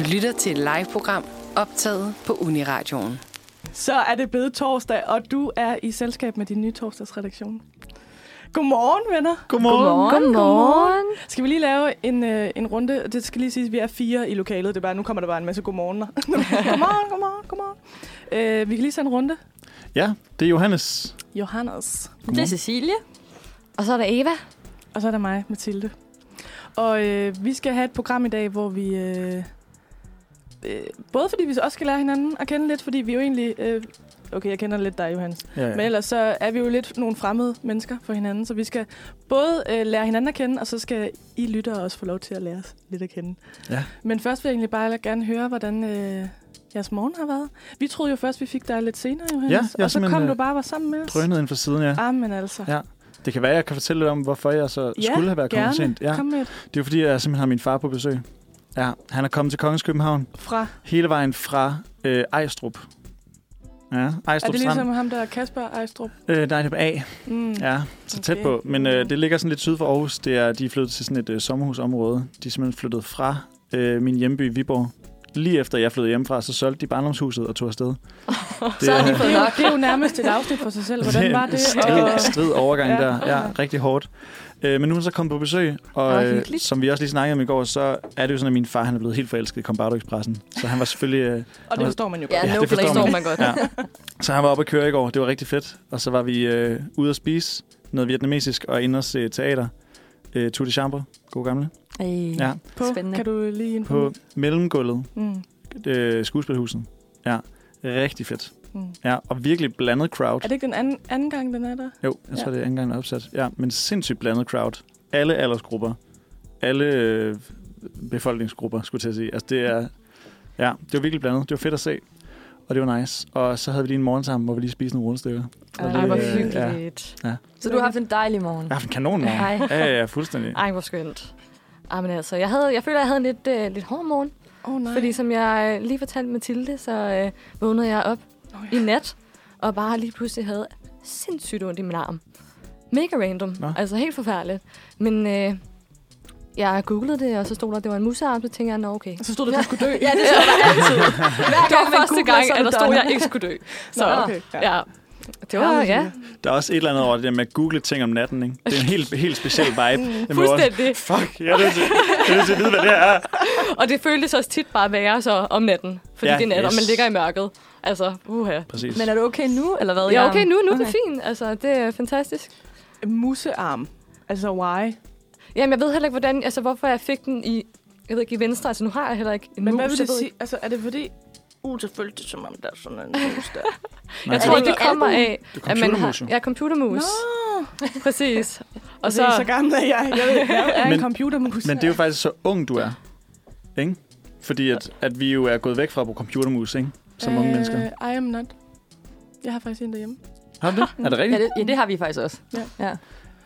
Du lytter til et live-program optaget på Uniradioen. Så er det blevet torsdag, og du er i selskab med din nye torsdagsredaktion. Godmorgen, venner. Godmorgen. Godmorgen. Skal vi lige lave en, øh, en runde? Det skal lige sige, at vi er fire i lokalet. Det er bare, nu kommer der bare en masse godmorgener. godmorgen, godmorgen, godmorgen. Øh, vi kan lige tage en runde. Ja, det er Johannes. Johannes. Det er Cecilie. Og så er der Eva. Og så er der mig, Mathilde. Og øh, vi skal have et program i dag, hvor vi... Øh, øh, både fordi vi også skal lære hinanden at kende lidt, fordi vi jo egentlig... Øh, okay, jeg kender lidt dig, Johannes. Ja, Men ellers så er vi jo lidt nogle fremmede mennesker for hinanden, så vi skal både øh, lære hinanden at kende, og så skal I lyttere også få lov til at lære os lidt at kende. Ja. Men først vil jeg egentlig bare gerne høre, hvordan øh, jeres morgen har været. Vi troede jo først, vi fik dig lidt senere, Johannes, Ja, jeg og så kom du øh, bare og var sammen med os. Drønet ind fra siden, ja. Ah, men altså. Ja. Det kan være, jeg kan fortælle lidt om, hvorfor jeg så Ja, skulle have været kommet sent. Ja. Kom med et Det er jo fordi, jeg simpelthen har min far på besøg. Ja, han er kommet til Kongens København fra. hele vejen fra øh, Ejstrup. Ja, Er Ejstrup det Strand. ligesom ham der, Kasper Ejstrup? Øh, nej, det er på A. Mm. Ja, så tæt Okay. på. Men øh, det ligger sådan lidt syd for Aarhus. Det er, de er flyttet til sådan et øh, sommerhusområde. De er simpelthen flyttet fra øh, min hjemby Viborg. Lige efter jeg flyttede hjemmefra, så solgte de barndomshuset og tog afsted. Det Så har de fået nok. det er jo nærmest et afsnit for sig selv. Hvordan var det? Strid, strid overgang Ja. der. Ja, rigtig hårdt. Øh, men nu er så kommet på besøg, og øh, som vi også lige snakkede om i går, så er det jo sådan, at min far han er blevet helt forelsket i Combardo Expressen. Så han var selvfølgelig... Øh, Og det forstår man jo godt. Ja, Ja, no det forstår forstår man. man godt. ja. Så han var oppe at køre i går. Det var rigtig fedt. Og så var vi øh, ude at spise noget vietnamesisk og inde og se teater. Øh, Tout de Chambre. God gamle. Ej, Ja. På, Spændende. Kan du lige info? På mellemgulvet. Mm. Øh, skuespilhuset. Ja. Rigtig fedt. Mm. Ja, og virkelig blandet crowd. Er det ikke den anden, anden gang, den er der? Jo, jeg tror, Ja. det er anden gang, den er opsat. Ja, men sindssygt blandet crowd. Alle aldersgrupper. Alle øh, befolkningsgrupper, skulle jeg til at sige. Altså, det er... Ja, det var virkelig blandet. Det var fedt at se. Og det var nice. Og så havde vi lige en morgen sammen, hvor vi lige spiste nogle rundstykker. Ej, det, hvor øh, hyggeligt. Ja. Så du har haft en dejlig morgen. Jeg har haft en kanon morgen. Ej. Ja, ja, ja, fuldstændig. Ej, hvor skønt. Ej, men altså, jeg, havde, jeg føler, jeg havde en lidt, øh, lidt hård morgen. Oh, nej. Fordi som jeg øh, lige fortalte Mathilde, så øh, vågnede jeg op oh, i nat, og bare lige pludselig havde sindssygt ondt i min arm. Mega random. Nå. Altså helt forfærdeligt. Men øh, jeg googlede det, og så stod der, at det var en musearm, så tænkte jeg, nå okay. Så stod der, at du skulle dø. Ja, det stod der altid. Hver Det var første gang, er at der stod, at jeg ikke skulle dø. Så Nå, okay. ja. ja. Det var, ja, Der er også et eller andet over det der med at google ting om natten, ikke? Det er en helt, helt speciel vibe. Den var også, fuldstændig. Fuck, jeg er nødt til, jeg er nødt til at vide, hvad det her er. Og det føltes også tit bare værre så om natten. Fordi Ja, det er nat, yes. og man ligger i mørket. Altså, uha. Præcis. Men er du okay nu, eller hvad? Ja, okay, nu, nu er det fint. Altså, det er fantastisk. Musearm. Altså, why? Jamen, jeg ved heller ikke, hvordan, altså, hvorfor jeg fik den i, jeg ved ikke, i venstre. Altså, nu har jeg heller ikke en Men mus. hvad vil det ved sige? Altså, er det fordi... Uh, selvfølgelig det er som om der er sådan en mus der. Jeg tror, det, det kommer af, det er at man har... Ja, computermus. Nå, Præcis. Og så... så, så gammel er jeg. Jeg, ved, jeg er en Men- computermus. Men det er jo faktisk så ung, du er. Ikke? Fordi at, at vi jo er gået væk fra at bruge computermus, ikke? Som unge mennesker. I am not. Jeg har faktisk en derhjemme. Har du det? Er det Ja, rigtigt? det, ja, det har vi faktisk også. Ja. ja.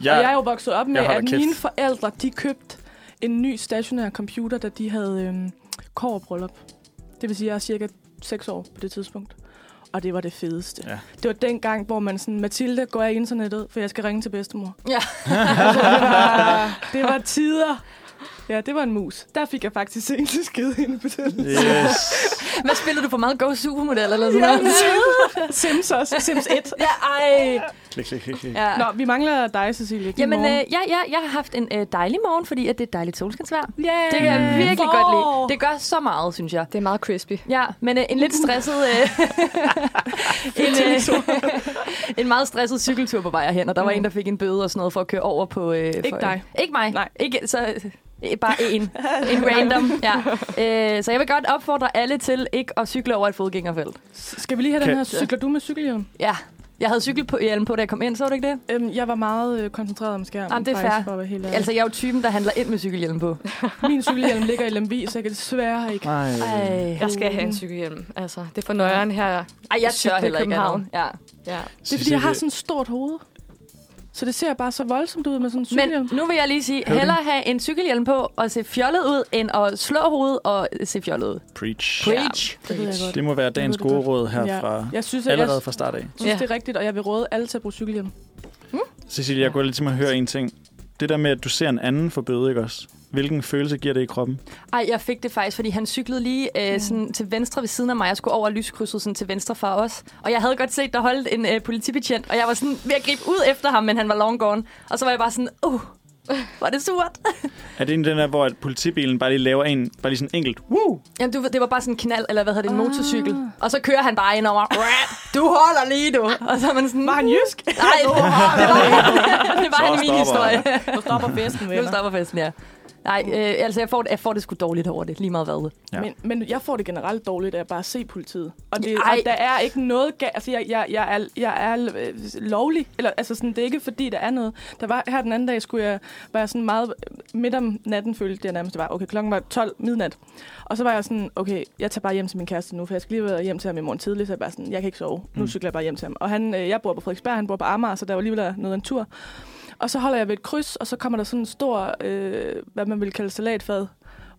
Ja. Og jeg er jo vokset op med, jeg at kæft. mine forældre, de købte en ny stationær computer, da de havde øhm, kårbryllup. Det vil sige, at jeg er cirka 6 år på det tidspunkt. Og det var det fedeste. Ja. Det var den gang, hvor man sådan, Mathilde, går af internettet, for jeg skal ringe til bedstemor. Ja. altså, det, var, det var tider. Ja, det var en mus. Der fik jeg faktisk en skide inde på den. Yes. Hvad spiller du for meget Go Supermodel eller sådan noget? Sims også. Sims 1. Ja, ej. Klik, klik, klik, klik. Ja. Nå, vi mangler dig, Cecilie. Din Jamen, øh, ja, ja, jeg har haft en øh, dejlig morgen, fordi at det er et dejligt solskinsvejr. yeah. Det kan jeg virkelig Hvor? godt lide. Det gør så meget, synes jeg. Det er meget crispy. Ja, men øh, en lidt stresset... Øh, en, øh, en meget stresset cykeltur på vej herhen, og der var Mm. en, der fik en bøde og sådan noget for at køre over på... Øh, Ikke for, dig. Ikke mig. Nej. Ikke, så, øh, bare en. en random. Ja. Øh, så jeg vil godt opfordre alle til ikke at cykle over et fodgængerfelt. Skal vi lige have den Kan- her? Cykler du med cykelhjelm? Ja. Jeg havde cykel på, hjelm på, da jeg kom ind, så du ikke det? Øhm, jeg var meget øh, koncentreret om skærmen. Jamen, det er faktisk, fair. For at være helt ærlig. Altså, jeg er jo typen, der handler ind med cykelhjelm på. Min cykelhjelm ligger i Lemvi, så jeg kan desværre ikke. Ej. Ej. Jeg skal have en cykelhjelm. Altså, det er for nøjeren her. Ej, jeg tør heller ikke. Ja. Ja. Det er fordi, jeg har sådan et stort hoved. Så det ser bare så voldsomt ud med sådan en Men cykelhjelm. nu vil jeg lige sige, du hellere have en cykelhjelm på og se fjollet ud, end at slå hovedet og se fjollet ud. Preach. Preach. det ved jeg godt. Det må være dagens Jeg det gode råd Ja. herfra. Jeg synes, at jeg Allerede fra start af. synes Ja. det er rigtigt, og jeg vil råde alle til at bruge cykelhjelm. Cecilie, jeg går lidt til mig at høre en ting. Det der med, at du ser en anden for bøde, ikke også? Hvilken følelse giver det i kroppen? Ej, jeg fik det faktisk, fordi han cyklede lige øh, sådan til venstre ved siden af mig. Jeg skulle over lyskrydset sådan til venstre for os. Og jeg havde godt set, der holdt en øh, politibetjent, og jeg var sådan ved at gribe ud efter ham, men han var long gone. Og så var jeg bare sådan, uh, var det surt. Er det en den der, hvor at politibilen bare lige laver en, bare lige sådan enkelt, woo! Jamen, du, det var bare sådan en knald, eller hvad hedder det, en motorcykel. Og så kører han bare ind over, du holder lige, du. Og så er man sådan, Var han jysk? Nej, det var, det var, det var han i min historie. Nu stopper festen, Nu venner. stopper festen, ja. Nej, øh, altså jeg får, det, jeg får det sgu dårligt over det, lige meget hvad. Ja. Men, men jeg får det generelt dårligt af at bare se politiet. Og, det, Ej. og der er ikke noget galt. Altså, jeg, jeg, jeg, er, jeg er øh, lovlig. Eller, altså, sådan, det er ikke fordi, der er noget. Der var, her den anden dag skulle jeg, var jeg sådan meget midt om natten, følte jeg nærmest, det var. Okay, klokken var 12 midnat. Og så var jeg sådan, okay, jeg tager bare hjem til min kæreste nu, for jeg skal lige være hjem til ham i morgen tidlig, så jeg bare sådan, jeg kan ikke sove. Nu Mm. cykler jeg bare hjem til ham. Og han, øh, jeg bor på Frederiksberg, han bor på Amager, så der var alligevel noget af en tur. Og så holder jeg ved et kryds, og så kommer der sådan en stor, øh, hvad man vil kalde salatfad,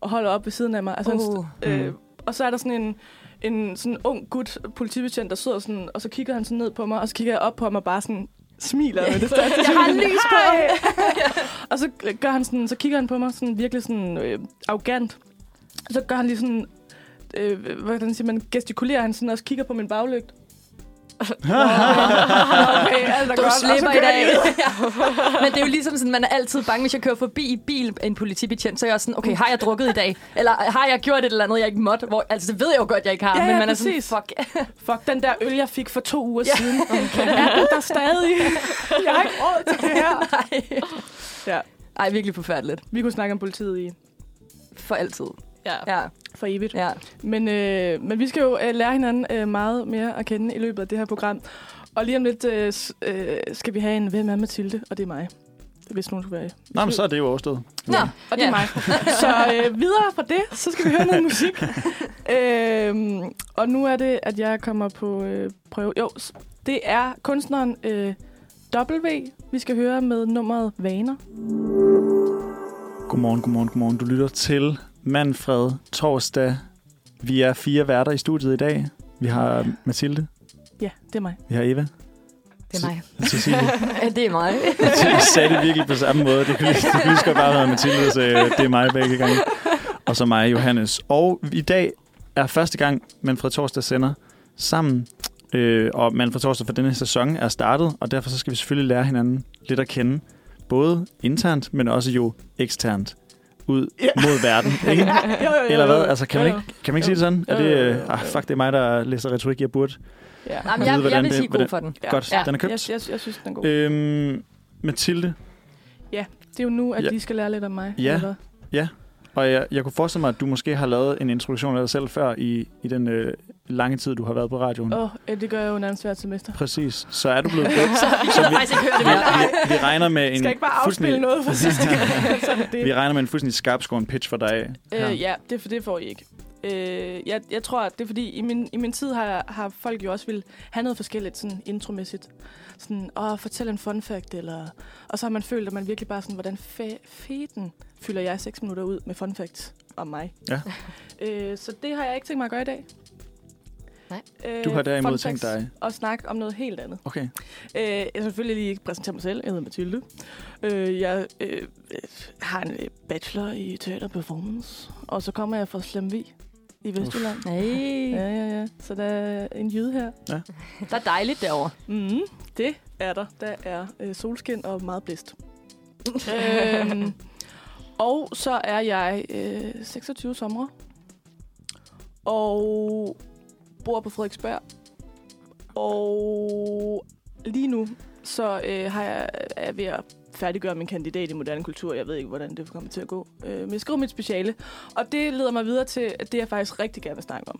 og holder op ved siden af mig. Altså, en st- Uh. Øh, Mm. og så er der sådan en, en sådan ung gut, politibetjent, der sidder sådan, og så kigger han sådan ned på mig, og så kigger jeg op på ham og bare sådan smiler med det største Jeg har lys på. Og så gør han sådan, så kigger han på mig sådan virkelig sådan øh, arrogant. Og så gør han lige sådan, øh, hvordan siger man, gestikulerer han sådan, og så kigger på min baglygt. Okay, alt er Du godt. Slipper i dag. Ja. Men det er jo ligesom sådan, man er altid bange, hvis jeg kører forbi i bil en politibetjent, så er jeg også sådan, okay, har jeg drukket i dag? Eller har jeg gjort et eller andet, jeg ikke måtte? Hvor, altså, det ved jeg jo godt, jeg ikke har, Ja, men ja, man er præcis. sådan, fuck. Fuck, den der øl, jeg fik for to uger Ja. siden. er den der stadig? Jeg har ikke råd til det her. Nej. Ja, Ej, virkelig forfærdeligt. vi kunne snakke om politiet i For altid. Ja. Ja, for evigt. ja. Men, øh, men vi skal jo øh, lære hinanden øh, meget mere at kende i løbet af det her program. Og lige om lidt øh, øh, skal vi have en Hvem er Mathilde? Og det er mig. Hvis nogen skulle være i Nå, men så er det jo overstået. Nå, Og det er ja. mig. Så øh, videre fra det, så skal vi høre noget musik. øhm, og nu er det, at jeg kommer på øh, prøve. Jo, det er kunstneren øh, W, vi skal høre med nummeret Vaner. Godmorgen, godmorgen, godmorgen. Du lytter til Manfred Torsdag. Vi er fire værter i studiet i dag. Vi har Mathilde, Ja, det er mig. vi har Eva, Det er mig. Cecilie. Ja, det er mig. Jeg sagde det virkelig på samme måde. Det kunne lige, det kunne lige så godt bare have været Mathilde, så øh, det er mig begge gange. Og så mig, Johannes. Og i dag er første gang, Manfred Torsdag sender sammen. Øh, og Manfred Torsdag for denne sæson er startet, og derfor så skal vi selvfølgelig lære hinanden lidt at kende. Både internt, men også jo eksternt ud Ja. mod verden. Ikke? jo, jo, jo, Eller hvad? Altså, kan man Jo, ikke, kan man ikke sige det sådan? Er det, øh, ah, fuck, det er mig, der læser retorik, jeg burde. Ja. Jamen, vide, jeg, hvordan jeg vil det- sige god hvordan- for den. Ja. Godt, Ja. den er købt. Jeg, jeg, jeg synes, den er god. Øhm, Mathilde, Det er jo nu, at Ja. de skal lære lidt om mig. Ja. eller hvad? og jeg, jeg kunne forestille mig, at du måske har lavet en introduktion af dig selv før i, i den øh, lange tid, du har været på radioen. Åh, oh, det gør jeg jo nærmest hvert semester. Præcis. Så er du blevet så Så jeg faktisk ikke høre det vi, vi, vi regner med en Skal ikke bare afspille fuldstændig- noget for sidste gang? Vi regner med en fuldstændig skarpskåren pitch for dig. Øh, ja, det, for det får I ikke. Øh, jeg, jeg tror, at det er fordi, i min, i min tid har, har folk jo også vil have noget forskelligt sådan intromæssigt. Sådan, åh, fortæl en fun fact, eller... Og så har man følt, at man virkelig bare sådan, hvordan fe- feten fylder jeg seks minutter ud med fun facts om mig. Ja. Øh, så det har jeg ikke tænkt mig at gøre i dag. Nej. Øh, Du har derimod fun tænkt dig- Og snakke om noget helt andet. Okay. Øh, jeg skal selvfølgelig lige præsentere mig selv. Jeg hedder Mathilde. Øh, jeg øh, øh, har en øh, bachelor i teater performance. Og så kommer jeg fra Slemvi i Vestjylland. Hey. Ja, ja, ja. Så der er en jyde her. Der er dejligt derovre. Mm, det er der. Der er øh, solskin og meget blæst. øhm, og så er jeg øh, 26 sommer. Og bor på Frederiksberg. Og lige nu, så øh, har jeg, er jeg ved at færdiggøre min kandidat i moderne kultur. Jeg ved ikke, hvordan det kommer til at gå. Øh, men jeg skriver mit speciale. Og det leder mig videre til det, jeg faktisk rigtig gerne vil snakke om.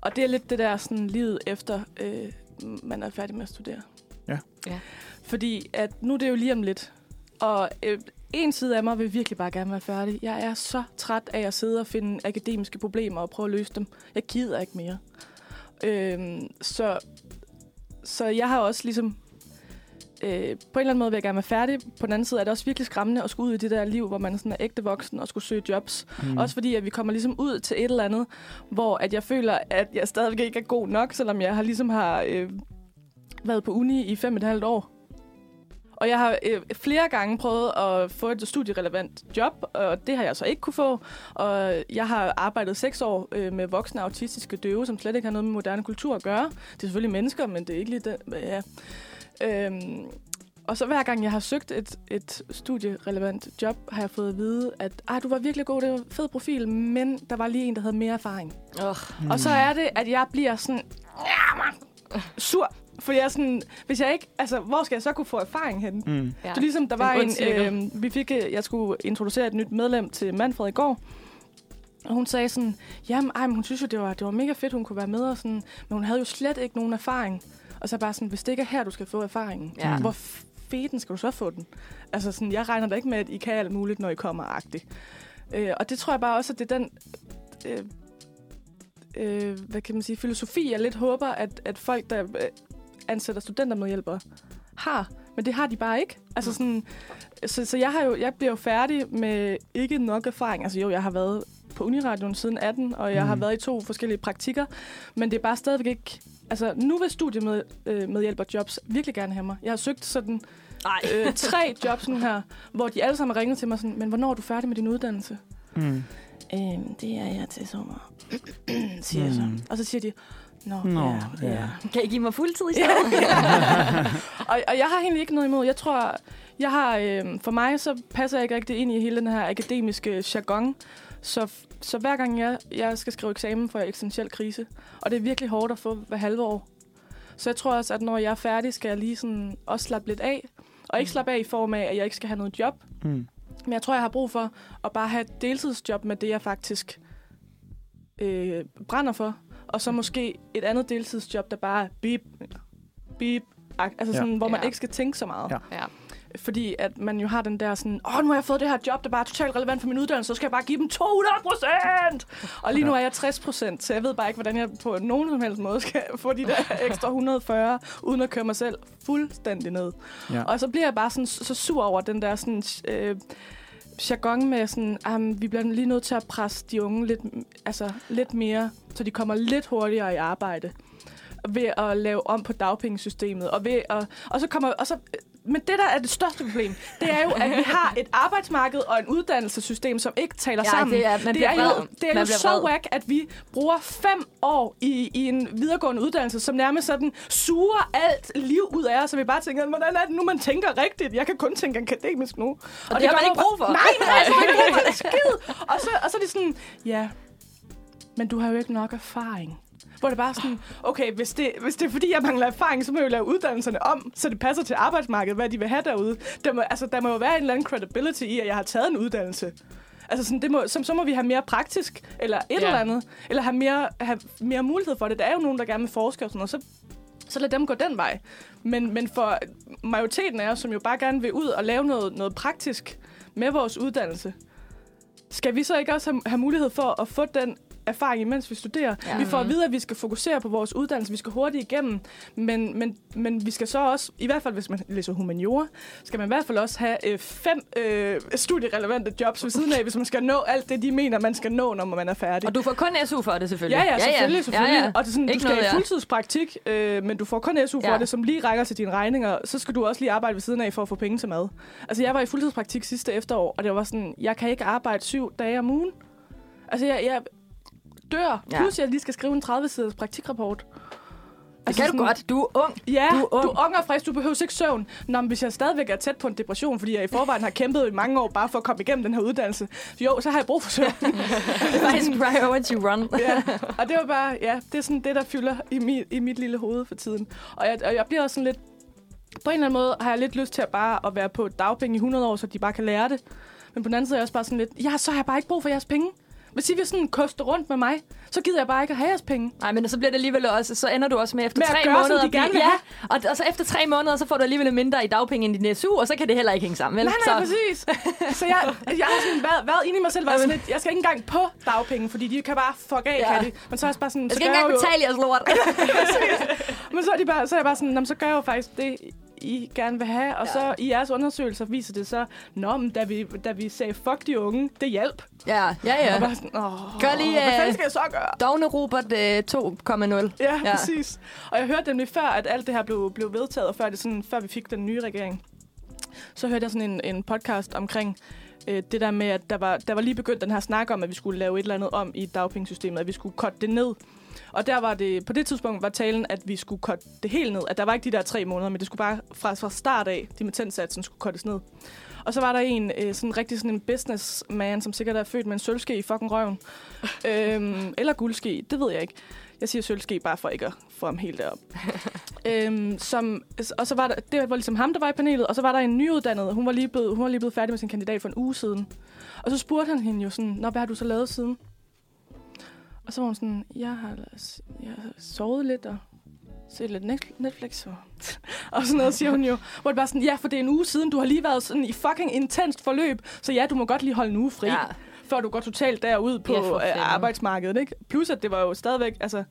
Og det er lidt det der sådan livet efter, øh, man er færdig med at studere. Ja. Ja. Fordi at nu er det jo lige om lidt. Og øh, en side af mig vil virkelig bare gerne være færdig. Jeg er så træt af at sidde og finde akademiske problemer og prøve at løse dem. Jeg gider ikke mere. Øhm, så, så jeg har også ligesom... Øh, på en eller anden måde vil jeg gerne være færdig. På den anden side er det også virkelig skræmmende at skulle ud i det der liv, hvor man sådan er ægte voksen og skulle søge jobs. Mm. Også fordi, at vi kommer ligesom ud til et eller andet, hvor at jeg føler, at jeg stadigvæk ikke er god nok, selvom jeg har ligesom har øh, været på uni i fem og et halvt år. Og jeg har øh, flere gange prøvet at få et studierelevant job, og det har jeg så ikke kunne få. Og jeg har arbejdet seks år øh, med voksne autistiske døve, som slet ikke har noget med moderne kultur at gøre. Det er selvfølgelig mennesker, men det er ikke lige det. Ja. Øhm, og så hver gang jeg har søgt et, et studierelevant job, har jeg fået at vide, at ah, du var virkelig god, det var en fed profil, men der var lige en, der havde mere erfaring. Oh. Mm. Og så er det, at jeg bliver sådan sur. For jeg er sådan, hvis jeg ikke, altså, hvor skal jeg så kunne få erfaring hen? Mm. Ja. Det er ligesom, der er var en øh, vi fik, øh, jeg skulle introducere et nyt medlem til Manfred i går, og hun sagde sådan, jamen, ej, men hun synes jo, det var, det var mega fedt, hun kunne være med, og sådan, men hun havde jo slet ikke nogen erfaring. Og så bare sådan, hvis det ikke er her, du skal få erfaringen, Ja. hvor feden skal du så få den? Altså sådan, jeg regner da ikke med, at I kan alt muligt, når I kommer agtigt. Øh, og det tror jeg bare også, at det er den, øh, øh, hvad kan man sige, filosofi, jeg lidt håber, at, at folk, der øh, ansætter studentermedhjælpere, har. Men det har de bare ikke. Altså sådan, så, så jeg, har jo, jeg bliver jo færdig med ikke nok erfaring. Altså jo, jeg har været på Uniradioen siden 18, og jeg mm. har Mm. været i to forskellige praktikker. Men det er bare stadigvæk ikke... Altså, nu vil studiemedhjælperjobs øh, virkelig gerne have mig. Jeg har søgt sådan Ej. øh, tre jobs nu her, hvor de alle sammen har ringet til mig sådan, men hvornår er du færdig med din uddannelse? Mm. Øhm, det er jeg til sommer, siger jeg så. Mm. Og så siger de, Nå, Nå, ja, ja. ja. Kan I give mig fuldtid i stedet? og, og jeg har egentlig ikke noget imod. Jeg tror, jeg har, øh, for mig så passer jeg ikke rigtig ind i hele den her akademiske jargon. Så, så hver gang jeg, jeg skal skrive eksamen, får jeg eksistentiel krise. Og det er virkelig hårdt at få hver halve år. Så jeg tror også, at når jeg er færdig, skal jeg lige sådan også slappe lidt af. Og ikke slappe af i form af, at jeg ikke skal have noget job. Mm. Men jeg tror, jeg har brug for at bare have et deltidsjob med det, jeg faktisk øh, brænder for. Og så måske et andet deltidsjob, der bare er beep, beep, ak- altså Ja. sådan, hvor man Ja. ikke skal tænke så meget. Ja. Ja. Fordi at man jo har den der sådan, åh, nu har jeg fået det her job, der bare er totalt relevant for min uddannelse, så skal jeg bare give dem 200 procent! Og lige nu er jeg 60 procent, så jeg ved bare ikke, hvordan jeg på nogen som helst måde skal få de der ekstra 140, uden at køre mig selv fuldstændig ned. Ja. Og så bliver jeg bare sådan, så sur over den der sådan, øh, jargon med sådan, ah, at vi bliver lige nødt til at presse de unge lidt, altså, lidt mere, så de kommer lidt hurtigere i arbejde ved at lave om på dagpengesystemet. Og, ved at, og så kommer, og så, men det, der er det største problem, det er jo, at vi har et arbejdsmarked og en uddannelsessystem, som ikke taler Ja, sammen. det er, man det er vred. jo, det er man jo så whack, at vi bruger fem år i, i en videregående uddannelse, som nærmest sådan suger alt liv ud af os, så vi bare tænker, hvordan er det nu, man tænker rigtigt? Jeg kan kun tænke akademisk nu. Og, det har man ikke brug for. Nej, det har jeg ikke brug for. Det skid. Og så, og så er det sådan, ja, men du har jo ikke nok erfaring. Hvor det bare sådan, okay, hvis det, hvis det er fordi, jeg mangler erfaring, så må jeg jo lave uddannelserne om, så det passer til arbejdsmarkedet, hvad de vil have derude. Der må, altså, der må jo være en eller anden credibility i, at jeg har taget en uddannelse. Altså sådan, det må, så, så må vi have mere praktisk, eller et Ja. eller andet, eller have mere, have mere mulighed for det. Der er jo nogen, der gerne vil forske og sådan noget, så, så lad dem gå den vej. Men, men for majoriteten af os, som jo bare gerne vil ud og lave noget, noget praktisk med vores uddannelse, skal vi så ikke også have, have mulighed for at få den erfaring, imens vi studerer. Ja. Ja. Vi får at vide, at vi skal fokusere på vores uddannelse, vi skal hurtigt igennem, men, men, men vi skal så også, i hvert fald hvis man læser humaniora, skal man i hvert fald også have øh, fem øh, studierelevante jobs ved siden af, hvis man skal nå alt det, de mener, man skal nå, når man er færdig. Og du får kun SU for det, selvfølgelig. Ja, ja, selvfølgelig, selvfølgelig. Ja, ja. Og det er sådan, du Ikke skal noget, i ja. fuldtidspraktik, øh, men du får kun SU for Ja. det, som lige rækker til dine regninger. Så skal du også lige arbejde ved siden af for at få penge til mad. Altså, jeg var i fuldtidspraktik sidste efterår, og det var sådan, jeg kan ikke arbejde syv dage om ugen. Altså, jeg, jeg dør, Ja. plus jeg lige skal skrive en 30-siders praktikrapport. Det kan du godt. Du er ung. Ja, Du er ung. du er ung og frisk, du behøver ikke søvn. Nå, men hvis jeg stadigvæk er tæt på en depression, fordi jeg i forvejen har kæmpet i mange år bare for at komme igennem den her uddannelse, jo, så har jeg brug for søvn. Det er faktisk priority run. ja. Og det var bare, ja, det er sådan det, der fylder i mit, i mit lille hoved for tiden. Og jeg, og jeg bliver også sådan lidt, på en eller anden måde har jeg lidt lyst til at bare at være på dagpenge i 100 år, så de bare kan lære det. Men på den anden side er jeg også bare sådan lidt, ja, så har jeg bare ikke brug for jeres penge. Hvis I vil sådan koste rundt med mig, så gider jeg bare ikke at have jeres penge. Nej, men så bliver det alligevel også, så ender du også med efter Med tre gøre, som måneder... de blive- gerne vil ja, og, og, så efter tre måneder, så får du alligevel mindre i dagpenge end din SU, og så kan det heller ikke hænge sammen, vel? Nej, nej, så, præcis. Så jeg, jeg har sådan været, været inde i mig selv, været sådan lidt, jeg skal ikke engang på dagpenge, fordi de kan bare fuck af, Ja. kan de. Men så er jeg bare sådan, jeg så skal gør ikke engang betale jeres lort. Men så er, de bare, så er jeg bare sådan, "Nå, men så gør jeg jo faktisk det, I gerne vil have. Og Ja. så i jeres undersøgelser viser det så, Nå, men da vi, da vi sagde, fuck de unge, det hjalp. ja, ja, Og ja. bare sådan, Åh, Gør lige, hvad øh, fanden skal jeg så gøre? Dogne Robert øh, 2,0. Ja, ja. ja, præcis. Og jeg hørte nemlig før, at alt det her blev, blev vedtaget, og før, det sådan, før vi fik den nye regering. så hørte jeg sådan en, en podcast omkring øh, det der med, at der var, der var lige begyndt den her snak om, at vi skulle lave et eller andet om i dagpengesystemet, at vi skulle korte det ned. Og der var det, på det tidspunkt var talen, at vi skulle korte det helt ned. At der var ikke de der tre måneder, men det skulle bare fra, fra start af, dimittentsatsen skulle kortes ned. Og så var der en, øh, sådan rigtig sådan en businessman, som sikkert er født med en sølvske i fucking røven. øhm, eller guldske, det ved jeg ikke. Jeg siger sølvske bare for ikke at få ham helt derop. øhm, som, og så var der, det var ligesom ham, der var i panelet, og så var der en nyuddannet, hun var lige blevet, hun var lige blevet færdig med sin kandidat for en uge siden. Og så spurgte han hende jo sådan, Nå, hvad har du så lavet siden? Og så var hun sådan, jeg har, jeg har sovet lidt og set lidt Net- Netflix og, og sådan noget, siger hun jo. Hvor det bare sådan, ja, for det er en uge siden, du har lige været sådan i fucking intenst forløb, så ja, du må godt lige holde en uge fri, ja. før du går totalt derud på Ja, ja, fanden. arbejdsmarkedet, ikke? Plus, at det var jo stadigvæk, altså...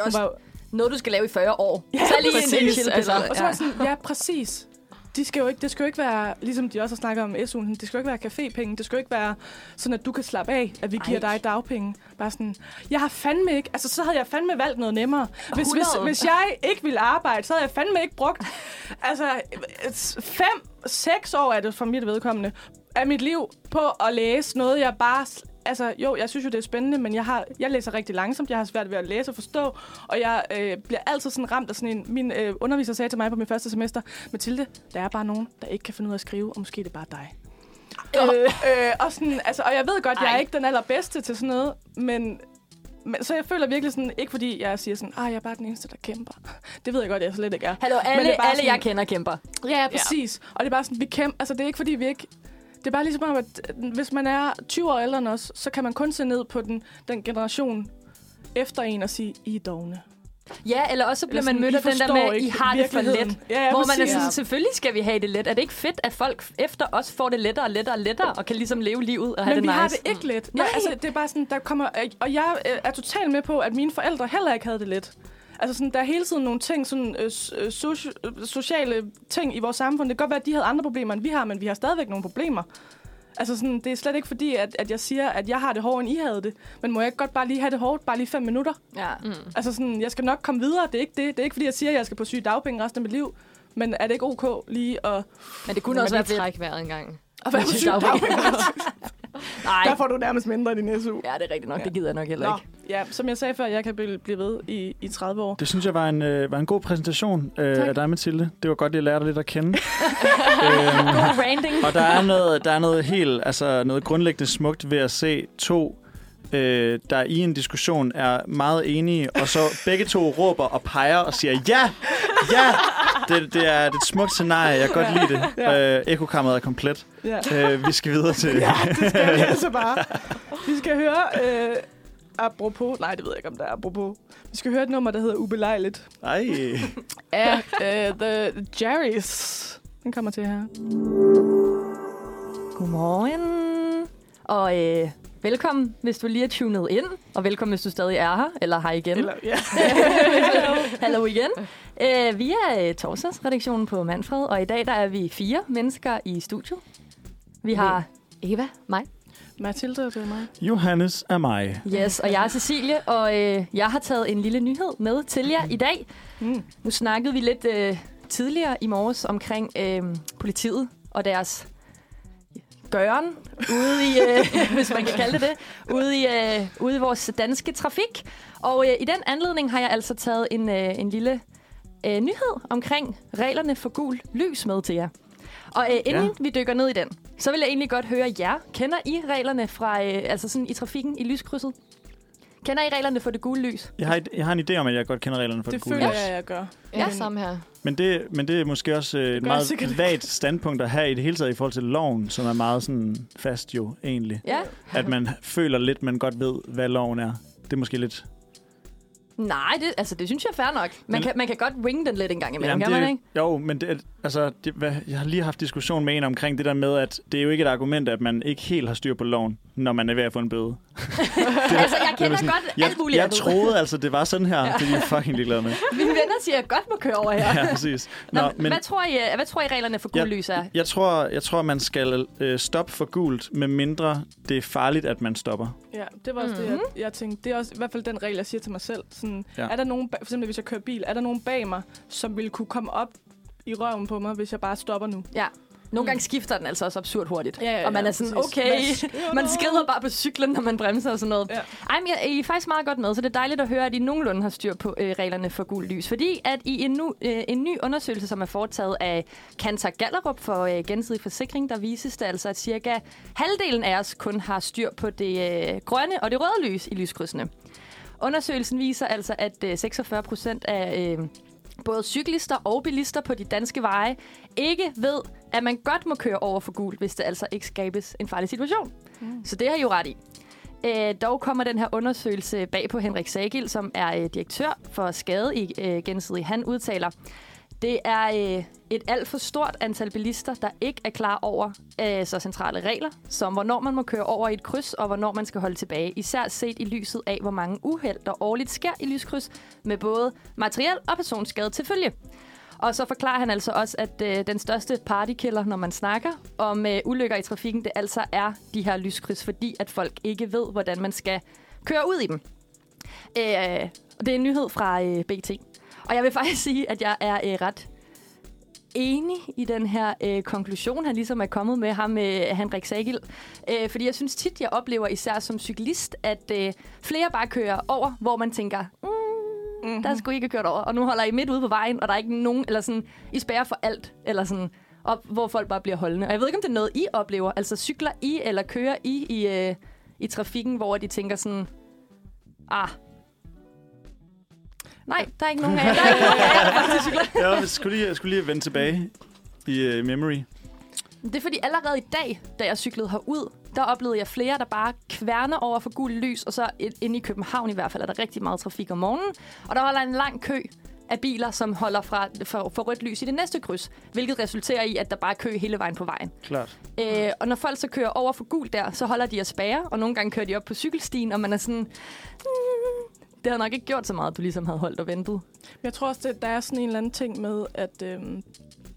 Også var jo, Noget, du skal lave i 40 år. Ja, så lige en præcis, lille chill altså. og så var jeg sådan, ja, præcis. De skal jo ikke, det skal jo ikke være, ligesom de også har snakket om SU'en, det skal jo ikke være cafépenge, det skal jo ikke være sådan, at du kan slappe af, at vi giver Ej. dig dagpenge. Bare sådan, jeg har fandme ikke, altså så havde jeg fandme valgt noget nemmere. Hvis, hvis, 100. hvis jeg ikke ville arbejde, så havde jeg fandme ikke brugt, altså fem, seks år er det for mit vedkommende, af mit liv på at læse noget, jeg bare... Altså, jo, jeg synes jo, det er spændende, men jeg, har, jeg læser rigtig langsomt. Jeg har svært ved at læse og forstå, og jeg øh, bliver altid sådan ramt af sådan en... Min øh, underviser sagde til mig på min første semester, Mathilde, der er bare nogen, der ikke kan finde ud af at skrive, og måske er det bare dig. Øh, øh, og, sådan, altså, og jeg ved godt, jeg er Ej. ikke den allerbedste til sådan noget, men, men så jeg føler virkelig sådan, ikke fordi jeg siger sådan, ah, jeg er bare den eneste, der kæmper. Det ved jeg godt, jeg slet ikke er. Hallo, Men alle, det er alle sådan- jeg kender kæmper. Ja, ja, præcis. Og det er bare sådan, vi kæmper. Altså, det er ikke fordi, vi ikke... Det er bare ligesom om, at øh, hvis man er 20 år ældre end os, så kan man kun se ned på den, den generation efter en og sige, I er dogne. Ja, eller også så bliver Eller man sådan, mødt "I af den der med, I har det for virkeligheden." let. Ja, ja, hvor man er sådan, selvfølgelig skal vi have det let. Er det ikke fedt, at folk efter os får det lettere og lettere og lettere, og kan ligesom leve livet og have Men det vi nice? har det ikke let. Nej. Ja, altså, det er bare sådan, der kommer... Og jeg øh, er totalt med på, at mine forældre heller ikke havde det let. Altså, sådan, der er hele tiden nogle ting, sådan, øh, øh, soci- øh, sociale ting i vores samfund. Det kan godt være, at de havde andre problemer, end vi har, men vi har stadigvæk nogle problemer. Altså, sådan, det er slet ikke fordi, at, at jeg siger, at jeg har det hårdere, end I havde det. Men må jeg ikke godt bare lige have det hårdt, bare lige fem minutter? Ja. Mm. Altså, sådan, jeg skal nok komme videre. Det er ikke det. Det er ikke fordi, jeg siger, at jeg skal på syge dagpenge resten af mit liv. Men er det ikke ok lige at, Men det kunne også være trække vejret en gang. at være på syge dagpenge? Nej. Der får du nærmest mindre i din SU. Ja, det er rigtigt nok. Ja. Det gider jeg nok heller Nå, ikke. ja, som jeg sagde før, jeg kan blive, blive ved i, i 30 år. Det synes jeg var en, øh, var en god præsentation øh, Tak. af dig, Mathilde. Det var godt, jeg lærte dig lidt at kende. øhm, God branding. og der er noget, der er noget helt, altså noget grundlæggende smukt ved at se to, øh, der i en diskussion er meget enige, og så begge to råber og peger og siger, ja, ja, det, det, er, det er et smukt scenarie, jeg kan godt lide det. Ja. Øh, Ekokammeret er komplet. Ja. Øh, vi skal videre til... ja, det skal vi altså bare. Vi skal høre... Øh, apropos... Nej, det ved jeg ikke, om der er apropos. Vi skal høre et nummer, der hedder Ubelejligt. Ej. Af øh, The Jerrys. Den kommer til her. Godmorgen. Og øh, velkommen, hvis du lige er tunet ind. Og velkommen, hvis du stadig er her, eller her igen. Eller, ja. Hallo igen. Øh, vi er øh, torsdagsredaktionen på Manfred, og i dag der er vi fire mennesker i studiet. Vi har Eva, mig. Mathilde, det er mig. Johannes er mig. Yes, og jeg er Cecilie, og øh, jeg har taget en lille nyhed med til jer i dag. Mm. Nu snakkede vi lidt øh, tidligere i morges omkring øh, politiet og deres gøren ude i, øh, hvis man kan kalde det det, ude i, øh, ude i vores danske trafik. Og øh, i den anledning har jeg altså taget en, øh, en lille øh, nyhed omkring reglerne for gul lys med til jer. Og øh, inden Ja. vi dykker ned i den, så vil jeg egentlig godt høre jer. Kender I reglerne fra, øh, altså sådan i trafikken i lyskrydset? Kender I reglerne for det gule lys? Jeg har, et- jeg har en idé om, at jeg godt kender reglerne for Det det, gule føler lys. jeg, jeg gør. Ja, Men- samme her. Men det, men det er måske også øh, et sikkert meget ikke. vagt standpunkt at have i det hele taget i forhold til loven, som er meget sådan fast jo egentlig. Ja? At man føler lidt, man godt ved, hvad loven er. Det er måske lidt... Nej, det, altså, det synes jeg er fair nok. Man, Men- kan, man kan godt ringe den lidt en gang imellem, Jamen, kan det, man ikke? Jo, men det, altså, det, hvad, jeg har lige haft diskussion med en omkring det der med, at det er jo ikke et argument, at man ikke helt har styr på loven, når man er ved at få en bøde. Altså, jeg kender sådan, godt Jeg, alt muligt jeg andet. troede altså, det var sådan her. Det er de fucking ligeglade med. Mine venner siger, at jeg godt må køre over her. Ja, præcis. Nå, Nå, men, hvad, tror I, øh, hvad tror I reglerne for gul lys er? Jeg tror, jeg tror, man skal øh, stoppe for gult, med mindre det er farligt, at man stopper. Ja, det var også mm-hmm. det, jeg, jeg tænkte. Det er også i hvert fald den regel, jeg siger til mig selv. Sådan, Ja. Er der nogen, for eksempel hvis jeg kører bil, er der nogen bag mig, som vil kunne komme op i røven på mig, hvis jeg bare stopper nu? Ja. Nogle gange skifter den altså også absurd hurtigt. Ja, ja, og man ja, er sådan, præcis. okay, man der? skrider bare på cyklen, når man bremser og sådan noget. Ja. Ej, men I er faktisk meget godt med, så det er dejligt at høre, at I nogenlunde har styr på øh, reglerne for gul lys. Fordi at i en, nu, øh, en ny undersøgelse, som er foretaget af Kantar Gallerup for øh, gensidig forsikring, der vises det altså, at cirka halvdelen af os kun har styr på det øh, grønne og det røde lys i lyskrydsene. Undersøgelsen viser altså, at øh, 46 procent af øh, både cyklister og bilister på de danske veje ikke ved, at man godt må køre over for gult, hvis det altså ikke skabes en farlig situation. Mm. Så det har I jo ret i. Øh, dog kommer den her undersøgelse bag på Henrik Sagil, som er øh, direktør for skade i øh, gensidig. Han udtaler, det er øh, et alt for stort antal bilister, der ikke er klar over øh, så centrale regler, som hvornår man må køre over i et kryds, og hvornår man skal holde tilbage. Især set i lyset af, hvor mange uheld, der årligt sker i lyskryds, med både materiel og personskade til følge. Og så forklarer han altså også, at øh, den største partykiller, når man snakker om øh, ulykker i trafikken, det altså er de her lyskryds, fordi at folk ikke ved, hvordan man skal køre ud i dem. Øh, og det er en nyhed fra øh, BT. Og jeg vil faktisk sige, at jeg er øh, ret enig i den her øh, konklusion, han ligesom er kommet med ham med øh, Henrik Sagil. Øh, fordi jeg synes tit, jeg oplever især som cyklist, at øh, flere bare kører over, hvor man tænker, mm, mm-hmm. der skulle I ikke have kørt over. Og nu holder I midt ude på vejen, og der er ikke nogen, eller sådan, I spærrer for alt, eller sådan, op, hvor folk bare bliver holdende. Og jeg ved ikke, om det er noget, I oplever. Altså cykler I, eller kører I i, øh, i trafikken, hvor de tænker sådan, ah, Nej, der er ikke nogen af jer. Der er ikke nogen af jer, der faktisk cykler. Jeg skulle lige, jeg skulle lige vende tilbage i uh, memory. Det er fordi allerede i dag, da jeg cyklede herud, der oplevede jeg flere, der bare kværner over for gul lys, og så ind- inde i København i hvert fald er der rigtig meget trafik om morgenen, og der holder en lang kø af biler, som holder fra, for, for rødt lys i det næste kryds, hvilket resulterer i, at der bare er kø hele vejen på vejen. Klart. Øh, og når folk så kører over for gul der, så holder de at spære, og nogle gange kører de op på cykelstien, og man er sådan... Mm, det havde nok ikke gjort så meget, at du ligesom havde holdt og ventet. Men Jeg tror også, at der er sådan en eller anden ting med, at øhm,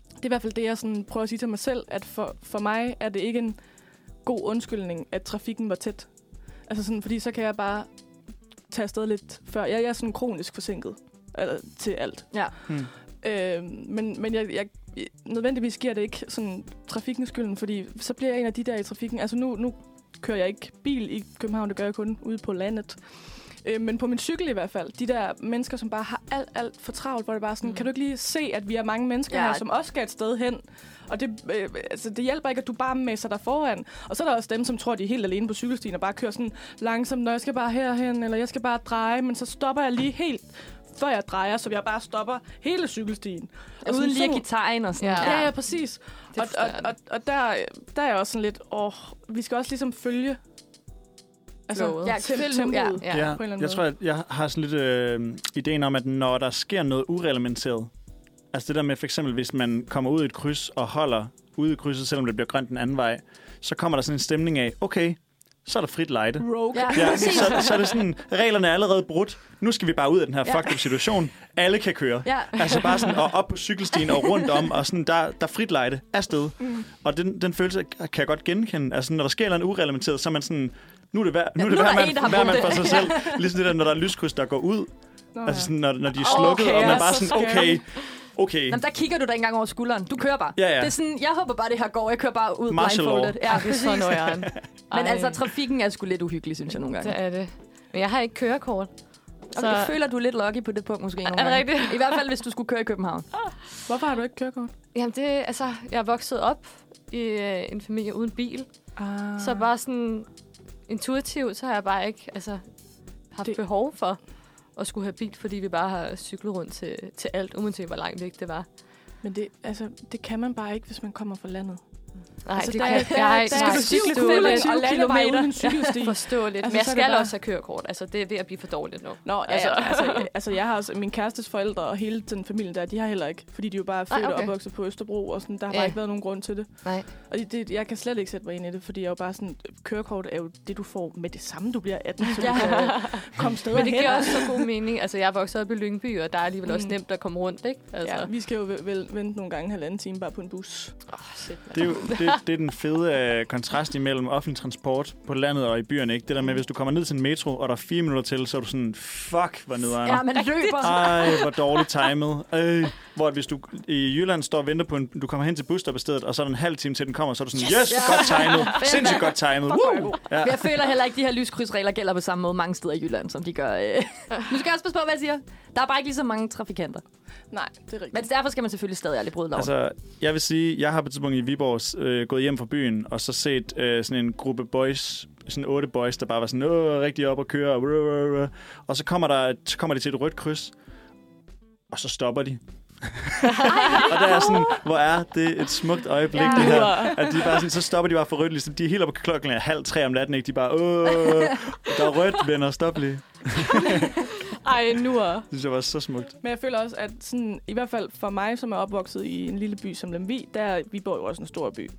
det er i hvert fald det, jeg sådan prøver at sige til mig selv, at for, for mig er det ikke en god undskyldning, at trafikken var tæt. Altså sådan, fordi så kan jeg bare tage afsted lidt før. Jeg, jeg er sådan kronisk forsinket eller, til alt. Ja. Hmm. Øhm, men men jeg, jeg, nødvendigvis giver det ikke sådan trafikken skylden, fordi så bliver jeg en af de der i trafikken. Altså nu, nu kører jeg ikke bil i København, det gør jeg kun ude på landet. Øh, men på min cykel i hvert fald, de der mennesker, som bare har alt, alt for travlt, hvor det bare sådan, mm. kan du ikke lige se, at vi er mange mennesker Ja. her, som også skal et sted hen? Og det, øh, altså, det hjælper ikke, at du bare messer dig foran. Og så er der også dem, som tror, de er helt alene på cykelstien og bare kører sådan langsomt, når jeg skal bare herhen, eller jeg skal bare dreje, men så stopper jeg lige helt før jeg drejer, så jeg bare stopper hele cykelstien. Og Uden sådan- lige at give tegn og sådan. Ja. Ja, ja, præcis. Og, og, og, og der, der er jeg også sådan lidt, åh, vi skal også ligesom følge altså. Ja, tem- følg- tempoet. ja. Ja. Ja, på en eller anden jeg tror, at jeg har sådan lidt øh, ideen om, at når der sker noget ureglementeret, altså det der med for eksempel, hvis man kommer ud i et kryds og holder ude i krydset, selvom det bliver grønt den anden vej, så kommer der sådan en stemning af, okay, så er der frit lejde. Rogue. Ja, Ja, så, så er det sådan, reglerne er allerede brudt. Nu skal vi bare ud af den her Ja. fucked up situation. Alle kan køre. Ja. Altså bare sådan, og op på cykelstien og rundt om, og sådan, der, der er frit lejde afsted. Mm. Og den, den følelse kan jeg godt genkende. Altså, når der sker noget ureglementeret, så er man sådan, nu er det hver, nu er det hver, der en, hver brugt for sig selv. Ligesom det der, når der er lyskryds, der går ud. Nå, Altså sådan, når, når de er slukket, okay, og man er bare så sådan, scary. okay, okay. Jamen, der kigger du da ikke engang over skulderen. Du kører bare. Ja, ja. Det er sådan, jeg håber bare, det her går. Jeg kører bare ud Martial law. blindfolded. Ja, det er så nøjeren. Men altså, trafikken er sgu lidt uhyggelig, synes jeg nogle gange. det er det. Men jeg har ikke kørekort. Så jeg føler, du er lidt lucky på det punkt måske nogle Er det rigtigt? I hvert fald, hvis du skulle køre i København. Hvorfor har du ikke kørekort? Jamen, det, altså, jeg er vokset op i øh, en familie uden bil. Ah. Så bare sådan intuitivt, så har jeg bare ikke altså, haft Det- behov for at skulle have bil, fordi vi bare har cyklet rundt til, til alt, uanset hvor langt væk det var. Men det, altså, det kan man bare ikke, hvis man kommer fra landet. Nej, altså, det der, kan er- jeg der, der, Nej, er det er cykle forståeligt. 25 Og kilometer landeveje. uden cykelsti. Forståeligt. Altså, Men jeg skal bare- også have kørekort. Altså, det er ved at blive for dårligt nu. Nå, Ja, altså, ja. altså, altså, jeg har også, min kærestes forældre og hele den familie der, de har heller ikke, fordi de jo bare er født og okay. opvokset på Østerbro, og sådan, der har Ja. bare ikke været nogen grund til det. Nej. Og det, det, jeg kan slet ikke sætte mig ind i det, fordi jeg er jo bare sådan, kørekort er jo det, du får med det samme, du bliver 18, så du Ja. kan komme steder Men det giver også så god mening. Altså, jeg er vokset op i Lyngby, og der er alligevel også Mm. nemt at komme rundt, ikke? Altså, Ja, vi skal jo vel, vente nogle gange halvanden time bare på en bus. oh, shit. Det er jo det, det er den fede uh, kontrast imellem offentlig transport på landet og i byerne. Ikke? Det der med, hvis du kommer ned til en metro, og der er fire minutter til, så er du sådan, fuck, hvor nederen. Ja, man løber. Ej, hvor dårligt timet. Øh. Hvor at hvis du i Jylland står og venter på en... Du kommer hen til busstoppestedet, og så er der en halv time til, den kommer, så er du sådan, yes, yes godt timet. Sindssygt godt timet. Woo! Ja. Men jeg føler heller ikke, at de her lyskrydsregler gælder på samme måde mange steder i Jylland, som de gør. Øh. Nu skal jeg også passe på, hvad jeg siger. Der er bare ikke lige så mange trafikanter. Nej, det er rigtigt. Men derfor skal man selvfølgelig stadig aldrig bryde loven. Altså, jeg vil sige, jeg har på et tidspunkt i Viborg øh, gået hjem fra byen, og så set øh, sådan en gruppe boys, sådan otte boys, der bare var sådan, Åh, rigtig op og køre, og så kommer, der, så kommer de til et rødt kryds, og så stopper de. og der er sådan, hvor er det et smukt øjeblik, Ja. ja. det her. At de bare sådan, så stopper de bare for rødt, ligesom de er helt oppe på klokken er halv tre om natten, ikke? De er bare, åh, der er rødt, venner, stop lige. Ej, nu er. Det synes jeg var så smukt. Men jeg føler også, at sådan, i hvert fald for mig, som er opvokset i en lille by som Lemvi, der er Viborg jo også en stor by.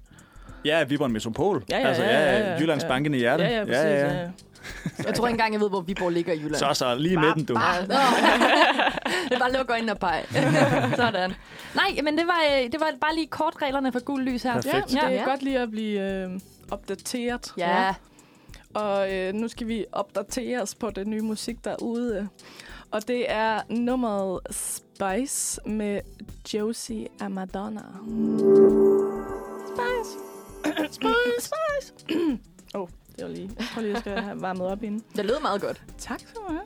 Ja, Viborg metropol. Ja, ja, altså, ja, ja, ja. Jyllands Ja. bankende hjerte. Ja, ja, præcis. Ja, ja. jeg tror ikke engang, jeg ved, hvor Viborg ligger i Jylland. Så så, lige med den, du. Bare, det er bare at lukke øjnene og pege. Sådan. Nej, men det var, øh, det var bare lige kort reglerne for gul lys her. Perfekt. Ja, det er Ja. godt lige at blive øh, opdateret. Ja. Og øh, nu skal vi opdateres på det nye musik derude. Og det er nummeret Spice med Josie og Madonna. Spice. Spice. Spice. Oh, det var lige. Jeg tror lige, jeg skal have varmet op inden. Det lød meget godt. Tak du have.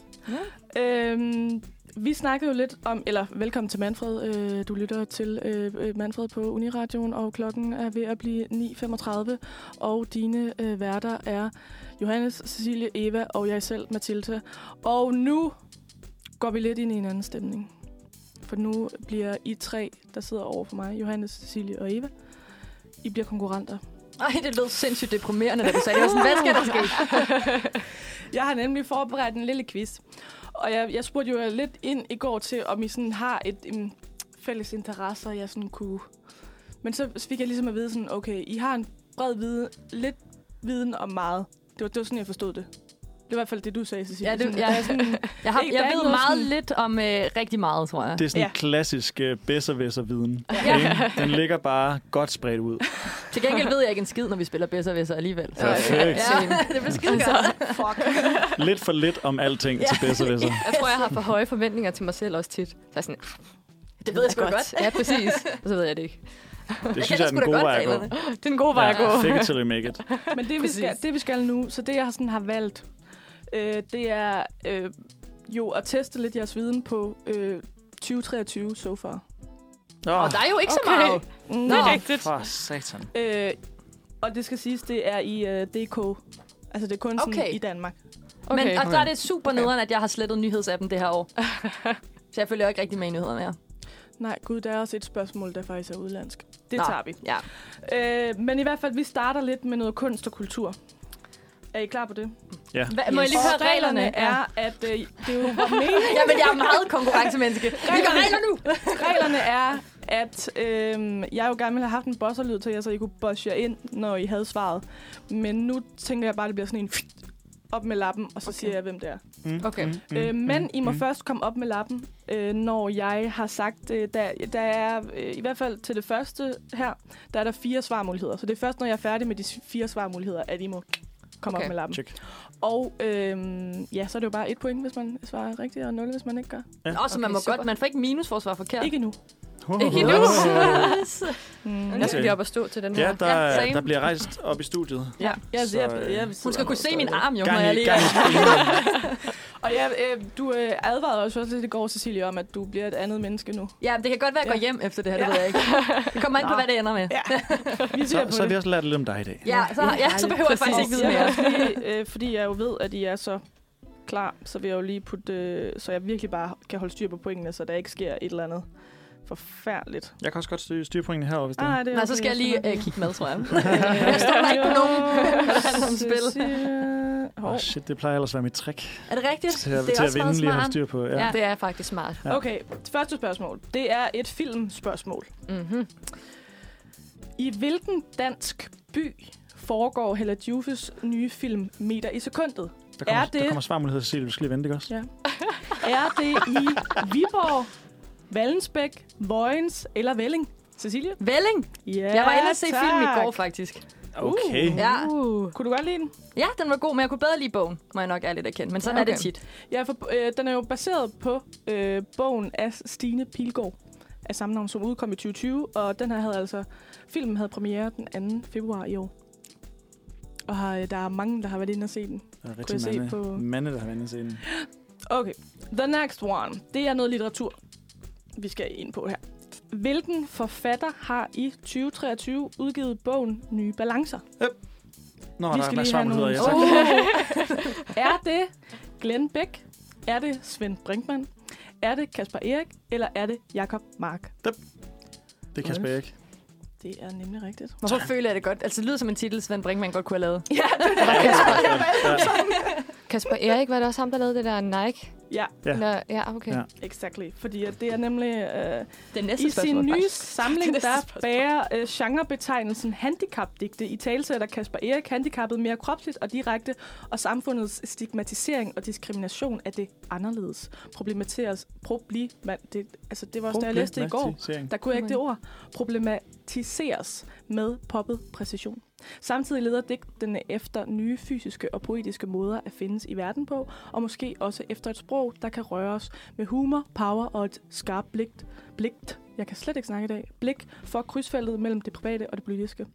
Ja. Øhm, vi snakkede jo lidt om, eller velkommen til Manfred. Øh, du lytter til øh, øh, Manfred på Uniradioen, og klokken er ved at blive 9.35. Og dine øh, værter er Johannes, Cecilie, Eva og jeg selv, Mathilde. Og nu går vi lidt ind i en anden stemning. For nu bliver I tre, der sidder over for mig, Johannes, Cecilie og Eva, I bliver konkurrenter. Ej, det lød sindssygt deprimerende, da du sagde det. Var sådan, hvad skal der ske? Jeg har nemlig forberedt en lille quiz. Og jeg, jeg spurgte jo lidt ind i går til, om I sådan har et um, fælles interesser, jeg sådan kunne... Men så fik jeg ligesom at vide sådan, okay, I har en bred viden, lidt viden om meget. Det var, det var sådan, jeg forstod det. Det var i hvert fald det, du sagde, Cecilie. Ja, det- Sådan, ja. der er sådan, Jeg, har, jeg ved meget sådan- lidt om øh, rigtig meget, tror jeg. Det er sådan en Ja. klassisk uh, bedservæsser-viden. Ja. Den ligger bare godt spredt ud. Til gengæld ved jeg ikke en skid, når vi spiller bedre Vesser alligevel. Så, Perfekt. ja, det bliver skide godt. fuck. Lidt for lidt om alting til bedservæsser. Jeg tror, jeg har for høje forventninger til mig selv også tit. Så jeg er sådan, Det ved jeg sgu da godt. Ja, præcis. Og så ved jeg det ikke. Det synes jeg er den gode godt vej at gå. Det er en god vej at gå. Fake it till you make it. Men det vi, skal, det, vi skal nu, så det, jeg sådan har valgt, øh, det er øh, jo at teste lidt jeres viden på øh, 2023 so far. Nå, Og der er jo ikke så Okay. meget. Mm. Nå. rigtigt. for satan. Øh, og det skal siges, det er i øh, DK. Altså, det er kun sådan Okay. i Danmark. Okay. Men, Okay. og så er det super nederen, at jeg har slettet nyhedsappen det her år. så jeg følger jo ikke rigtig med i nyhederne mere. Nej, gud, der er også et spørgsmål, der faktisk er udlandsk. Det Nå. tager vi. Ja. Øh, men i hvert fald, vi starter lidt med noget kunst og kultur. Er I klar på det? Ja. Hva, må jeg lige høre reglerne? er, at øh, det jo var meningen. Jamen, jeg er meget konkurrencemenneske. Vi gør regler nu! reglerne er, at øh, jeg jo gerne ville have haft en bosserlyd til jer, så I kunne bosse jer ind, når I havde svaret. Men nu tænker jeg bare, at det bliver sådan en op med lappen, og så okay. siger jeg, hvem det er. Mm, Okay. mm, mm, Øh, men mm, I må mm. først komme op med lappen, øh, når jeg har sagt, øh, der, der er øh, i hvert fald til det første her, der er der fire svarmuligheder. Så det er først, når jeg er færdig med de fire svarmuligheder, at I må komme Okay. op med lappen. Check. Og øh, ja, så er det jo bare et point, hvis man svarer rigtigt, og 0, hvis man ikke gør. Nå, så Okay, man må super. godt, man får ikke minus for at svare forkert. Ikke nu. Ikke endnu. Mm. Jeg skal lige op og stå til den her. Ja, der, Ja, same. der bliver rejst op i studiet. Ja, jeg, Så, jeg, jeg, jeg, Hun skal kunne se min arm, jo, når jeg lige Og ja, øh, du øh, advarede også lidt i går, Cecilie, om, at du bliver et andet menneske nu. Ja, det kan godt være, at jeg går Ja. hjem efter det her, det Ja. ved jeg ikke. Det kommer an på, hvad det ender med. Ja. Vi Så, på så har det. vi også lært lidt om dig i dag. Ja, så, ja, så behøver jeg faktisk ikke vide Ja, mere. fordi, øh, fordi jeg jo ved, at I er så klar, så vil jeg jo lige putte, øh, så jeg virkelig bare kan holde styr på pointene, så der ikke sker et eller andet forfærdeligt. Jeg kan også godt styre, styre pointene herovre, hvis det. Ah, det er Nej, så skal jeg lige øh, kigge med, tror jeg. Jeg stoler ikke på nogen, spil. Åh, oh, shit, det plejer ellers at være mit trick. Er det rigtigt? Til at, det er til at også vinde meget lige at styr på. Ja. Ja. ja. Det er faktisk smart. Ja. Okay, første spørgsmål. Det er et filmspørgsmål. Mm-hmm. I hvilken dansk by foregår Hella Jufes nye film Meter i sekundet? Der kommer, Er det- der kommer svarmulighed, Cecilie. Du skal lige vente, ikke også? Ja. Er det i Viborg, Vallensbæk, Vojens eller Velling? Cecilie? Velling. Ja, Jeg var inde og se tak. film i går, faktisk. Okay. Ja. Uh. Kunne du godt lide den? Ja, den var god, men jeg kunne bedre lide bogen, må jeg nok ærligt erkende. Men sådan Ja, er det okay. tit. Ja, for øh, den er jo baseret på øh, bogen af Stine Pilgaard. af samme navn, som udkom i 2020. Og den her havde altså, filmen havde premiere den 2. februar i år. Og har, øh, der er mange, der har været inde og se den. Der er rigtig se mange, på- mande, der har været inde og se den. Okay, the next one. Det er noget litteratur, vi skal ind på her. Hvilken forfatter har i 2023 udgivet bogen Nye Balancer? Nå, Vi der skal er lige have nogle- Ja, tak. Er det Glenn Beck? Er det Svend Brinkmann? Er det Kasper Erik? Eller er det Jakob Mark? Det er Kasper Erik. Det er nemlig rigtigt. Hvorfor føler jeg det godt? Altså, det lyder som en titel, Svend Brinkmann godt kunne have lavet. Ja, Kasper Erik, var det også ham, der lavede det der Nike? Ja Ja. Ja, okay. Ja. exactly. Fordi at det er nemlig... Øh, Det næste I spørgsmål, sin nye faktisk. samling, der spørgsmål. bærer øh, genrebetegnelsen handicapdigte i talsætter Kasper Erik handicappet mere kropsligt og direkte, og samfundets stigmatisering og diskrimination af det anderledes. Problematiseres, problema, det, altså det var også, da jeg læste det i går, der kunne jeg ikke det ord, problematiseres med poppet præcision. Samtidig leder digtene efter nye fysiske og poetiske måder at findes i verden på, og måske også efter et sprog, der kan røres med humor, power og et skarpt blik, bligt, jeg kan slet ikke snakke i dag, blik for krydsfeltet mellem det private og det politiske.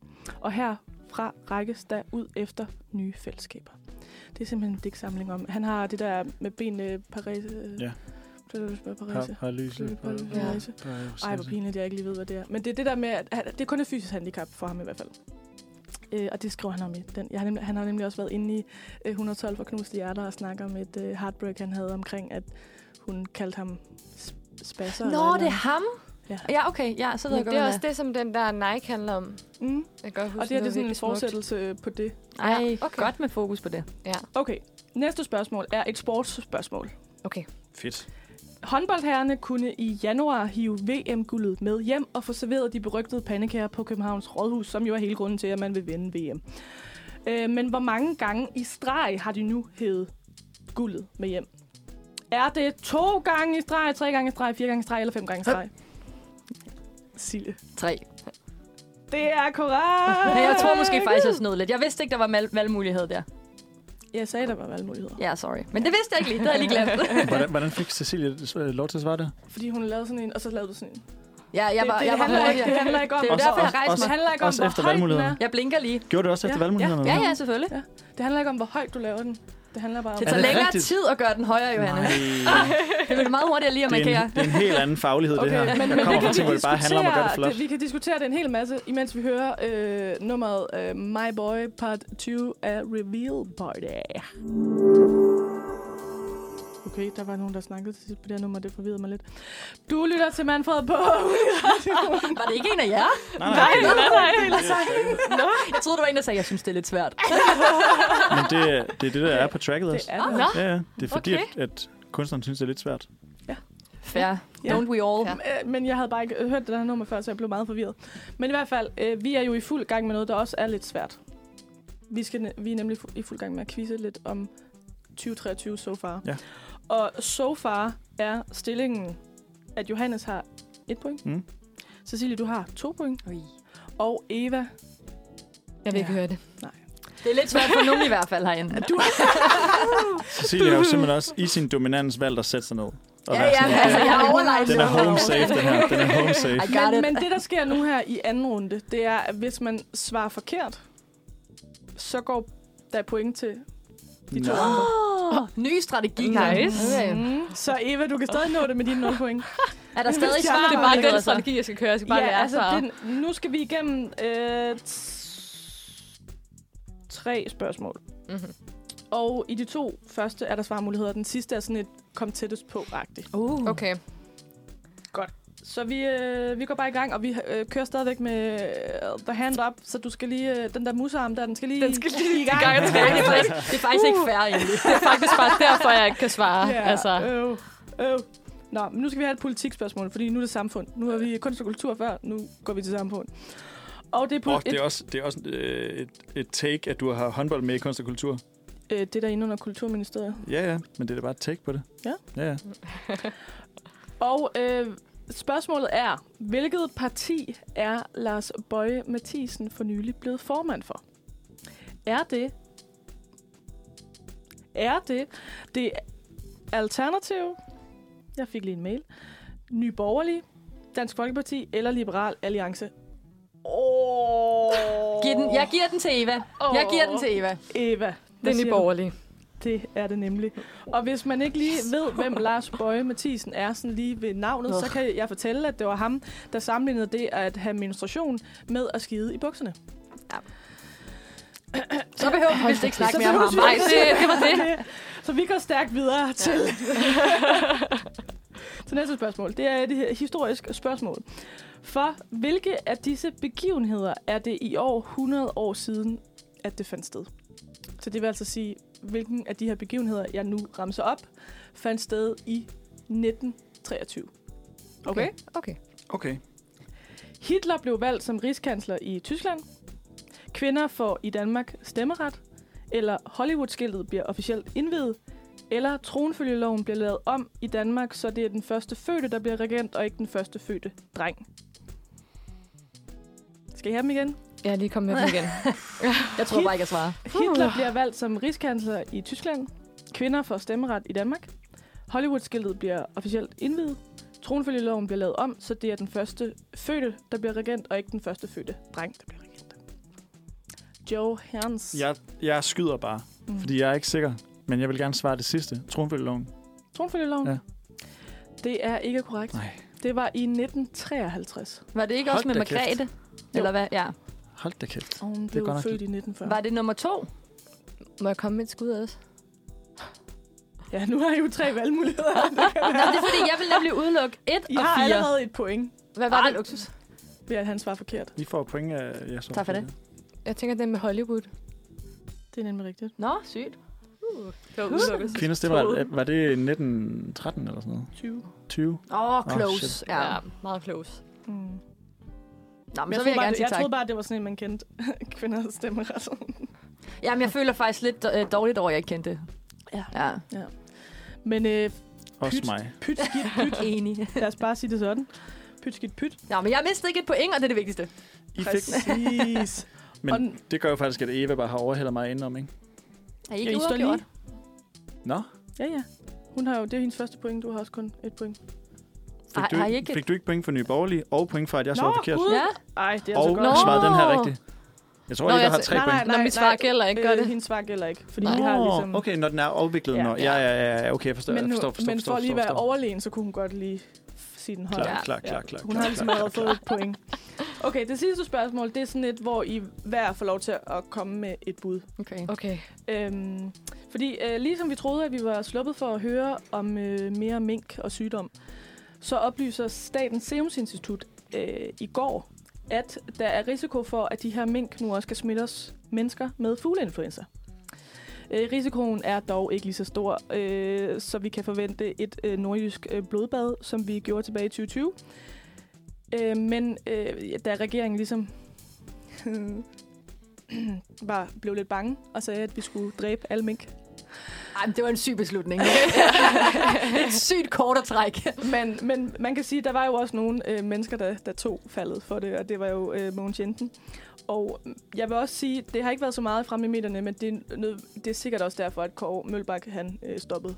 Og herfra rækkes der ud efter nye fællesskaber. Det er simpelthen en digtsamling om. Han har det der med benene Paris. Ja. Er spørger Paris. Har, har lyset. Ja. Ej, hvor pinligt, jeg ikke lige ved, hvad det er. Men det er det der med, at det er kun et fysisk handicap for ham i hvert fald. Øh, og det skriver han om i den. Jeg har nemlig, han har nemlig også været inde i øh, 112 for knuste hjerter og snakker om et øh, heartbreak, han havde omkring, at hun kaldte ham sp- spasser. Nå, et det er ham? Ja. Ja, okay. Ja, så ved jeg Men godt, det er også det, som den der Nike handler om. Mm. Jeg kan godt huske, Og det er det var sådan en fortsættelse øh, på det. Ej, Ja, okay. okay. godt med fokus på det. Ja, Okay, næste spørgsmål er et sportsspørgsmål. okay. Fedt. Håndboldherrerne kunne i januar hive VM-guldet med hjem og få serveret de berygtede pandekager på Københavns Rådhus, som jo er hele grunden til, at man vil vinde VM. Øh, men hvor mange gange i streg har de nu hævet guldet med hjem? Er det to gange i streg, tre gange i streg, fire gange i streg eller fem gange i streg? Sille. Tre. Det er korrekt! Men jeg tror måske faktisk, jeg snød lidt. Jeg vidste ikke, der var valgmulighed der. Jeg sagde, der var valgmuligheder. Ja, sorry. Men det vidste jeg ikke lige. Det havde jeg lige glemt. Hvordan, hvordan fik Cecilie øh, lov til at svare det? Fordi hun lavede sådan en, og så lavede du sådan en. Ja, jeg var, det, det, jeg var handler ikke, det hurtigere. handler ikke om, Det er Også- derfor, jeg rejste det mig. handler ikke om, også hvor efter høj den er. Jeg blinker lige. Gjorde du også efter Ja. valgmulighederne? Ja, ja, selvfølgelig. Ja. Det handler ikke om, hvor højt du laver den. Det handler bare om... Det Er tager længere rigtigt? tid at gøre den højere, Johanne. Nej. Det vil meget hurtigere lige at Det er, markere. en, det er en helt anden faglighed, det her. Okay, men, men kommer det fra kan ting, hvor vi det bare handler om at gøre det flot. det, vi kan diskutere det en hel masse, imens vi hører øh, nummeret øh, My Boy Part 2 af Reveal Party. Okay, der var nogen, der snakkede til sidst på det her nummer, det forvirrede mig lidt. Du lytter til Manfred på Var det ikke en af jer? Nej, Nej, det- nej, nej. det er- Nå, jeg troede, det var en, der sagde, jeg synes, det er lidt svært. Men det, er- det er det, der er på tracket Det også. er det. Ja, ja. Det er fordi, Okay. at, at kunstneren synes, det er lidt svært. Fair. Ja. Don't we all? Ja. Øh, Men jeg havde bare ikke hørt det her nummer før, så jeg blev meget forvirret. Men i hvert fald, øh, vi er jo i fuld gang med noget, der også er lidt svært. Vi, skal, vi er nemlig fu- i fuld gang med at quizze lidt om 2023 so far. Ja. Og so far er stillingen, at Johannes har et point. Mm. Cecilie, du har to point. Ui. Og Eva, Jeg vil ikke Ja. høre det. Det er lidt svært for nogen i hvert fald herinde. du Cecilie har jo simpelthen også i sin dominans valgt at sætte sig ned. Og Ja, ja, sådan, altså, jeg er overlegen. Den er home safe, den her. Den er home safe. Men, men det, der sker nu her i anden runde, det er, at hvis man svarer forkert, så går der point til de to andre. Oh, ny strategi. Nice. Okay. Mm. Så Eva, du kan stadig nå det med dine 0 point. Er der stadig Det er svar? Det er bare den strategi, jeg skal køre. Jeg skal bare ja, lære altså, det, nu skal vi igennem øh, tre spørgsmål. Mhm. Og i de to første er der svarmuligheder. Den sidste er sådan et kom tættest på-agtigt. Uh. Okay. Så vi, øh, vi går bare i gang, og vi øh, kører stadigvæk med øh, the hand up, så du skal lige, øh, den der musearm der, den skal lige, Den skal lige i gang. i gang Det er, faktisk, det er faktisk ikke fair, egentlig. Det er faktisk bare derfor, jeg ikke kan svare. Ja, Altså, øv, øv. Nå, men nu skal vi have et politikspørgsmål, fordi nu er det samfund. Nu har vi kunst og kultur før, nu går vi til samfund. Og det er, Oh, det er også, det er også øh, et, et take, at du har håndbold med i kunst og kultur. øh, det er der inde under Kulturministeriet. Ja, ja, men det er da bare et take på det. Ja. Ja, ja. Og øh, spørgsmålet er, hvilket parti er Lars Bøje Mathisen for nylig blevet formand for? Er det... Er det det Alternativ? Jeg fik lige en mail. Ny Borgerlige, Dansk Folkeparti eller Liberal Alliance? Åh. Giv den, jeg giver den til Eva. Jeg giver den til Eva. Eva. Den du? borgerlige. Det er det nemlig. Og hvis man ikke lige ved, hvem Lars Bøje Mathisen er sådan lige ved navnet, så kan jeg fortælle, at det var ham, der sammenlignede det at have menstruation med at skide i bukserne. Så behøver vi vist ikke snakke mere om ham. Nej, det, det var det. Så vi går stærkt videre til, til næste spørgsmål. Det er et historisk spørgsmål. For hvilke af disse begivenheder er det i år 100 år siden, at det fandt sted? Så det vil altså sige, hvilken af de her begivenheder, jeg nu ramser op, fandt sted i 1923. Okay? Okay. Okay. Hitler blev valgt som rigskansler i Tyskland. Kvinder får i Danmark stemmeret. Eller Hollywood-skiltet bliver officielt indvidet. Eller tronfølgeloven bliver lavet om i Danmark, så det er den første fødte, der bliver regent, og ikke den første fødte dreng. Skal I have dem igen? Jeg er lige kommet med dem igen. Jeg tror bare ikke, jeg svarer. Hitler bliver valgt som rigskansler i Tyskland. Kvinder får stemmeret i Danmark. Hollywood-skiltet bliver officielt indvidet. Tronfølgeloven bliver lavet om, så det er den første fødte, der bliver regent, og ikke den første fødte dreng, der bliver regent. Joe Herns. Jeg, jeg skyder bare, Mm. fordi jeg er ikke sikker. Men jeg vil gerne svare det sidste. Tronfølgeloven. Tronfølgeloven? Ja. Det er ikke korrekt. Nej. Det var i 1953. Var det ikke Hold også med kæft. Margrethe? Eller hvad? Ja. Hold da kæft. Og hun er blev godt nok- født i 1940. Var det nummer to? Må jeg komme med et skud også? Ja, nu har I jo tre valgmuligheder. Det kan Nå, være. det er fordi, jeg vil nemlig udelukke et I og har fire. allerede et point, Hvad var Ej, det? luksus. ved at han svarer forkert. I får point af... Ja, så Tak for det. Jeg tænker, den med Hollywood. Det er nemlig rigtigt. Nå, sygt. Det var. Kvinders stemmeret, var det 1913 eller sådan noget? 20. 20? Åh, oh, close. shit. ja. Ja, meget close. Mm. Nå, men Men så jeg, vil troede jeg bare, gerne det, sige jeg tak. troede bare, at det var sådan en, man kendte. Kvinder stemmeret. Jamen, jeg føler faktisk lidt øh, dårligt over, at jeg ikke kendte det. Ja. Ja. Men øh, Også Pyt. mig. pyt, skidt, pyt. Enig. Lad os bare sige det sådan. Pyt, skidt, pyt. Nå, men jeg mistede ikke et point, og det er det vigtigste. I fik, Præcis. Og men den- det gør jo faktisk, at Eva bare har overhældet mig indenom, ikke? Er I Ja, ikke I står uafgjort? lige. Nå, Ja, ja. Hun har jo, det er hendes første point. Du har også kun et point. Fik, Ej, du, har I ikke- fik du ikke point for Nye Borgerlige, og point for, at jeg svarede forkert? Ja. Ej, det er Og altså godt. Nå. svarede den her rigtigt. Jeg tror, Nå, jeg har tre nej, point. nej, Når mit svar gælder ikke, gør øh, det. Hendes svar gælder ikke, fordi Nå, vi har ligesom... okay, når den er afviklet. Ja. Når, ja, ja, ja, okay, jeg forstår, men, nu, forstår, forstår, men forstår, for at lige forstår, være overlegen, så kunne hun godt lige sige den højt. Klar, klar, klar, klar, Hun har ligesom allerede fået et point. Okay, det sidste spørgsmål, det er sådan et, hvor I hver får lov til at komme med et bud. Okay. Okay. Øhm, fordi øh, ligesom vi troede, at vi var sluppet for at høre om øh, mere mink og sygdom, så oplyser Statens Serum Institut øh, i går, at der er risiko for, at de her mink nu også kan smitte os mennesker med fugleinfluenza. Øh, risikoen er dog ikke lige så stor, øh, så vi kan forvente et øh, nordjysk øh, blodbad, som vi gjorde tilbage i 2020. Øh, men øh, da regeringen ligesom var, blev lidt bange og sagde, at vi skulle dræbe alle mink, Ej, det var en syg beslutning. et sygt kort at trække. Men, men man kan sige, at der var jo også nogle øh, mennesker, der, der tog faldet for det, og det var jo øh, Mogens Jensen. Og jeg vil også sige, det har ikke været så meget fremme i medierne, men det er, nød, det er sikkert også derfor, at Kåre Mølbak han øh, stoppede,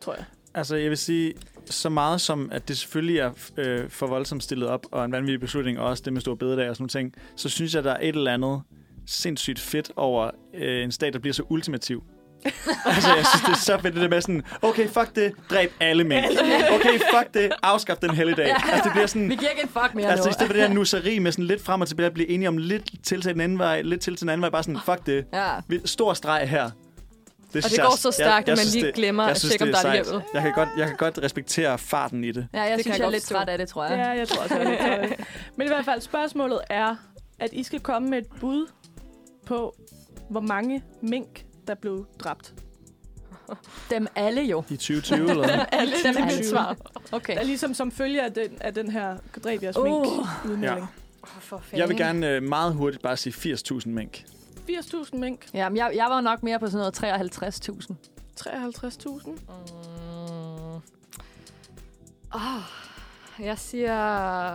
tror jeg. Altså, jeg vil sige, så meget som, at det selvfølgelig er øh, for voldsomt stillet op, og en vanvittig beslutning, og også det med store bededag og sådan nogle ting, så synes jeg, der er et eller andet sindssygt fedt over øh, en stat, der bliver så ultimativ. Altså, jeg synes, det er så fedt, det der med sådan, okay, fuck det, dræb alle mænd. Okay, fuck det, afskaf den helligdag. Ja. Altså, det bliver sådan, Vi giver ikke en fuck mere altså, nu. i stedet for det her nusseri med sådan lidt frem og tilbage, at blive enige om lidt til til den anden vej, lidt til til den anden vej, bare sådan, fuck det, Ja. Stor streg her. Og det går så stærkt, at man lige det- glemmer jeg at tjekke, om det der er hjælp. Jeg kan, godt, jeg kan godt respektere farten i det. Ja, jeg Det det synes, jeg jeg er lidt træt af det, tror jeg. Ja, jeg tror også, jeg er lidt træt af det. Men i hvert fald, spørgsmålet er, at I skal komme med et bud på, hvor mange mink, der blev dræbt. Dem alle jo. I 2020 eller hvad? Alle Dem det er mit svar. Okay. Der er ligesom som følge af den, af den her dræb jeres Uh. mink Ja. udmelding. For fanden. Jeg vil gerne øh, meget hurtigt bare sige 80.000 mink. 80.000 mink, Ja, men jeg, jeg var nok mere på sådan noget 53.000. 53.000. Mm. Oh, jeg siger...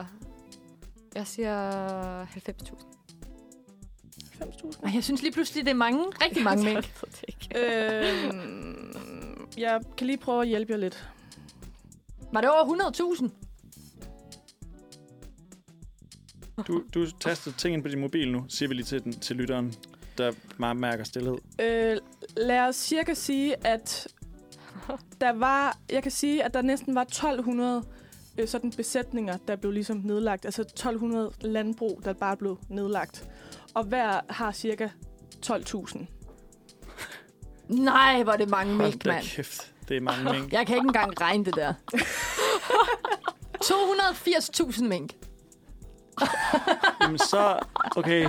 Jeg siger 90.000. 90.000. Ej, Jeg synes lige pludselig, det er mange, rigtig mange mink. Øhm, jeg kan lige prøve at hjælpe jer lidt. Var det over 100.000? Du, du taster ting ind på din mobil nu, siger vi lige til, den, til lytteren, der meget mærker stillhed. Øh, lad os cirka sige, at der var, jeg kan sige, at der næsten var 1200 øh, sådan besætninger, der blev ligesom nedlagt. Altså 1200 landbrug, der bare blev nedlagt. Og hver har cirka 12.000. Nej, hvor er det mange mink, mand. kæft, det er mange mink. Jeg kan ikke engang regne det der. 280.000 mink. Jamen så, okay.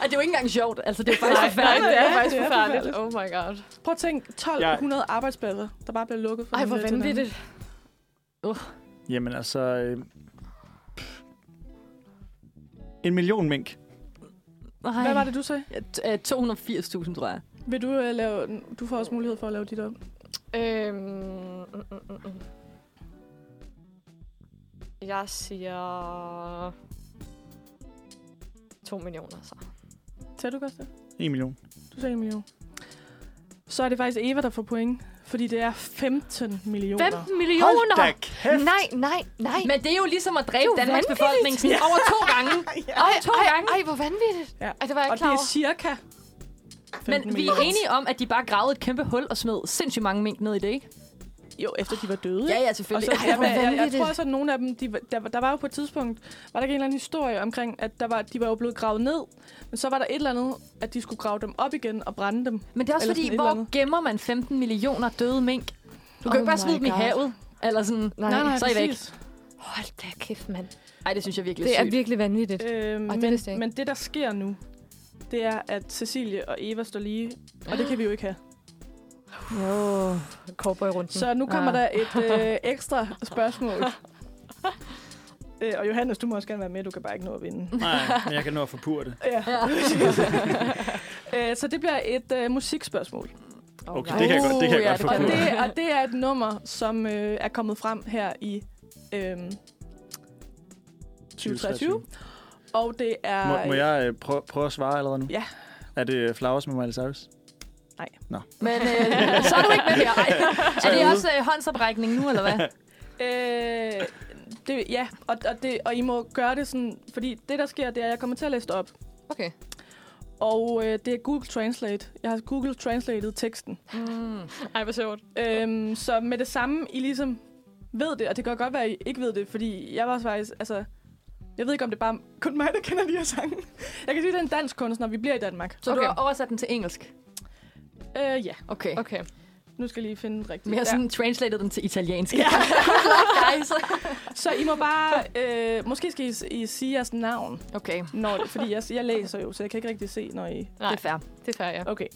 Og det er jo ikke engang sjovt. Altså, det er faktisk Nej, forfærdeligt. det er Ja, faktisk forfærdeligt. Oh my god. Prøv at tænke, 1200 arbejdspladser, der bare bliver lukket. fra Ej, hvor vanvittigt. Jamen altså... Øh, en million mink. Nej. Hvad var det, du sagde? Ja, t- øh, 280.000, tror jeg. Vil du øh, lave... Du får også mulighed for at lave dit op. Øhm, mm, mm, mm, mm. Jeg siger... 2 millioner, så. Sagde du godt det? En million. Du sagde en million. Så er det faktisk Eva, der får point. Fordi det er 15 millioner. 15 Hold millioner! da kæft! Nej, nej, nej. Men det er jo ligesom at dræbe Det er Danmarks vanvittigt. befolkning sådan over to gange. Ej, to ej, gange. ej, hvor vanvittigt. Ja. Ej, det var jeg Og ikke det klar er over. cirka 15 Men vi er enige om, at de bare gravede et kæmpe hul og smed sindssygt mange mink ned i det, ikke? Jo, efter de var døde. Ja, ja, Og selvfølgelig. så, Ej, jeg, jeg, jeg, tror også, at nogle af dem, de, der, var- der var jo på et tidspunkt, var der ikke en eller anden historie omkring, at der var, de var jo blevet gravet ned, men så var der et eller andet, at de skulle grave dem op igen og brænde dem. Men det er også Eller fordi, hvor gemmer man 15 millioner døde mink? Du kan Oh jo ikke bare smide dem i havet. Eller sådan, Nej, så er I væk. præcis. Hold da kæft, mand. Ej, det synes jeg virkelig Det er er sygt. virkelig vanvittigt. Øh, det men, vidste jeg ikke. men det, der sker nu, det er, at Cecilie og Eva står lige, og det kan vi jo ikke have. Jo, cowboy rundt. Så nu kommer Ah. der et øh, ekstra spørgsmål. øh, og Johannes, du må også gerne være med, du kan bare ikke nå at vinde. Nej, men jeg kan nå at forpure det. Ja. Ja. øh, så det bliver et øh, musikspørgsmål. Okay, det kan jeg godt, det kan jeg ja, godt det Og kan forpure. det, og det er et nummer, som øh, er kommet frem her i øh, 2023. Og det er... Må, må jeg øh, prøve, prøve at svare allerede nu? Ja. Er det Flowers med Miley Cyrus? Men øh, så er du ikke med mere. Ej. Er det også øh, håndsoprækning nu, eller hvad? Øh, det, ja, og, og, det, og I må gøre det sådan... Fordi det, der sker, det er, at jeg kommer til at læse det op. Okay. Og øh, det er Google Translate. Jeg har Google Translated teksten. Mm. Ej, hvor sjovt. Øhm, så med det samme, I ligesom ved det, og det kan godt være, at I ikke ved det, fordi jeg var faktisk, altså, jeg ved ikke, om det er bare kun mig, der kender de her sange. Jeg kan sige, at det er en dansk kunstner, vi bliver i Danmark. Så Okay. du har oversat den til engelsk? Øh, ja, Okay. Okay. Nu skal jeg lige finde den rigtige. Mere sådan translated den til italiensk. Ja. Guys. Så I må bare, øh, måske skal I, I sige jeres navn, Okay, når det, fordi jeg, jeg læser jo, så jeg kan ikke rigtig se, når I... det Nej, er fair. det er fair, ja. Okay.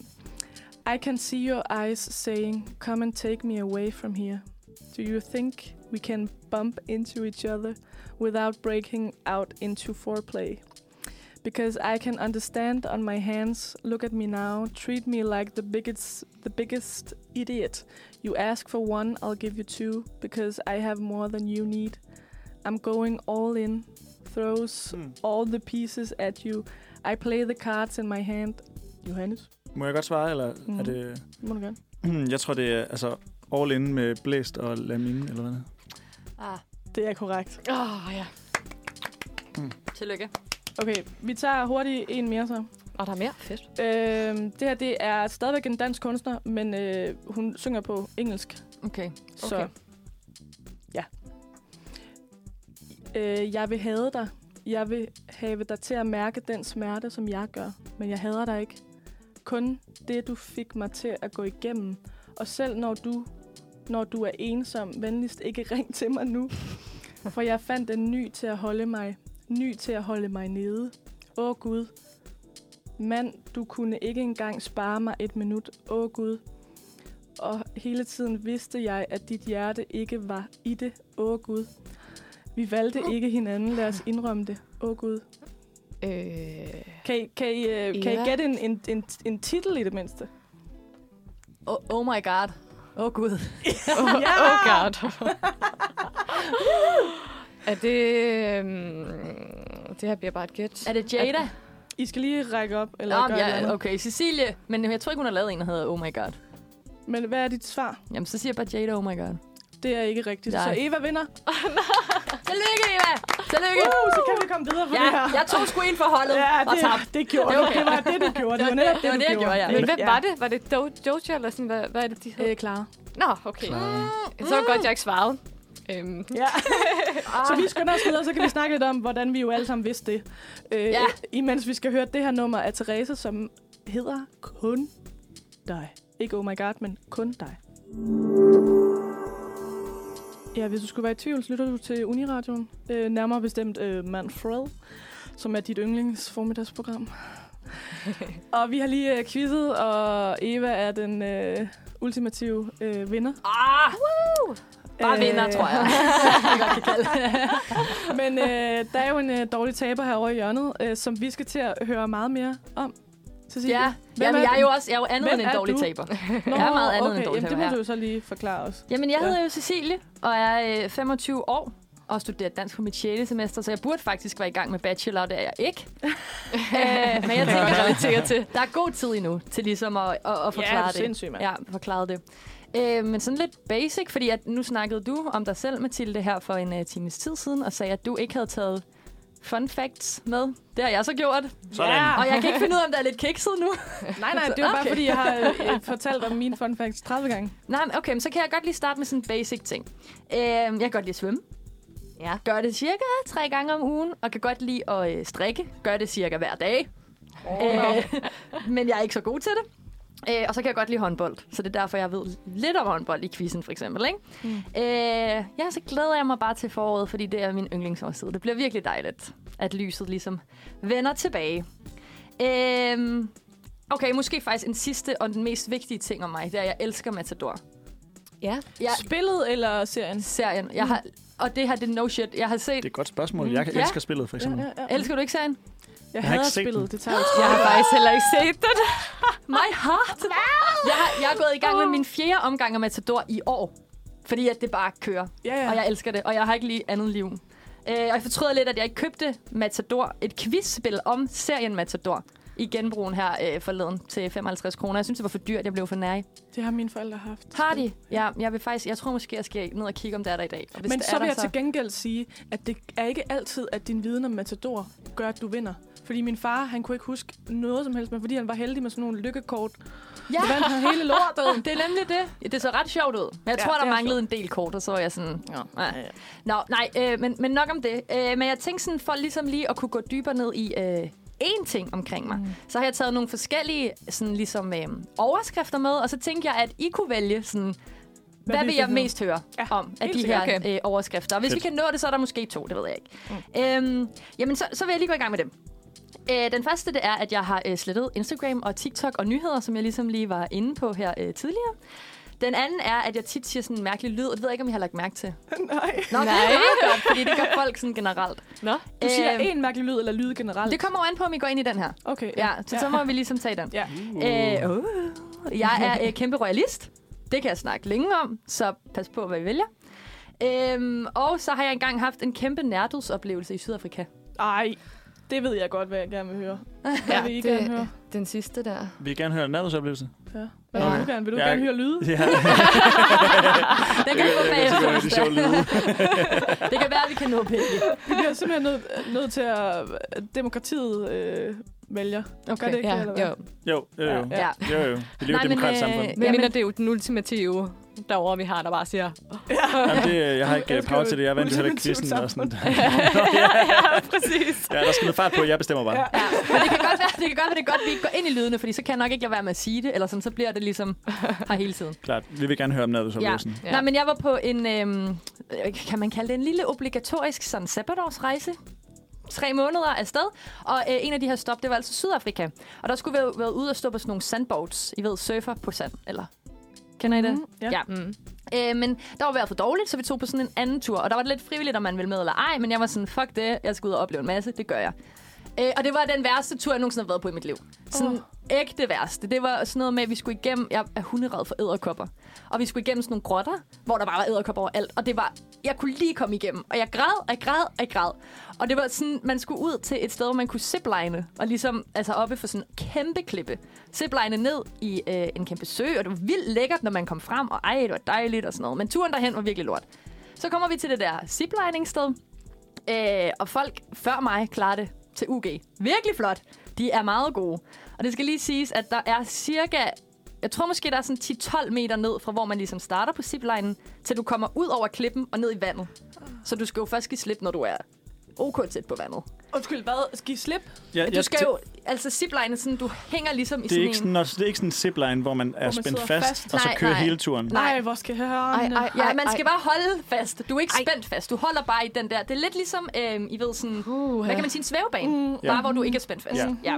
I can see your eyes saying, come and take me away from here. Do you think we can bump into each other without breaking out into foreplay? Because I can understand on my hands. Look at me now. Treat me like the biggest, the biggest idiot. You ask for one, I'll give you two. Because I have more than you need. I'm going all in. Throws Hmm. all the pieces at you. I play the cards in my hand. Johannes, Må jeg godt svare, eller Mhm. er det... det må du gerne. Jeg tror, det er altså all in med blæst og lamine, eller hvad? Ah, Det er korrekt. Åh, oh, ja. tillykke. Okay, vi tager hurtigt en mere så. Og der er mere. Fedt. Øhm, det her det er stadigvæk en dansk kunstner, men øh, hun synger på engelsk. Okay. Så Okay. ja. Øh, jeg vil hade dig. Jeg vil have dig til at mærke den smerte, som jeg gør. Men jeg hader dig ikke. Kun det, du fik mig til at gå igennem. Og selv når du, når du er ensom, venligst ikke ring til mig nu. For jeg fandt en ny til at holde mig. Ny til at holde mig nede. Åh Gud. Mand, du kunne ikke engang spare mig et minut. Åh Gud. Og hele tiden vidste jeg, at dit hjerte ikke var i det. Åh Gud. Vi valgte ikke hinanden. Lad os indrømme det. Åh Gud. Øh, Kan I, kan I, øh, kan I gætte en, en, en, en titel i det mindste? Oh, oh my god. Åh oh, gud. oh, oh god. er det... Øhm, det her bliver bare et gæt. Er det Jada? I skal lige række op. Eller Nå, ja, andet. okay. Cecilie. Men jeg tror ikke, hun har lavet en, der hedder Oh my god. Men hvad er dit svar? Jamen, så siger jeg bare Jada Oh my god. Det er ikke rigtigt. Nej. Så Eva vinder. Tillykke, Eva! Tillykke! Uh, så kan vi komme videre på Ja, det her. jeg tog sgu ind for holdet Ja, og tabte. det, det gjorde Det du. er okay. Det var det, du gjorde. Det var Det var netop det- det var du det, jeg gjorde, ja. Men hvem Ja. var det? Var det Do- Doja, eller sådan, hvad, hvad er det, de hed? Øh, Clara. Nå, okay. Clara. Så var det godt, jeg ikke svarede. Øhm, Ja. så vi skynder os videre, så kan vi snakke lidt om, hvordan vi jo alle sammen vidste det. Øh, Ja. Imens vi skal høre det her nummer af Therese, som hedder Kun dig. Ikke Oh My God, men Kun dig. Ja, hvis du skulle være i tvivl, så lytter du til Uniradioen. Øh, nærmere bestemt øh, Manfred, som er dit yndlingsformiddagsprogram. og vi har lige øh, quizzet, og Eva er den øh, ultimative øh, vinder. Ah, bare vinder, tror jeg. det. Men øh, der er jo en øh, dårlig taber herovre i hjørnet, øh, som vi skal til at høre meget mere om. Cecilie. Ja, Hvem Jamen, er jeg er jo også jeg er jo andet end en dårlig du? taber. Nå, jeg er meget andet okay. end dårlig Jamen, det taber, må ja. du jo så lige forklare os. Jamen, jeg Ja. hedder jo Cecilie, og er øh, 25 år og studerer dansk på mit 6. semester, så jeg burde faktisk være i gang med bachelor, det er jeg ikke. øh, men jeg tænker, relaterer til. der er god tid endnu til ligesom at, at, at forklare ja, det. sindssygt, mand. Ja, forklare det. Øh, men sådan lidt basic, fordi at nu snakkede du om dig selv, Mathilde, her for en uh, times tid siden, og sagde, at du ikke havde taget fun facts med. Det har jeg så gjort. Sådan. Ja. Og jeg kan ikke finde ud af, om der er lidt kikset nu. Nej, nej, det bare, Okay. fordi jeg har øh, øh, fortalt om mine fun facts 30 gange. Nej, men okay, men så kan jeg godt lige starte med sådan en basic ting. Øh, jeg kan godt lide at svømme. Ja. Gør det cirka tre gange om ugen, og kan godt lide at øh, strikke. Gør det cirka hver dag. Oh, øh, men jeg er ikke så god til det. Øh, og så kan jeg godt lide håndbold, så det er derfor, jeg ved lidt om håndbold i quizzen, for eksempel. Ikke? Mm. Øh, ja, så glæder jeg mig bare til foråret, fordi det er min yndlingsårstid. Det bliver virkelig dejligt, at lyset ligesom vender tilbage. Øh, okay, måske faktisk en sidste og den mest vigtige ting om mig, det er, at jeg elsker Matador. ja. Jeg, Spillet eller serien? serien. Jeg har, og det her, det er no shit. Jeg har set... Det er et godt spørgsmål. Jeg Ja. elsker spillet, for Ja, eksempel. ja, ja. Elsker du ikke serien? Jeg, Jeg har ikke set spillet. den. Det tager jo Jeg har faktisk heller ikke set det. My heart! Jeg, har, jeg er gået i gang med min fjerde omgang af Matador i år. Fordi at det bare kører. Ja, ja. Og jeg elsker det. Og jeg har ikke lige andet liv. Øh, og jeg fortryder lidt, at jeg ikke købte Matador. Et quizspil om serien Matador. I genbrugen her øh, forleden til 55 kroner. Jeg synes, det var for dyrt. Jeg blev for nær. Det har mine forældre haft. Har de? Ja, jeg vil faktisk... Jeg tror måske, jeg skal ned og kigge, om det er der i dag. Og hvis Men det så er vil der, jeg til gengæld sige, at det er ikke altid, at din viden om Matador gør, at du vinder. Fordi min far, han kunne ikke huske noget som helst, men fordi han var heldig med sådan nogle lykkekort, Ja, så vandt han hele lortet. det er nemlig det. Ja, Det så ret sjovt ud. Men jeg Ja, tror, der er manglede en del kort, og så var jeg sådan... Ja. Ja. Nå, nej, øh, men, men nok om det. Øh, men jeg tænkte sådan, for ligesom lige at kunne gå dybere ned i øh, én ting omkring mig, mm. så har jeg taget nogle forskellige sådan ligesom, øh, overskrifter med, og så tænkte jeg, at I kunne vælge sådan, hvad, hvad vi vil jeg mest høre Ja, om af de her Okay. øh, overskrifter. Og hvis Fedt. vi kan nå det, så er der måske to, det ved jeg ikke. Mm. Øhm, jamen, så, så vil jeg lige gå i gang med dem. Øh, den første, det er, at jeg har øh, slettet Instagram og TikTok og nyheder, som jeg ligesom lige var inde på her øh, tidligere. Den anden er, at jeg tit siger sådan en mærkelig lyd, og det ved jeg ikke, om I har lagt mærke til. Nej. Nå, Nej. det er meget godt, fordi det gør folk sådan generelt. Nå. Du siger Øhm, en mærkelig lyd eller lyd generelt. Det kommer jo an på, om I går ind i den her. Okay. Ja, så, så må vi ligesom tage den. Ja. Øh, uh, jeg er øh, kæmpe royalist. Det kan jeg snakke længe om, så pas på, hvad I vælger. Øhm, og så har jeg engang haft en kæmpe nærdødsoplevelse i Sydafrika. Ej, det ved jeg godt, hvad jeg gerne vil høre. Hvad vil I det- gerne høre? Den sidste der. Vi vil gerne høre en nærhedsoplevelse. Ja. Hvad Okay. vil du gerne? Vil du Jeg- gerne høre lyde? Ja. Den kan vi få bagefter. det er hvis sjovt det er. lyde. Det kan være, at vi kan nå begge. Vi bliver simpelthen nødt, nødt til at at demokratiet øh, vælger. Gør det ikke, ja, eller hvad? jo. Jo, jo, jo. Ja. Jo, jo. Vi lever i Nej, et men, demokratisk øh, samfund. Men mindre det er jo den ultimative derovre, vi har, der bare siger... Jamen, det, jeg har ikke elsker power til det. Jeg vandt jo heller quizzen. Og sådan. ja, præcis. Ja, der skal noget fart på. Jeg bestemmer bare. Ja. Ja, men det kan godt være, det kan godt være, det er godt, at vi ikke går ind i lydene, fordi så kan jeg nok ikke lade være med at sige det, eller sådan, så bliver det ligesom her hele tiden. Klart. Vi vil gerne høre om nærhedsoplevelsen. Ja. Nej, men jeg var på en, øhm, øh, kan man kalde det en lille obligatorisk sådan sabbatårsrejse. Tre måneder afsted. Og øh, en af de her stop, det var altså Sydafrika. Og der skulle vi jo være ude og stå på sådan nogle sandboards. I ved, surfer på sand, eller... Kender I det? Mhm, ja. ja. Mm. Øh, men der var vejret for dårligt, så vi tog på sådan en anden tur. Og der var det lidt frivilligt, om man ville med eller ej. Men jeg var sådan, fuck det, jeg skal ud og opleve en masse. Det gør jeg. Øh, og det var den værste tur, jeg nogensinde har været på i mit liv. Sådan, Åh. ægte værste, det var sådan noget med, at vi skulle igennem... Jeg er hunderad for æderkopper. Og vi skulle igennem sådan nogle grotter, hvor der bare var æderkopper overalt. Og det var... Jeg kunne lige komme igennem. Og jeg græd, og jeg græd, og jeg græd. Og det var sådan, man skulle ud til et sted, hvor man kunne zipline. Og ligesom, altså oppe for sådan en kæmpe klippe. Zipline ned i øh, en kæmpe sø, og det var vildt lækkert, når man kom frem. Og ej, det var dejligt og sådan noget. Men turen derhen var virkelig lort. Så kommer vi til det der ziplining-sted. Øh, og folk før mig klarer det til UG. Virkelig flot. De er meget gode. Og det skal lige siges, at der er cirka... Jeg tror måske, der er sådan 10-12 meter ned fra, hvor man ligesom starter på ziplinen, til du kommer ud over klippen og ned i vandet. Så du skal jo først give slip, når du er ok tæt på vandet. Undskyld, hvad? Skal I slip? Ja, Du skal jo... Altså, zipline, sådan, du hænger ligesom i det er, sådan ikke sådan, en... når, det er ikke sådan en zipline, hvor man er man spændt fast, fast. og så Nej, kører nej. hele turen. Nej, hvor skal jeg høre Ej, ej, Ja, man skal ej. bare holde fast. Du er ikke Ej. spændt fast. Du holder bare i den der. Det er lidt ligesom, øh, I ved, sådan... Uh, Hvad kan man sige? En svævebane. Mm, Ja. bare hvor du ikke er spændt fast. Ja. ja.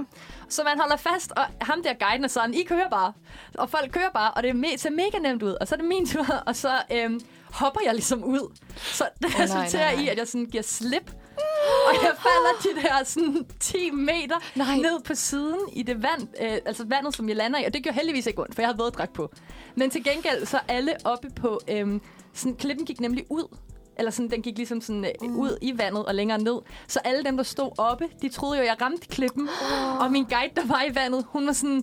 Så man holder fast, og ham der guiden er sådan, I kører bare. Og folk kører bare, og det er me- ser mega nemt ud. Og så er det min tur, og så øhm, hopper jeg ligesom ud. Så det nej, resulterer nej. i, at jeg sådan giver slip. Og jeg falder de der sådan 10 meter Nej. ned på siden i det vand, øh, altså vandet, som jeg lander i. Og det gjorde heldigvis ikke ondt, for jeg havde våddragt på. Men til gengæld, så alle oppe på... Øhm, sådan, klippen gik nemlig ud. Eller sådan, den gik ligesom sådan øh, ud i vandet og længere ned. Så alle dem, der stod oppe, de troede jo, jeg ramte klippen. Og min guide, der var i vandet, hun var sådan,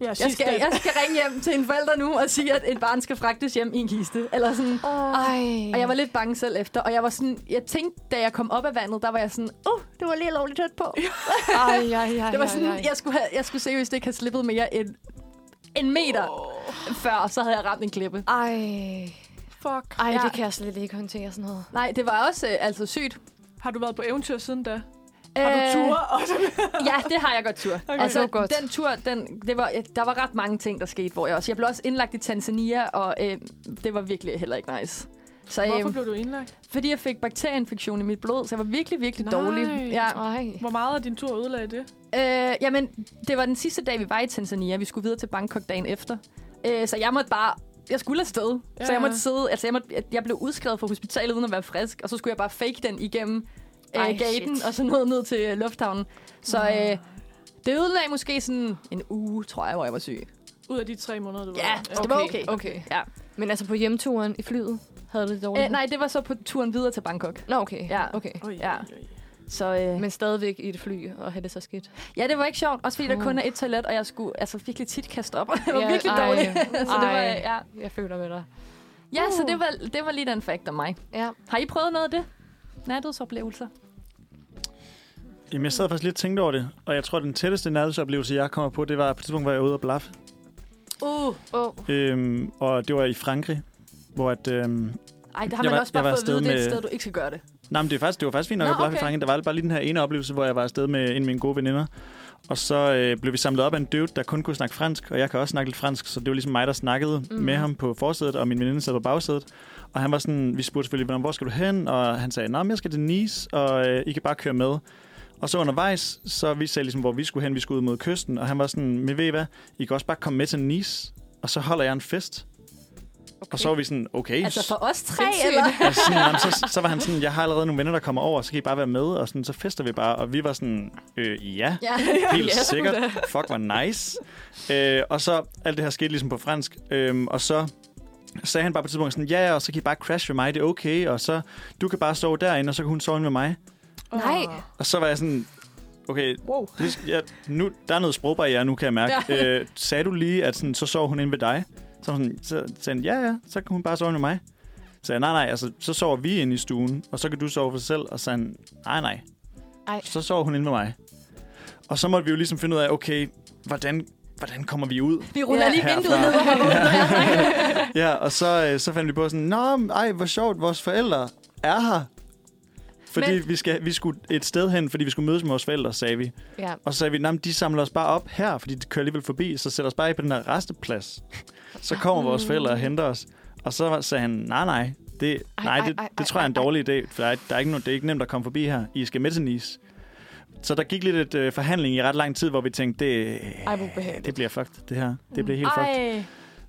Ja, jeg skal, jeg skal ringe hjem til en forælder nu og sige, at et barn skal fragtes hjem i en kiste. Eller sådan. Ej. Og jeg var lidt bange selv efter. Og jeg var sådan, jeg tænkte, da jeg kom op af vandet, der var jeg sådan, uh, det var lige lovligt tæt på. Ej, ej, ej, Det var ej, sådan, ej. jeg skulle, have, jeg skulle seriøst ikke have slippet mere end en meter oh. før, og så havde jeg ramt en klippe. Ej. Fuck. Ej, Ja. det kan jeg slet ikke håndtere sådan noget. Nej, det var også øh, altså sygt. Har du været på eventyr siden da? Har du Øh, ture også? Ja, det har jeg godt tur. Okay. Altså, Det var godt. den tur, den, det var, der var ret mange ting, der skete, hvor jeg også... Jeg blev også indlagt i Tanzania, og øh, det var virkelig heller ikke nice. Så, Hvorfor øh, blev du indlagt? fordi jeg fik bakterieinfektion i mit blod, så jeg var virkelig, virkelig Nej. dårlig. Ja. Hvor meget af din tur ødelagde det? Øh, jamen, det var den sidste dag, vi var i Tanzania. Vi skulle videre til Bangkok dagen efter. Øh, så jeg måtte bare... Jeg skulle afsted. Ja, Så jeg måtte sidde... Altså, jeg, måtte, jeg- jeg blev udskrevet fra hospitalet uden at være frisk, og så skulle jeg bare fake den igennem Ej, øh, gaten, shit. og så ned, ned til øh, lufthavnen. Så øh, det ødelagde måske sådan en uge, tror jeg, hvor jeg var syg. Ud af de tre måneder, du var Ja, det var okay. Okay. Ja. Men altså på hjemturen i flyet, havde du det dårligt? Øh, nej, det var så på turen videre til Bangkok. Nå, okay. Ja. okay. Oj, Ja. oj. Så øh, Men stadigvæk i et fly og have det så skidt. ja, det var ikke sjovt. Også fordi der Uh. kun er et toilet, og jeg skulle altså virkelig tit kaste op. jeg var Ja, virkelig ej, dårlig. så det var, ja. Jeg føler med dig. ja, så Uh. det var, det var lige den fact om mig. Ja. Har I prøvet noget af det? Nærdødsoplevelser? Jamen, jeg sad faktisk lidt og tænkte over det, og jeg tror, at den tætteste nærhedsoplevelse, jeg kommer på, det var på et tidspunkt, hvor jeg var ude og blaffe. Uh. Oh. Øhm, og det var i Frankrig, hvor at... Øhm, Ej, der har Jeg man var- også bare fået at vide, afsted det er et med- sted, du ikke skal gøre det. nej, men det, er faktisk, det var faktisk fint, når Nå, jeg blaffe okay. Der var bare lige den her ene oplevelse, hvor jeg var afsted med en af mine gode veninder. Og så øh, blev vi samlet op af en dude, der kun kunne snakke fransk, og jeg kan også snakke lidt fransk, så det var ligesom mig, der snakkede mm. med ham på forsædet, og min veninde sad på bagsædet. Og han var sådan, vi spurgte selvfølgelig, "Hvordan- hvor skal du hen? Og han sagde, nej, jeg skal til Nice, og øh, I kan bare køre med. Og så undervejs, så vi sagde ligesom, hvor vi skulle hen, vi skulle ud mod kysten, og han var sådan, men ved I hvad, I kan også bare komme med til Nice, og så holder jeg en fest. Okay. Og så var vi sådan, okay. Altså for os tre, eller? Sådan, jamen, så, så var han sådan, jeg har allerede nogle venner, der kommer over, så kan I bare være med, og sådan, så fester vi bare. Og vi var sådan, øh, ja, Ja. helt Ja, sikkert. da. Fuck, hvor nice. Øh, og så, alt det her skete ligesom på fransk. Øh, og så sagde han bare på et tidspunkt sådan, ja, og så kan I bare crash med mig, det er okay. Og så, du kan bare sove derinde, og så kan hun sove med mig. Nej. Og så var jeg sådan, okay, Wow. det, ja, nu, der er noget sprogbarriere nu, kan jeg mærke. Ja. Øh, sagde du lige, at sådan, så sov hun inde ved dig? Så, sådan, så sagde han, ja, ja, så kan hun bare sove med mig. Så sagde nej, nej, altså, så sover vi inde i stuen, og så kan du sove for sig selv. Og så sagde nej, nej. Ej. Så sover hun inde med mig. Og så måtte vi jo ligesom finde ud af, okay, hvordan, hvordan kommer vi ud? Vi ruller Ja. lige vinduet ned over hovedet. Ja, og så, øh, så fandt vi på sådan, nå, ej, hvor sjovt, vores forældre er her. Fordi Men- vi, skal, vi skulle et sted hen, fordi vi skulle mødes med vores forældre, sagde vi. Ja. Og så sagde vi, nej, de samler os bare op her, fordi de kører alligevel forbi, så sætter os bare af på den her resteplads. Så kommer vores forældre og henter os. Og så sagde han, nej, nej, det, Ej, nej, ej, det, det tror jeg er en dårlig idé, for der er, der er ikke noget, det er ikke nemt at komme forbi her. I skal med til Nice. Så der gik lidt et øh, forhandling i ret lang tid, hvor vi tænkte, det, Ej, det bliver fucked, det her. Det bliver helt fucked. Ej.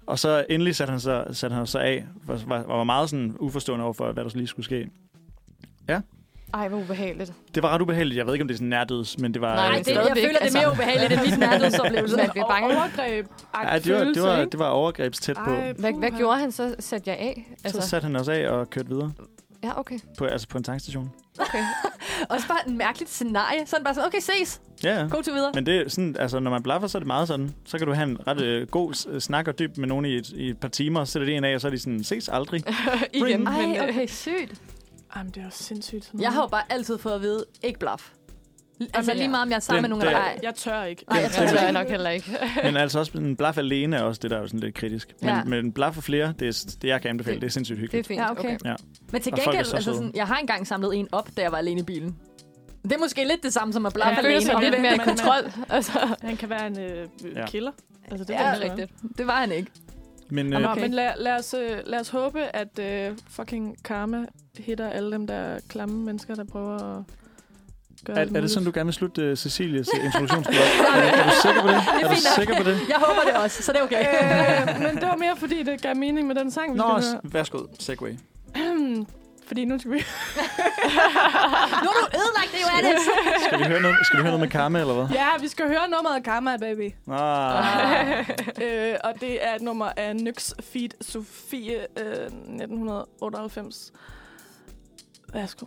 Og så endelig satte han sig, satte han sig af, og var, var meget sådan uforstående over for, hvad der lige skulle ske. Ja. Ej, hvor ubehageligt. Det var ret ubehageligt. Jeg ved ikke, om det er sådan nærdøds, men det var... Nej, men det, jeg føler, det er mere altså. ubehageligt end mit nærhedsoplevelse. Man bliver bange. Overgreb. ja, det var, det var, det var overgrebstæt på. Ej, Hvad, hvad gjorde han så? Satte jeg af? Så Altså, satte han os af og kørte videre ja, okay. på, altså på en tankstation. okay. Også bare et mærkeligt scenarie. Sådan bare sådan, okay, ses. Ja, ja. Go to videre. Men det er sådan, altså, når man blaffer, så er det meget sådan. Så kan du have en ret øh, god s- snak og dyb med nogen i et, i et par timer, og så sætter de en af, og så er de sådan, ses aldrig. Igen. Ej, øh, okay, sygt. Ej, men det er jo sindssygt. Sådan Jeg har jo bare altid fået at vide, ikke bluff. Altså ja. lige meget, om jeg er sammen med Den- nogen eller ej. Jeg tør ikke. Nej, jeg tør jeg nok heller ikke. Men altså også en blaf alene er også det, der er jo sådan lidt kritisk. Men, Ja. ja. men blaf for flere, det er det, jeg kan anbefale. Det- Det er sindssygt Det er hyggeligt. fint. Ja, okay. Ja. Men til gengæld, så altså sådan, jeg har engang samlet en op, da jeg var alene i bilen. Det er måske lidt det samme som at blaffe Jeg alene. sig lidt mere kontrol. Altså, Han kan være en øh, Ja. ja. killer. Altså, det Ja, er rigtigt. Det var han ikke. Men øh, okay. Okay. men lad, lad, os, øh, lad os håbe, at øh, fucking karma hitter alle dem, der er klamme mennesker, der prøver at gøre er, alt er det sådan, du gerne vil slutte uh, Cecilies introduktionsblok? er, er du sikker på det? Det er er du sikker på det? Jeg håber det også, så det er okay. øh, men det var mere, fordi det gav mening med den sang, vi Nå, skal s- værsgo. Segway. fordi nu skal vi... nu har du ødelagt det, Johannes. Skal vi høre noget, skal vi høre noget med Karma, eller hvad? ja, vi skal høre nummeret af Karma, baby. Ah. øh, og det er et nummer af Nyx Feed Sofie øh, 1998. Værsgo.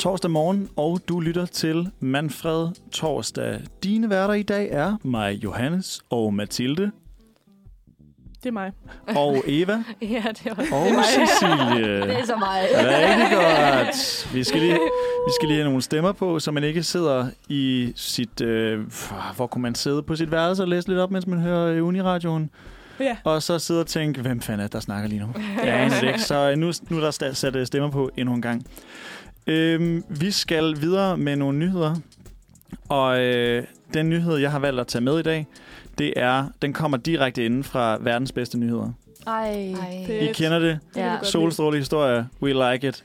Torsdag morgen, og du lytter til Manfred Torsdag. Dine værter i dag er mig, Johannes, og Mathilde, Det er mig. og Eva, ja, det er også. og Det Cecilie. er så meget. Rigtig godt. Vi skal, lige, vi skal lige have nogle stemmer på, så man ikke sidder i sit... Øh, hvor kunne man sidde på sit værelse og læse lidt op, mens man hører øh, Uniradioen? Ja. Og så sidde og tænke, hvem fanden er det, der snakker lige nu? Jeg aner det ikke. Så øh, nu, nu er der sat øh, stemmer på endnu en gang. Øhm, vi skal videre med nogle nyheder. Og øh, den nyhed, jeg har valgt at tage med i dag, det er, den kommer direkte inden fra verdens bedste nyheder. Ej. Ej. I kender det. Ja. Solstråle historie. We like it.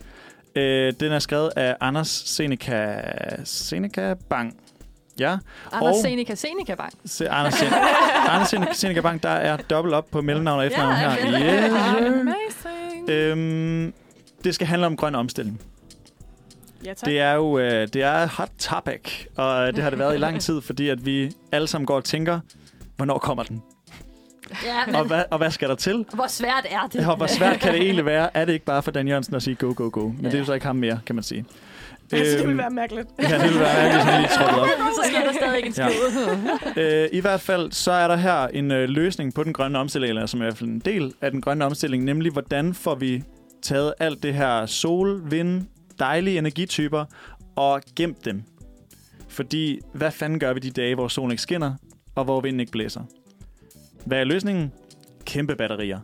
Øh, den er skrevet af Anders Seneca, Seneca Bang. Ja, Anders Og- Seneca Seneca Bang. Se, Anders, Sen- Anders Seneca, Seneca Bang, der er dobbelt op på mellemnavn og efternavn Ja, her. ja. Yes. Amazing. Øhm, det skal handle om grøn omstilling. ja, tak. Det er jo øh, det er hot topic, og det har det været i lang tid, fordi at vi alle sammen går og tænker, hvornår kommer den? Ja, men Og hvad, og hvad skal der til? hvor svært er det? Og hvor svært kan det egentlig være? Er det ikke bare for Dan Jørgensen at sige go, go, go? Men det er jo så ikke ham mere, kan man sige. altså, det Øhm, ville være mærkeligt. Ja, det ville være mærkeligt, hvis han lige trådte op. så sker der stadig en skid. Ja. Øh, I hvert fald, så er der her en øh, løsning på den grønne omstilling, eller som er i hvert fald en del af den grønne omstilling, nemlig hvordan får vi taget alt det her sol, vind, dejlige energityper og gemt dem. Fordi, hvad fanden gør vi de dage, hvor solen ikke skinner, og hvor vinden ikke blæser? Hvad er løsningen? Kæmpe batterier.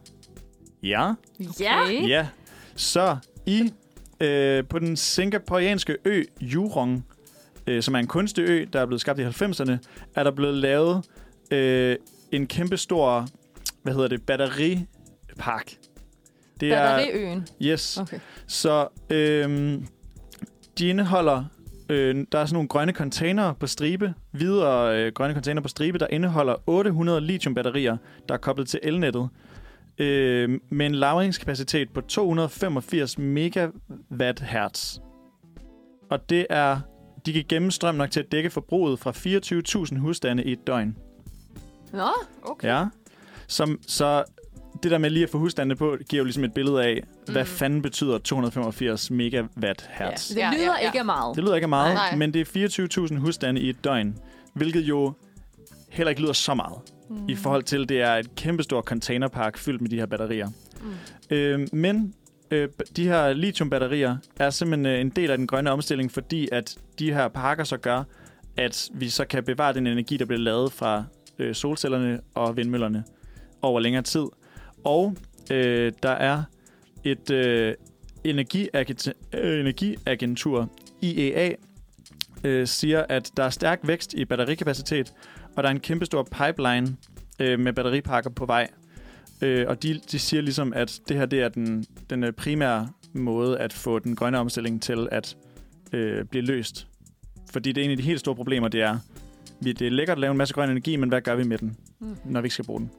Ja, Ja. Okay. ja. Så i øh, på den singaporeanske ø Jurong, øh, som er en kunstig ø, der er blevet skabt i 90'erne, er der blevet lavet øh, en kæmpe stor, hvad hedder det, batteripark. Det er, Batteriøen. yes. Okay. Så øh, de indeholder, øh, der er sådan nogle grønne container på stribe, videre øh, grønne container på stribe, der indeholder 800 lithiumbatterier, der er koblet til elnettet, øh, med en lagringskapacitet på 285 megawatt hertz. Og det er, de kan gemme strøm nok til at dække forbruget fra 24.000 husstande i et døgn. Nå, okay. Ja. Som, så det der med lige at få husstandene på, giver jo ligesom et billede af, mm. hvad fanden betyder 285 megawatt hertz. Det Ja, lyder ja, ja. ikke af meget. Det lyder ikke af meget, Nej. men det er 24.000 husstande i et døgn, hvilket jo heller ikke lyder så meget, mm. i forhold til, det er et kæmpestort containerpark fyldt med de her batterier. Mm. Øh, men øh, de her lithiumbatterier er simpelthen øh, en del af den grønne omstilling, fordi at de her parker så gør, at vi så kan bevare den energi, der bliver lavet fra øh, solcellerne og vindmøllerne over længere tid. Og øh, der er et øh, øh, energiagentur, IEA, øh, siger, at der er stærk vækst i batterikapacitet, og der er en kæmpestor pipeline øh, med batteripakker på vej. Øh, og de, de siger ligesom, at det her det er den, den øh, primære måde at få den grønne omstilling til at øh, blive løst. Fordi det er en af de helt store problemer, det er, vi, det er lækkert at lave en masse grøn energi, men hvad gør vi med den, Mm. når vi ikke skal bruge den?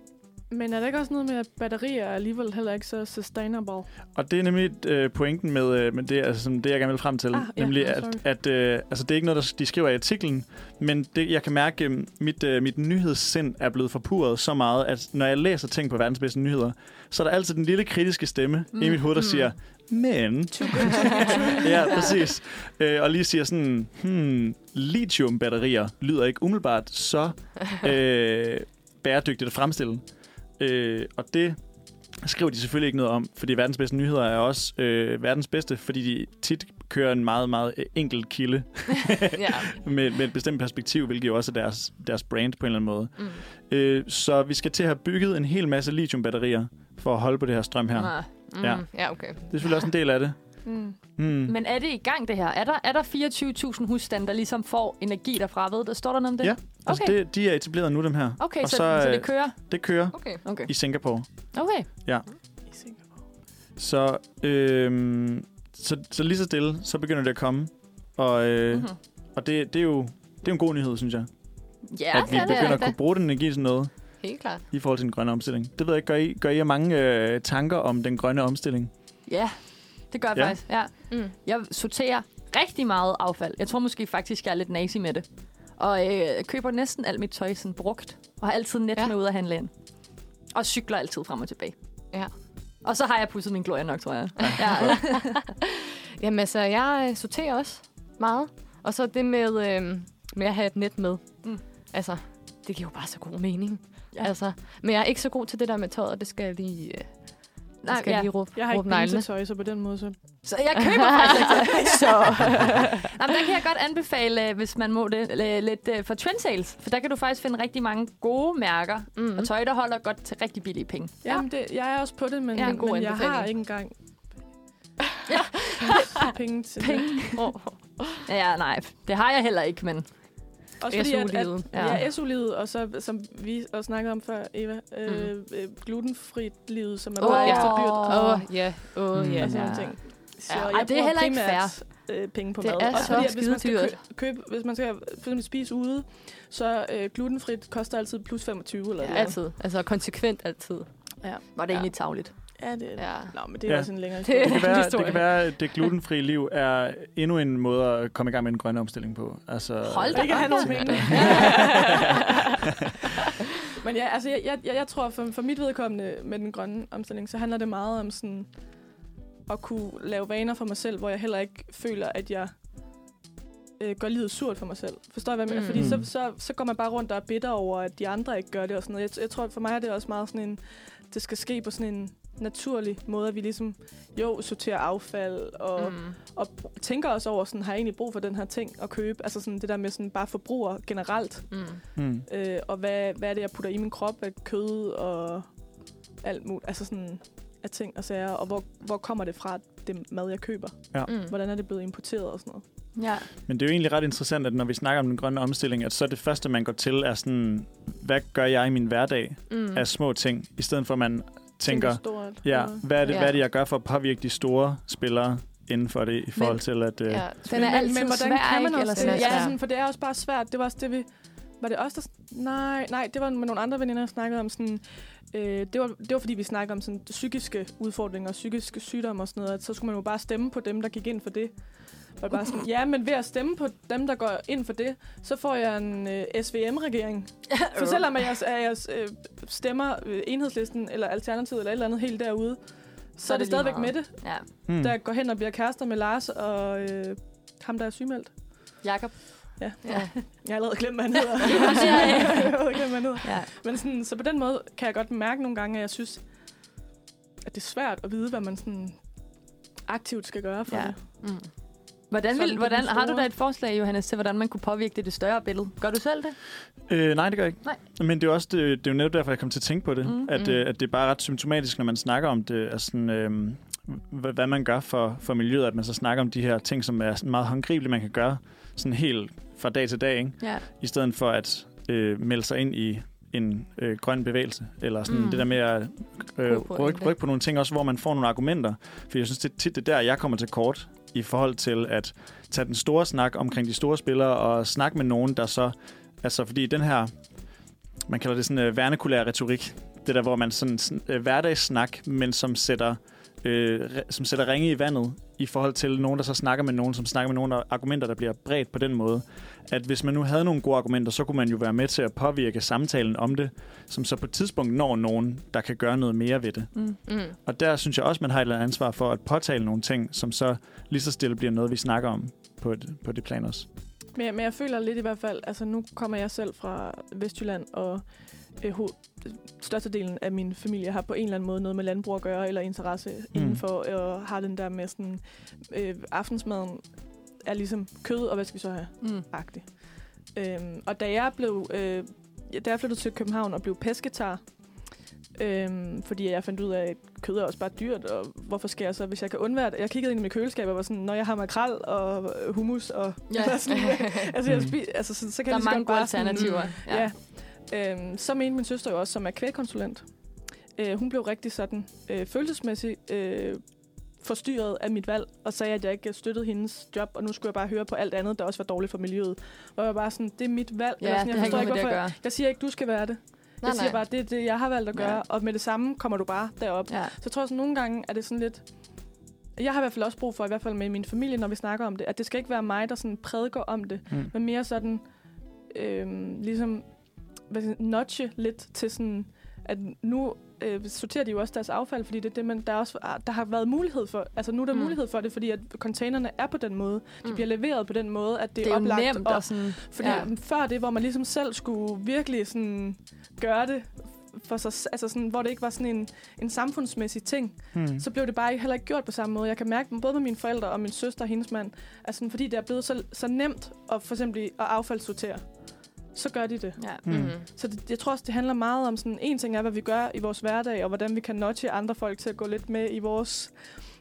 Men er der ikke også noget med, at batterier er alligevel heller ikke så sustainable? Og det er nemlig øh, pointen med, øh, med det, altså, det, jeg gerne vil frem til. Ah, nemlig, ja, at, at øh, altså, det er ikke noget, der de skriver i artiklen, men det, jeg kan mærke, øh, mit, øh, mit nyhedssind er blevet forpurret så meget, at når jeg læser ting på verdens bedste nyheder, så er der altid den lille kritiske stemme mm. i mit hoved, der Mm. siger, men... ja, præcis. Øh, og lige siger sådan, hmm, lithium-batterier lyder ikke umiddelbart så øh, bæredygtigt at fremstille. Øh, og det skriver de selvfølgelig ikke noget om, fordi verdens bedste nyheder er også øh, verdens bedste, fordi de tit kører en meget, meget øh, enkel kilde ja. med, med et bestemt perspektiv, hvilket jo også er deres, deres brand på en eller anden måde. Mm. Øh, så vi skal til at have bygget en hel masse lithium-batterier for at holde på det her strøm her. Mm. Ja. ja, okay. Det er selvfølgelig også en del af det. Mm. Mm. Men er det i gang, det her? Er der, er der 24.000 husstande, der ligesom får energi derfra? Ved der Står der noget om det? Ja. Altså, Okay. det, de er etableret nu, dem her. Okay, Og så, så, så, så øh, det kører? Det kører Okay. Okay. i Singapore. Okay. I Singapore. Så, øhm, så, så lige så stille, så begynder det at komme. Og, øh, Mhm. mm-hmm. og det, det, er jo, det er jo en god nyhed, synes jeg. Ja, at vi ja, det begynder er at kunne bruge den energi til noget Helt klart. i forhold til den grønne omstilling. Det ved jeg ikke. Gør I, gør I jer mange øh, tanker om den grønne omstilling? Ja, det gør jeg Ja. faktisk. Ja. Mm. Jeg sorterer rigtig meget affald. Jeg tror måske faktisk, jeg er lidt nazi med det. Og øh, køber næsten alt mit tøj sådan brugt. Og har altid net Ja. med ud at handle ind. Og cykler altid frem og tilbage. Ja. Og så har jeg pudset min glorie nok, tror jeg. Ja. Jamen altså, jeg øh, sorterer også meget. Og så det med, øh, med at have et net med. Mm. Altså, det giver jo bare så god mening. Ja. Altså, men jeg er ikke så god til det der med tøjet. Det skal jeg lige, øh, Nej, Nej, skal ja. lige råbe, Jeg har ikke råbe neglene. bilsetøj, så på den måde så... Så jeg køber faktisk ikke så. Jamen, der kan jeg godt anbefale, øh, hvis man må det, øh, lidt øh, for Trendsales. For der kan du faktisk finde rigtig mange gode mærker. Mm. Og tøj, der holder godt til rigtig billige penge. Jamen, det, jeg er også på det, men, Ja, ja, en god men jeg har ikke engang penge til Penge. det. Ja, nej. Det har jeg heller ikke, men... Også fordi, at, at, ja. Ja. SU-livet, og så, som vi også snakkede om før, Eva, øh, Mm. øh, glutenfrit livet, som er Åh, meget ja. ekstra dyrt. Åh, ja. Åh, ja. og sådan Ja. ting. Så Ja. jeg Ej, det er heller ikke primært, Øh, penge på Det mad. er Også så fordi, at hvis man skal skidedyrt. kø- købe, hvis man skal for eksempel spise ude, så øh, glutenfrit koster altid plus 25 eller Ja. noget. Altid. Altså konsekvent altid. Ja. Var det Ja. egentlig tavligt? Ja, det er Ja. Nå, men det er Ja. også en længere Det- historie. Det kan, være, det kan være, at det glutenfrie liv er endnu en måde at komme i gang med en grøn omstilling på. Altså, Hold da Ikke have nogen penge. Men ja, altså, jeg, jeg, jeg, jeg tror, for, for mit vedkommende med den grønne omstilling, så handler det meget om sådan at kunne lave vaner for mig selv, hvor jeg heller ikke føler, at jeg øh, gør livet surt for mig selv. Forstår I, hvad jeg mener? Mm. Fordi så, Mm. så, så går man bare rundt og er bitter over, at de andre ikke gør det og sådan noget. Jeg, jeg tror, for mig er det også meget sådan en... Det skal ske på sådan en naturlig måde, at vi ligesom, jo, sorterer affald og, mm. Og tænker også over, sådan, har jeg egentlig brug for den her ting at købe? Altså sådan det der med sådan bare forbruger generelt. Mm. Mm. Øh, og hvad, hvad er det, jeg putter i min krop af kød og alt muligt. Altså sådan af ting og sager. Og hvor, hvor kommer det fra, det mad, jeg køber? Mm. Hvordan er det blevet importeret og sådan noget? Ja. Men det er jo egentlig ret interessant, at når vi snakker om den grønne omstilling, at så det første, man går til, er sådan, hvad gør jeg i min hverdag Mm. af små ting, i stedet for at man tænker, stort. ja, og- hvad er, det, Ja. hvad er det, jeg gør for at påvirke de store spillere inden for det, i forhold til at... Øh, Ja. Den er men, altid men hvordan svær, kan man ikke? også Eller Ja, sådan, for det er også bare svært. Det var også det, vi... Var det også der... Nej, nej, det var med nogle andre veninder, der snakkede om sådan... Øh, det, var, det var fordi, vi snakkede om sådan psykiske udfordringer og psykiske sygdomme og sådan noget. At så skulle man jo bare stemme på dem, der gik ind for det. Og bare sådan, ja, men ved at stemme på dem, der går ind for det, så får jeg en øh, SVM-regering. For selvom jeg, at jeg øh, stemmer øh, enhedslisten eller alternativet eller et eller andet helt derude, så, så er det, lige stadigvæk meget. med det, Ja. hmm. der går hen og bliver kærester med Lars og øh, ham, der er sygemeldt. Jakob. Ja. Ja. Jeg har allerede glemt, hvad han hedder. Ja, ja. jeg har glemt, hvad han hedder. Ja. Men sådan, så på den måde kan jeg godt mærke nogle gange, at jeg synes, at det er svært at vide, hvad man sådan aktivt skal gøre for Ja. det. Mm. Hvordan, vil, hvordan, har du da et forslag, Johannes, til hvordan man kunne påvirke det, det større billede? Gør du selv det? Øh, nej, det gør jeg ikke. Nej. Men det er, også, det, det er jo netop derfor, jeg kom til at tænke på det. Mm. At, Mm. øh, at det er bare ret symptomatisk, når man snakker om det. Altså, sådan, øh, hvad, man gør for, for miljøet. At man så snakker om de her ting, som er meget håndgribelige, man kan gøre sådan helt fra dag til dag. Ikke? Ja. I stedet for at øh, melde sig ind i en øh, grøn bevægelse. Eller sådan Mm. det der med at øh, rykke, rykke på nogle ting også, hvor man får nogle argumenter. For jeg synes, det er tit det er der, jeg kommer til kort i forhold til at tage den store snak omkring de store spillere og snakke med nogen, der så... Altså, fordi den her man kalder det sådan uh, vernakulær retorik. Det der, hvor man sådan, sådan øh, uh, hverdagssnak, men som sætter, øh, re- som sætter ringe i vandet i forhold til nogen, der så snakker med nogen, som snakker med nogen, og argumenter, der bliver bredt på den måde. At hvis man nu havde nogle gode argumenter, så kunne man jo være med til at påvirke samtalen om det, som så på et tidspunkt når nogen, der kan gøre noget mere ved det. Mm. Mm. Og der synes jeg også, man har et eller andet ansvar for at påtale nogle ting, som så lige så stille bliver noget, vi snakker om på, et, på det plan også. Men, jeg- men jeg føler lidt i hvert fald, altså nu kommer jeg selv fra Vestjylland, og øh, ho- størstedelen af min familie har på en eller anden måde noget med landbrug at gøre, eller interesse mm. indenfor, og har den der med sådan, øh, aftensmaden er ligesom kød, og hvad skal vi så have? Mm. agtig. Øhm, og da jeg blev, øh, da jeg flyttede til København og blev pesketar, øhm, fordi jeg fandt ud af, at kød er også bare dyrt, og hvorfor skal jeg så, hvis jeg kan undvære det? Jeg kiggede ind i mit køleskab og var sådan, når jeg har makrel og øh, hummus, og Ja. sådan, altså, jeg Mm. spi- altså, så, så kan Der er mange gode bare sådan- alternativer. Ja. ja. Øhm, så mente min søster jo også, som er kvægkonsulent. Øh, hun blev rigtig sådan øh, følelsesmæssigt øh, forstyrret af mit valg, og sagde, at jeg ikke støttede hendes job, og nu skulle jeg bare høre på alt andet, der også var dårligt for miljøet. Og jeg var bare sådan, det er mit valg. Eller Ja, sådan, det jeg ikke forstår at hvorfor- gøre. Jeg siger ikke, du skal være det. Nej, jeg siger nej. bare, det er det, jeg har valgt at gøre, Ja. og med det samme kommer du bare derop. Ja. Så jeg tror sådan, nogle gange er det sådan lidt... Jeg har i hvert fald også brug for, i hvert fald med min familie, når vi snakker om det, at det skal ikke være mig, der sådan prædiker om det, Mm. men mere sådan, øhm, ligesom, hvad siger, notche lidt til sådan, at nu øh, sorterer de jo også deres affald, fordi det er det, man, der, er også, der har været mulighed for, altså nu er der Mm. mulighed for det, fordi at containerne er på den måde, de Mm. bliver leveret på den måde, at det, Det er oplagt, nemt og, og sådan... fordi ja. før det, hvor man ligesom selv skulle virkelig sådan gøre det, for sig, altså sådan, hvor det ikke var sådan en, en samfundsmæssig ting, Hmm. så blev det bare heller ikke gjort på samme måde. Jeg kan mærke både med mine forældre og min søster og hendes mand, sådan, fordi det er blevet så, så nemt at for eksempel at affaldssortere, så gør de det. Ja. Hmm. Mm. Så det, jeg tror også, det handler meget om sådan, en ting er, hvad vi gør i vores hverdag, og hvordan vi kan notche andre folk til at gå lidt med i vores...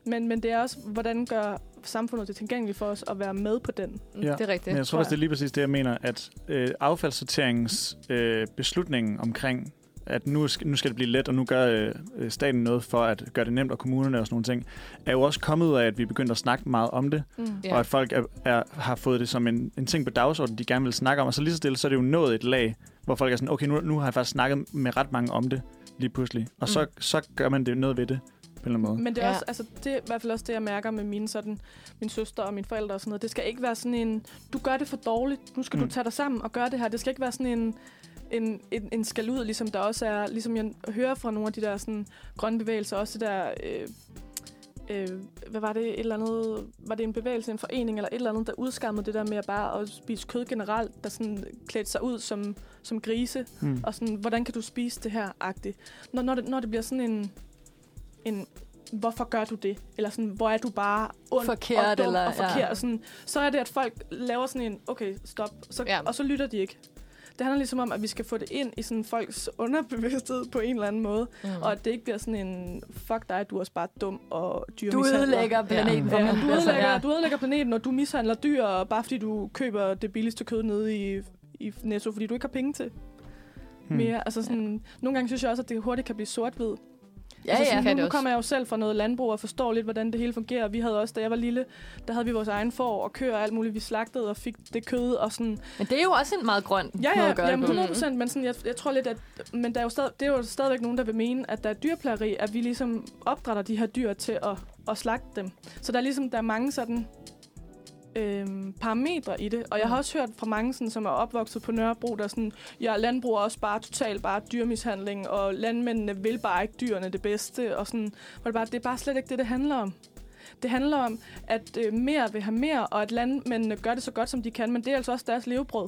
Men, men det er også, hvordan gør samfundet det tilgængeligt for os at være med på den. Ja. Det er rigtigt. Men jeg tror også, det er lige præcis det, jeg mener, at øh, affaldssorterings øh, beslutningen omkring, at nu skal, nu skal det blive let, og nu gør øh, staten noget for at gøre det nemt, og kommunerne og sådan nogle ting, er jo også kommet ud af, at vi begyndte at snakke meget om det, Mm. Og at folk er, er, har fået det som en, en ting på dagsordenen, de gerne vil snakke om, og så lige så stille, så er det jo nået et lag, hvor folk er sådan, okay, nu, nu har jeg faktisk snakket med ret mange om det lige pludselig, og så, så gør man det noget ved det på en eller anden måde. Men det er, Ja. også, altså, det er i hvert fald også det, jeg mærker med mine, sådan, min søster og mine forældre og sådan noget. Det skal ikke være sådan en, du gør det for dårligt, nu skal mm. Mm. du tage dig sammen og gøre det her. Det skal ikke være sådan en, en, en, en skal ud, ligesom der også er, ligesom jeg hører fra nogle af de der sådan, grønne bevægelser, også det der, øh, øh, hvad var det, et eller andet, var det en bevægelse, en forening eller et eller andet, der udskammede det der med at bare at spise kød generelt, der sådan klædte sig ud som, som grise, Hmm. og sådan, hvordan kan du spise det her, agtigt. Når, når, det, når det bliver sådan en, en, hvorfor gør du det? Eller sådan, hvor er du bare ond Forkert, og dum eller- og forkert? ja. Og sådan, så er det, at folk laver sådan en, okay, stop, så, ja. og så lytter de ikke. Det handler ligesom om, at vi skal få det ind i sådan folks underbevidsthed på en eller anden måde, Mm. og at det ikke bliver sådan en, fuck dig, du er også bare dum og dyr Du ødelægger planeten for Ja, mig. du, ødelægger, Altså, ja. du ødelægger planeten, og du mishandler dyr, og bare fordi du køber det billigste kød nede i, i Netto, fordi du ikke har penge til Hmm. mere. Altså sådan, Nogle gange synes jeg også, at det hurtigt kan blive sort-hvid. Ja, altså ja. sådan, Kan nu, nu også. kommer jeg jo selv fra noget landbrug og forstår lidt, hvordan det hele fungerer. Vi havde også, da jeg var lille, der havde vi vores egen får og køer og alt muligt. Vi slagtede og fik det kød og sådan. Men det er jo også en meget grøn Ja, måde ja, at gøre jamen det på. 100 procent, men sådan, jeg, jeg tror lidt, at men der er jo stadig, det er jo stadigvæk nogen, der vil mene, at der er dyrplageri, at vi ligesom opdrætter de her dyr til at, at slagte dem. Så der er ligesom, der er mange sådan øhm, parametre i det. Og jeg har også hørt fra mange, sådan, som er opvokset på Nørrebro, der sådan, ja, landbrug er også bare totalt bare dyrmishandling, og landmændene vil bare ikke dyrene det bedste, og sådan, hvor det, bare, det er bare slet ikke det, det handler om. Det handler om, at øh, mere vil have mere, og at landmændene gør det så godt, som de kan, men det er altså også deres levebrød.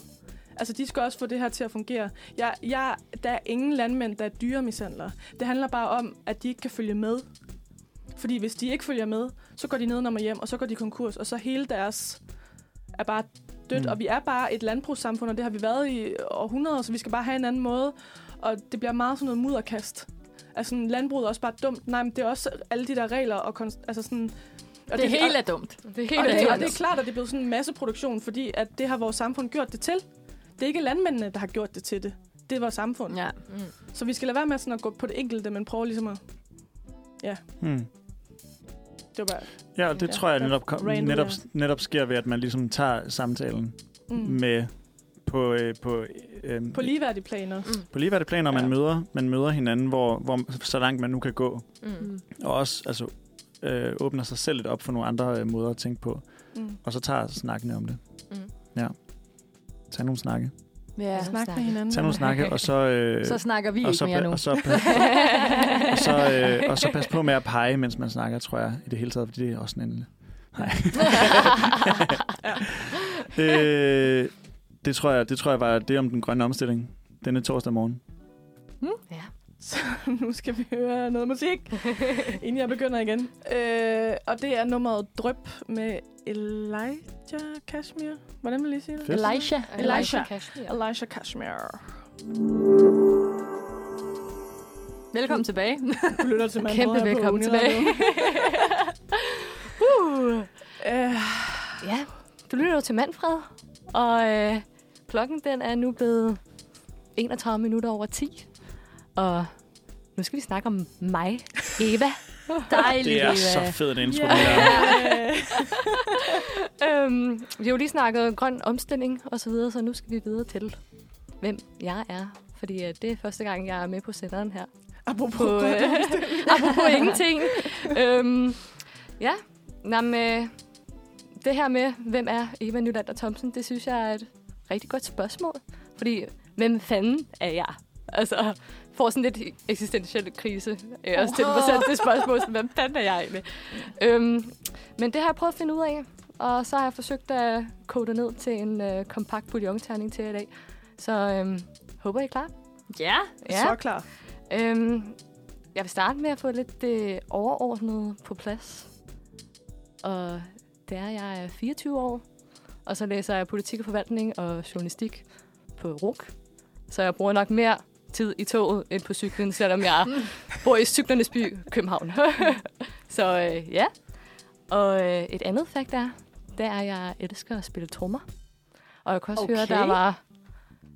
Altså, de skal også få det her til at fungere. Jeg, jeg, der er ingen landmænd, der er dyremishandlere. Det handler bare om, at de ikke kan følge med. Fordi hvis de ikke følger med, så går de ned og hjem, og så går de konkurs, og så hele deres er bare dødt. Mm. Og vi er bare et landbrugssamfund, og det har vi været i århundreder, så vi skal bare have en anden måde. Og det bliver meget sådan noget mudderkast. Altså, sådan, landbruget er også bare dumt. Nej, men det er også alle de der regler og... Konst- altså sådan, og Det hele og, er dumt. Det er og, helt det, og dumt. det er klart, at det er blevet sådan en masseproduktion, fordi at det har vores samfund gjort det til. Det er ikke landmændene, der har gjort det til det. Det er vores samfund. Ja. Mm. Så vi skal lade være med sådan at gå på det enkelte, men prøve ligesom at... Hmm. Det var bare... Ja, og det Ja, tror jeg netop, kom, netop, netop sker ved, at man ligesom tager samtalen Mm. med på, øh, på, øh, På ligeværdige planer. Mm. på ligeværdige planer, man, Ja. møder, man møder hinanden, hvor, hvor, så langt man nu kan gå. Mm. Og også altså, øh, åbner sig selv lidt op for nogle andre øh, måder at tænke på. Mm. Og så tager snakkene om det. Mm. Ja. Tag nogle snakke. Ja. Snak med hinanden. Tag nogle snakke, og så... Øh, Så snakker vi og ikke så, mere pa- nu. og, så, pa- og, så, øh, og så pas på med at pege, mens man snakker, tror jeg, i det hele taget, fordi det er også en Nej. øh, det, tror jeg, det tror jeg var det om den grønne omstilling denne torsdag morgen. ja. Så nu skal vi høre noget musik, inden jeg begynder igen. Øh, og det er nummeret Drøb med Elijah Kashmir. Hvordan vil I sige det? Fedt. Elisha. Elisha. Kashmir. Elijah Kashmir. Velkommen tilbage. Du lytter til Manfred Kæmpe velkommen tilbage. uh. Øh, Ja, du lytter jo til Manfred, og øh, klokken den er nu blevet 31 minutter over 10. Og nu skal vi snakke om mig, Eva. Dejligt, Det er Eva. så fedt en intro, Ja. der. øhm, vi har jo lige snakket grøn omstilling og så videre, så nu skal vi videre til, hvem jeg er. Fordi øh, det er første gang, jeg er med på senderen her. Apropos På, grøn øh, apropos ingenting. øhm, ja, Nå, men, øh, det her med, hvem er Eva Nylander Thomsen, det synes jeg er et rigtig godt spørgsmål. Fordi, hvem fanden er jeg? Altså, får sådan lidt eksistentiel krise. Jeg også til mig selv det spørgsmål, sådan, hvem fanden er jeg egentlig? Øhm, men det har jeg prøvet at finde ud af. Og så har jeg forsøgt at kode det ned til en øh, kompakt bouillonterning til i dag. Så øhm, håber I er klar. Ja. Så klar. Øhm, jeg vil starte med at få lidt det overordnede på plads. Og det er, jeg er 24 år, og så læser jeg politik og forvaltning og journalistik på RUK. Så jeg bruger nok mere tid i toget end på cyklen, selvom jeg bor i cyklernes by, København. så øh, ja. Og øh, et andet fakt er, det er, at jeg elsker at spille trommer. Og jeg kan også okay. høre, at der var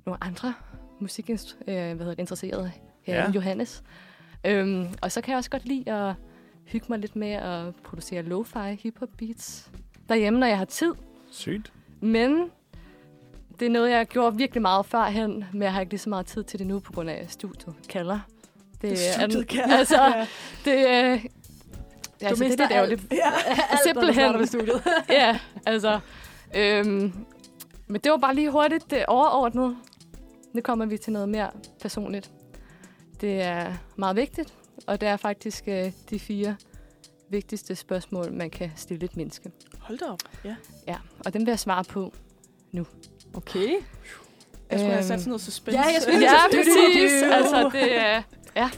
nogle andre musikinteresserede øh, her ja. Johannes. Øhm, og så kan jeg også godt lide at hygge mig lidt med at producere lo-fi hip-hop beats derhjemme, når jeg har tid. Sygt. Men det er noget, jeg gjorde virkelig meget førhen, men jeg har ikke lige så meget tid til det nu, på grund af studiet kalder. Det, Studiet er, kalder. Altså, Ja. det, øh, ja, altså, det er mister alt. ærgerligt. Ja. Simpelthen. med studiet. ja, altså. Øhm, men det var bare lige hurtigt det overordnede. Nu kommer vi til noget mere personligt. Det er meget vigtigt, og det er faktisk øh, de fire vigtigste spørgsmål, man kan stille et menneske. Hold da op. Ja. Ja, og dem vil jeg svare på. Okay. Jeg skulle have Øhm, sat sådan noget suspense. Ja, jeg skulle Ja, præcis. Altså, det er... Ja.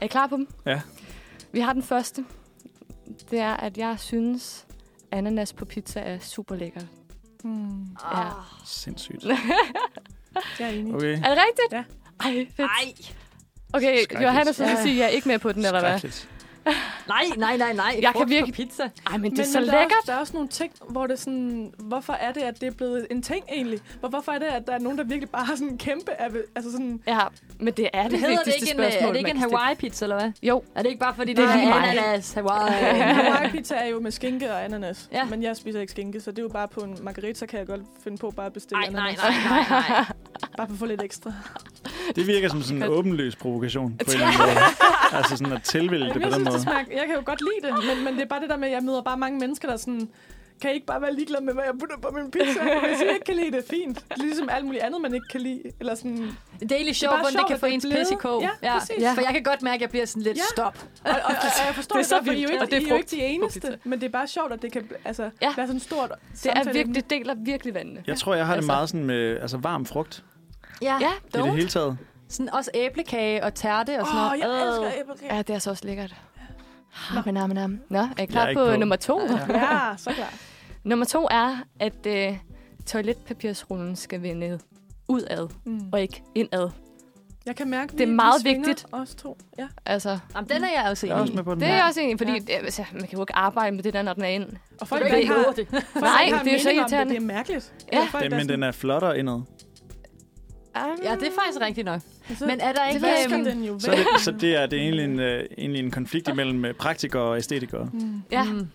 Er I klar på dem? Ja. Vi har den første. Det er, at jeg synes, ananas på pizza er super lækkert. Hmm, Ja. Sindssygt. jeg er enig. Okay. Er det rigtigt? Ja. Ej, fedt. Ej. Okay. Johannes vil Ja. sige, at jeg er ikke med på den, eller hvad? Nej, nej, nej, nej. Jeg kan virkelig- pizza. Ej, men det er Men, så men der, er lækkert. også, der er også nogle ting, hvor det er sådan, hvorfor er det, at det er blevet en ting egentlig? Hvor, hvorfor er det, at der er nogen, der virkelig bare har sådan en kæmpe, altså sådan, Ja, men det er det, Det hedder det vigtigste ikke en, øh, spørgsmål. er det ikke en. Hawaii-pizza, eller hvad? Jo, Er det ikke bare fordi, Det det, er er lige mig. ananas, Hawaii? Hawaii pizza er jo med skinke og ananas. Ja. Men jeg spiser ikke skinke, så det er jo bare på en margarita, kan jeg godt finde på bare at bestille Nej, nej, ananas. nej, nej, nej. Bare for at få lidt ekstra. Det virker som sådan en åbenløs provokation på en eller anden måde. Altså sådan at tilvælge det på jeg, den synes, måde. det smager, jeg kan jo godt lide det, men, men det er bare det der med, at jeg møder bare mange mennesker, der er sådan, kan I ikke bare være ligeglade med, hvad jeg putter på min pizza? Hvis I ikke kan lide det, fint. Det ligesom alt muligt andet, man ikke kan lide. Eller sådan, Det er egentlig sjovt, hvordan det kan få det ens blevet- pis i kog. Ja, præcis. Ja. For jeg kan godt mærke, at jeg bliver sådan lidt Ja. stop. og, og, og, og jeg forstår Det er det, så godt, for I er jo ikke, og det er I er jo ikke de eneste, men det er bare sjovt, at det kan altså, Ja. være sådan stort det er virkelig, det deler virkelig vandene. Jeg tror, jeg har det Altså. meget sådan med altså varm frugt Ja, Ja, i det hele taget. Sådan også æblekage og tærte og sådan Åh, noget. jeg elsker æblekage. Ja, det er så også lækkert. Nam, nam, nam. Nå, er I klar Jeg er på, på. nummer to? Ja, så klar. Nummer to er, at øh, toiletpapirsrullen skal vende udad, Mm. og ikke indad. Jeg kan mærke, Det er meget vigtigt. Os to. Ja. Altså, Jamen, den er jeg også er enig også i. det er jeg også enig, fordi Ja. det, altså, man kan jo ikke arbejde med det der, når den er ind. Og folk, kan ikke har, det. folk, Nej, har det er jo så irriterende. Det, det er mærkeligt. Ja. Eller folk, Det, men den er flottere indad. Ja, det er faktisk rigtigt nok. Altså, Men er der ikke... vasker øhm, den jo Så, det, så det er, det er egentlig, en, uh, egentlig en konflikt imellem øh, praktikere og æstetikere, Mm. Ja. mm,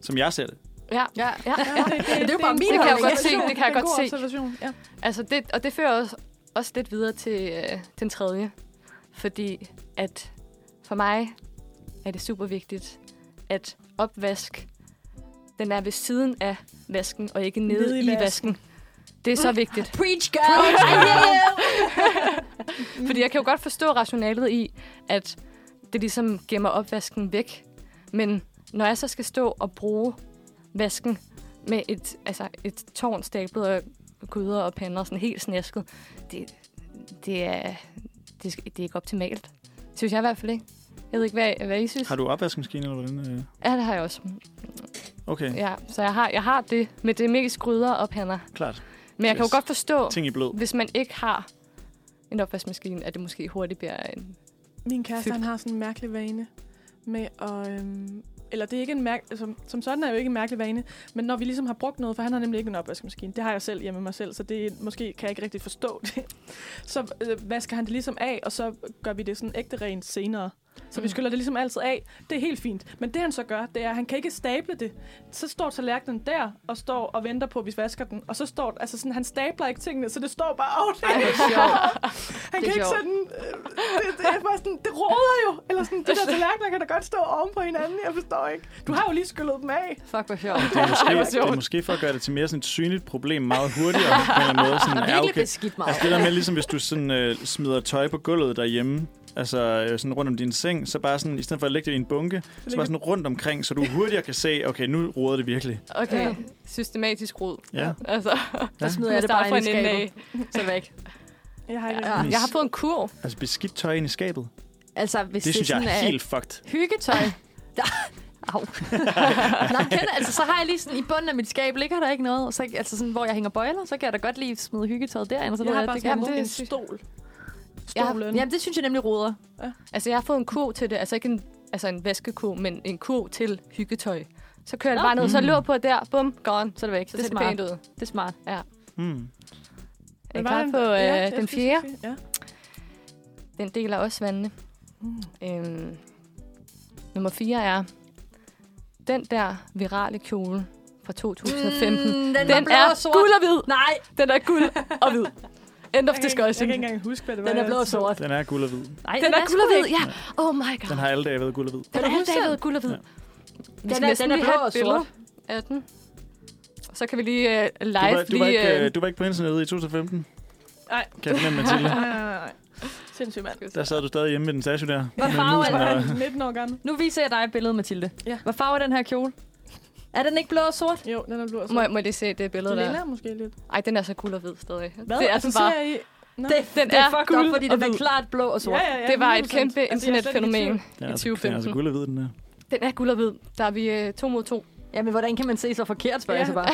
som jeg ser det. Ja, Ja. ja. Ja, det, det, det er jo bare min Det kan jeg godt se. Det kan jeg godt god se. observation. Ja. Altså det, og det fører også, også lidt videre til øh, den tredje. Fordi at for mig er det super vigtigt, at opvask, den er ved siden af vasken, og ikke nede, Nede i i, vasken. vasken. Det er så vigtigt. Preach, girl! Fordi jeg kan jo godt forstå rationalet i, at det ligesom gemmer opvasken væk. Men når jeg så skal stå og bruge vasken med et, altså et tårn stablet af gryder og pander, sådan helt snæsket, det, det, er, det, det er ikke optimalt. Synes jeg i hvert fald ikke. Jeg ved ikke, hvad, hvad I synes. Har du opvaskemaskine, eller hvordan? øh? Ja, det har jeg også. Okay, Ja, så jeg har, jeg har det med det mest gryder og pander. klart. Men jeg kan jo godt forstå, Ting i blod. hvis man ikke har en opvaskemaskine, at det måske hurtigt bliver en... Min kæreste, Fyldt. han har sådan en mærkelig vane med at... Øhm, eller det er ikke en mærk... Som, som sådan er jo ikke en mærkelig vane, men når vi ligesom har brugt noget, for han har nemlig ikke en opvaskemaskine. Det har jeg selv hjemme med mig selv, så det er- måske kan jeg ikke rigtig forstå det. Så øh, vasker han det ligesom af, og så gør vi det sådan ægte rent senere. Så vi Mm. skyller det ligesom altid af. Det er helt fint. Men det han så gør, det er, at han kan ikke stable det. Så står tallerkenen der, og står og venter på, at vi vasker den. Og så står, altså sådan, han stabler ikke tingene, så det står bare, åh, det Ej, er det er sjovt. han Det er kan ikke sjovt. sådan... Øh, det, det, er bare sådan, det råder jo. Eller sådan, de der tallerkener kan da godt stå oven på hinanden. Jeg forstår ikke. Du har jo lige skyllet dem af. Fuck, hvor sjovt. Det er, måske, det er måske for at gøre det til mere sådan et synligt problem meget hurtigere på en eller anden måde. Sådan, Og ja, virkelig okay. beskidt meget. Altså det der med, ligesom hvis du sådan, øh, smider tøj på gulvet derhjemme, altså øh, sådan rundt om din seng, så bare sådan, i stedet for at lægge det i en bunke, så bare sådan rundt omkring, så du hurtigere kan se, okay, nu roder det virkelig. Okay, Ja. ja. systematisk rod. Ja. Altså, Så smider jeg det bare fra ind i en skabet. af. Så væk. Jeg har ikke Ja. ja. Jeg har fået en kurv. Altså beskidt tøj ind i skabet, Altså, hvis det synes jeg sådan er helt fucked. hyggetøj. Au. Men kender, altså, så har jeg lige sådan i bunden af mit skab, ligger der ikke noget, og så, altså sådan, hvor jeg hænger bøjler, så kan jeg da godt lige smide hyggetøjet derind, og så Jeg ved har jeg, bare det sådan kan en, jeg en det er sygt. stol. Jeg har- Stolen. Jamen, det synes jeg nemlig ruder. Altså, jeg har fået en kurv til det. Altså ikke en, altså en vaskekurv, men en kurv til hyggetøj. Så kører jeg bare ned, så Mm. lå på der, bum, gone, så er det væk. Så Det er ser det pænt ud. Det er smart. Mm. Er I klar på øh, jeg den fjerde? Ja. Den deler også vandene. Mm. Øhm, nummer 4 er den der virale kjole fra 2015. Mm, den, den var blå er og sort. guld og hvid. Nej, Den er guld og hvid. End of ikke, jeg discussion. kan ikke engang huske, hvad det var. den er blå og sort. Den er guld og hvid. Nej, Den er guld og hvid, ja. Oh my god. Den har alle dage været guld og hvid. Den du er huske altid den? været guld og hvid. Ja. Den er- den er blå og sort. af den. Så kan vi lige uh, Du live var, du, var lige... ikke, øh, du var ikke på internettet i 2015? Nej. Kan jeg fornemme, Mathilde? Nej, nej, nej. Sindssygt mand. Der sad du stadig hjemme med den statue der. Hvad farve er er 19 år gammel. Nu viser jeg dig et billede, Mathilde. Ja. Hvad farve er den her kjole? Er den ikke blå og sort? Jo, den er blå og må, sort. må jeg lige se det billede Det der? ligner måske lidt. Ej, den er så guld og hvid stadig. Hvad? Det er altså, bare... I... Nå. Det, Den det er er fucked up, fordi og den er hvid. klart blå og sort. Ja, ja, ja, Det var et 100%. kæmpe Altså, jeg er slet ikke i internetfænomen tvivl. Den er, i altså, den er 2015. altså guld og hvid, den der. Den er guld og hvid. Der er vi øh, to mod to. Jamen, hvordan kan man se så forkert, spørger Ja. jeg så bare.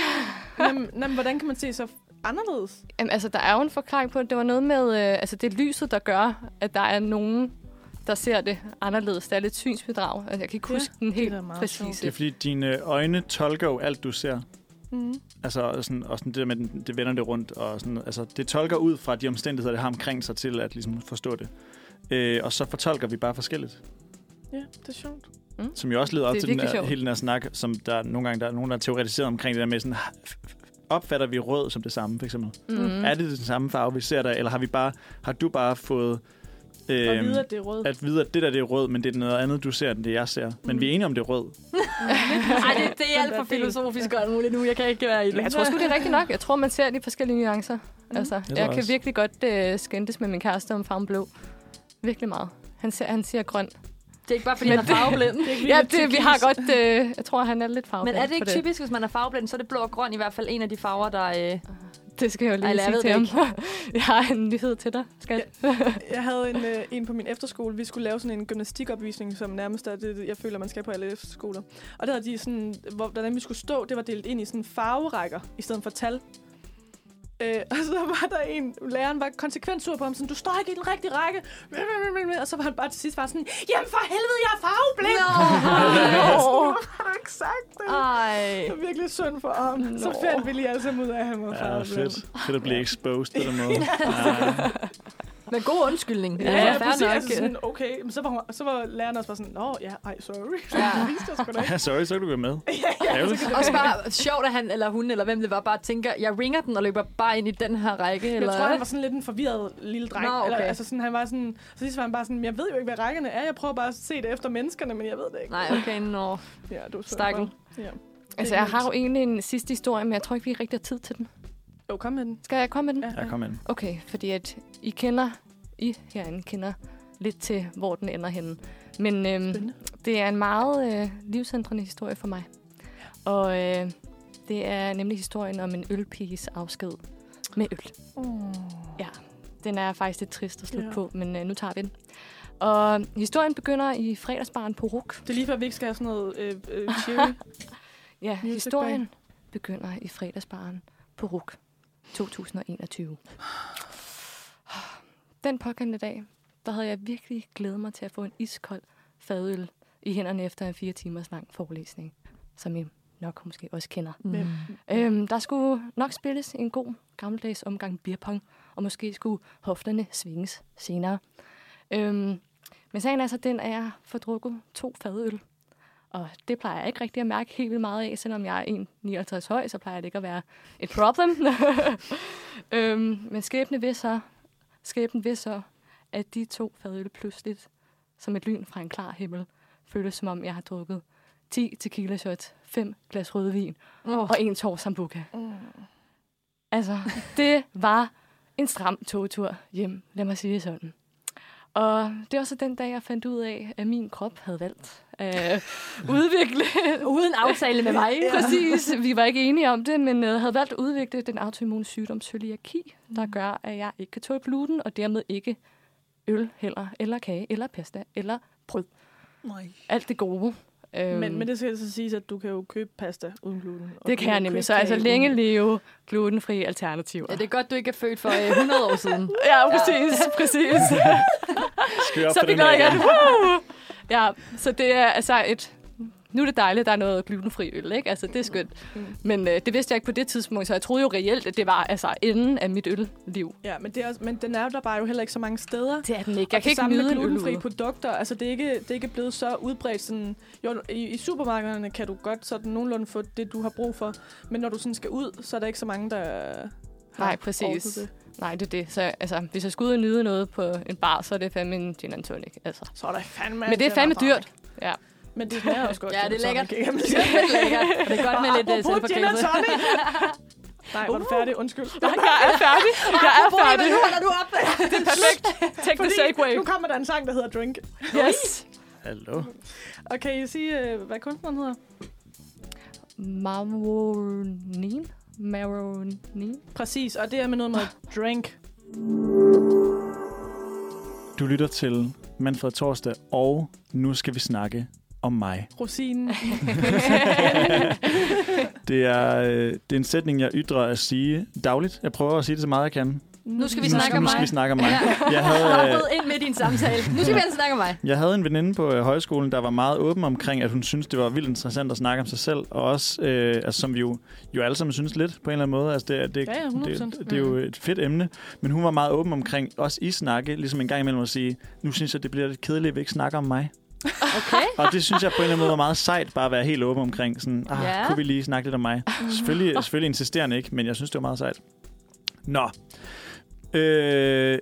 Jamen, jamen, hvordan kan man se så anderledes? Jamen, altså, der er jo en forklaring på det. Det var noget med... Øh, altså, det er lyset, der gør, at der er nogen, der ser det anderledes. Det er lidt synsbedrag. Altså, jeg kan ikke Ja, huske den helt præcise. Det er fordi, dine øjne tolker jo alt, du ser. Mm. Altså, og sådan, og sådan det der med, den- det vender det rundt. Og sådan, altså, det tolker ud fra de omstændigheder, det har omkring sig til at ligesom, forstå det. Øh, og så fortolker vi bare forskelligt. Ja, det er sjovt. Som jo også leder op til den her, hele den her snak, som der nogle gange der er nogen, der har teoretiseret omkring det der med sådan, opfatter vi rød som det samme, for eksempel? Mm. Mm. Er det den samme farve, vi ser der, eller har vi bare, har du bare fået Øhm, vide, at det er rød. at vide, at det der det er rød, men det er noget andet, du ser, end det jeg ser. Men Mm. vi er enige om, det er rød. Ej, det, det er alt for filosofisk og alt muligt nu. Jeg kan ikke være i det. Jeg tror sgu, det er rigtigt nok. Jeg tror, man ser de forskellige nuancer. Mm. Altså, tror jeg kan også. virkelig godt øh, skændtes med min kæreste om farven blå. Virkelig meget. Han ser, han siger grøn. Det er ikke bare, fordi Men han er farveblind. Det er ikke Ja, det, vi har godt... Øh, jeg tror, han er lidt farveblind Men er det ikke typisk, hvis man er farveblind, så er det blå og grøn i hvert fald en af de farver, der... Øh... Det skal jeg jo lige Ej, jeg sige til ham. jeg har en nyhed til dig, skat. Jeg havde en, øh, en på min efterskole. Vi skulle lave sådan en gymnastikopvisning, som nærmest er det, jeg føler, man skal på alle efterskoler. Og der havde de sådan, hvor, hvordan vi skulle stå, det var delt ind i sådan farverækker, i stedet for tal. Øh, og så var der en, læreren var konsekvent sur på ham, sådan, du står ikke i den rigtige række. Og så var han bare til sidst bare sådan, jamen for helvede, jeg er farveblind! Nå. Hvorfor har du ikke sagt det? Ej. Det var virkelig synd for ham. Så Nå. fandt vi lige alle sammen ud af, at han var Ja, farveblind. fedt. Fedt at blive exposed på den måde. Ja. Men god undskyldning. Ja, ja, fair præcis. nok. Altså sådan, okay. Men så var, hun, så var læreren også bare sådan, Nå, ja, ej, sorry. Ja. det viste sgu da ikke. Ja, sorry, så kan du være med. Ærgerligt. Også bare sjovt, at han eller hun, eller hvem det var, bare tænker, jeg ringer den og løber bare ind i den her række. Jeg eller tror, han var sådan lidt en forvirret lille dreng. Nå, okay. Eller, altså sådan, han var sådan, så sidst var han bare sådan, jeg ved jo ikke, hvad rækkerne er. Jeg prøver bare at se det efter menneskerne, men jeg ved det ikke. Nej, okay, nå. Ja, du Stakkel. Ja. Altså, jeg har jo egentlig en sidste historie, men jeg tror ikke, vi rigtig har tid til den. Jo, kom med den. Skal jeg komme med den? Ja, Ja, kom ind. Okay, fordi at I kender, I herinde kender lidt til, hvor den ender henne. Men øhm, det er en meget øh, livsændrende historie for mig. Og øh, det er nemlig historien om en ølpiges afsked med øl. Oh. Ja, den er faktisk lidt trist at slutte Ja. på, men øh, nu tager vi den. Og historien begynder i fredagsbaren på Ruk. Det er lige før, vi ikke skal have sådan noget øh, øh. Ja, Music historien begynder i fredagsbaren på RUK 2021. Den pågældende dag, der havde jeg virkelig glædet mig til at få en iskold fadøl i hænderne efter en fire timers lang forelæsning, som I nok måske også kender. Hvem? Øhm, der skulle nok spilles en god gammeldags omgang beerpong, og måske skulle hofterne svinges senere. Øhm, men sagen er så den, at jeg får drukket to fadøl. Og det plejer jeg ikke rigtig at mærke helt vildt meget af, selvom jeg er 1,59 høj, så plejer det ikke at være et problem. øhm, men skæbne vil så, skæbnen vil så, at de to fadøl pludselig, som et lyn fra en klar himmel, føles som om jeg har drukket 10 tequila shots, 5 glas rødvin Oh. og en tår sambuca. Altså, det var en stram togtur hjem, lad mig sige sådan. Og det var så den dag, jeg fandt ud af, at min krop havde valgt at udvikle... Uden aftale med mig. Præcis, vi var ikke enige om det, men øh, havde valgt at udvikle den autoimmune sygdom cøliaki, der Mm. gør, at jeg ikke kan tåle gluten, og dermed ikke øl heller, eller kage, eller pasta, eller brød. Nej. Alt det gode. Øhm, Men, men det skal så siges, at du kan jo købe pasta uden gluten. og det kan jeg nemlig. Så altså længe leve glutenfri alternativer. Ja, det er godt, du ikke er født for øh, 100 år siden. Ja, præcis, præcis. Vi op så jeg her igen. Ja, så det er altså et... Nu er det dejligt, at der er noget glutenfri øl, ikke? Altså, det er skønt. Mm. Men øh, det vidste jeg ikke på det tidspunkt, så jeg troede jo reelt, at det var altså enden af mit ølliv. Ja, men, det er også, men den er jo der bare jo heller ikke så mange steder. Det er den ikke. Og Jeg kan det ikke nyde med øl glutenfri ude. produkter. Altså, det er, ikke, det er ikke blevet så udbredt. Sådan, jo, i, I supermarkederne kan du godt sådan nogenlunde få det, du har brug for. Men når du sådan skal ud, så er der ikke så mange, der har Nej, præcis. Det. Nej, det er det. Så altså, hvis jeg skulle ud og nyde noget på en bar, så er det fandme en gin and tonic. Altså. Så er der fandme... Men det er fandme dyrt. Ja. Men det smager også godt. Ja, det er lækkert. Det er lækkert. Og det er godt med lidt uh, Apropos gin and selvforkælelse. Nej, var du færdig? Undskyld. Nej, jeg er færdig. Jeg er færdig. Nu holder du op. Det er perfekt. Take the segway. nu kommer der en sang, der hedder Drink. Yes. Hallo. Og kan I sige, øh, hvad kunstneren hedder? Maronin. Maronin. Præcis, og det er med noget med drink. Du lytter til Manfred Torsdag, og nu skal vi snakke om mig. Rosinen. Det er, øh, det er en sætning, jeg ytrer at sige dagligt. Jeg prøver at sige det så meget, jeg kan. Nu skal vi nu, snakke om nu skal mig. vi snakke om mig. Ja. Jeg havde, øh, ind midt i en samtale. Nu skal vi altså snakke om mig. Jeg havde en veninde på øh, højskolen, der var meget åben omkring, at hun syntes, det var vildt interessant at snakke om sig selv, og også, øh, altså, som vi jo, jo alle sammen synes lidt på en eller anden måde. Altså, det, er- det, Ja, ja, 100%. det, det er jo et fedt emne, men hun var meget åben omkring, også i snakke, ligesom en gang imellem at sige, nu synes jeg, det bliver lidt kedeligt, at vi ikke snakker om mig. Okay. Og det synes jeg på en eller anden måde var meget sejt, bare at være helt åben omkring, sådan, ah, Ja. kunne vi lige snakke lidt om mig? Selvfølgelig, selvfølgelig insisterende ikke, men jeg synes, det var meget sejt. Nå. Øh,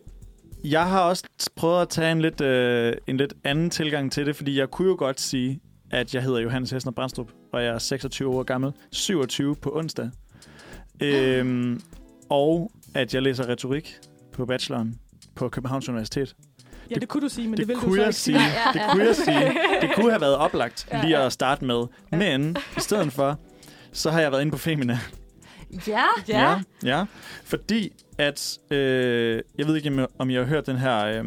jeg har også prøvet at tage en lidt, øh, en lidt anden tilgang til det, fordi jeg kunne jo godt sige, at jeg hedder Johannes Hessner Brandstrup, og jeg er 26 år gammel, 27 på onsdag. Øhm, og at jeg læser retorik på bacheloren på Københavns Universitet. Ja, det kunne du sige, men det, det, vil du kunne så jeg ikke sige. sige. Ja, Det ja. kunne jeg sige. Det kunne have været oplagt Ja, lige ja. at starte med. Men i stedet for, så har jeg været inde på Femina. Ja. Ja. ja. Fordi at, øh, jeg ved ikke, om- I har hørt den her, øh,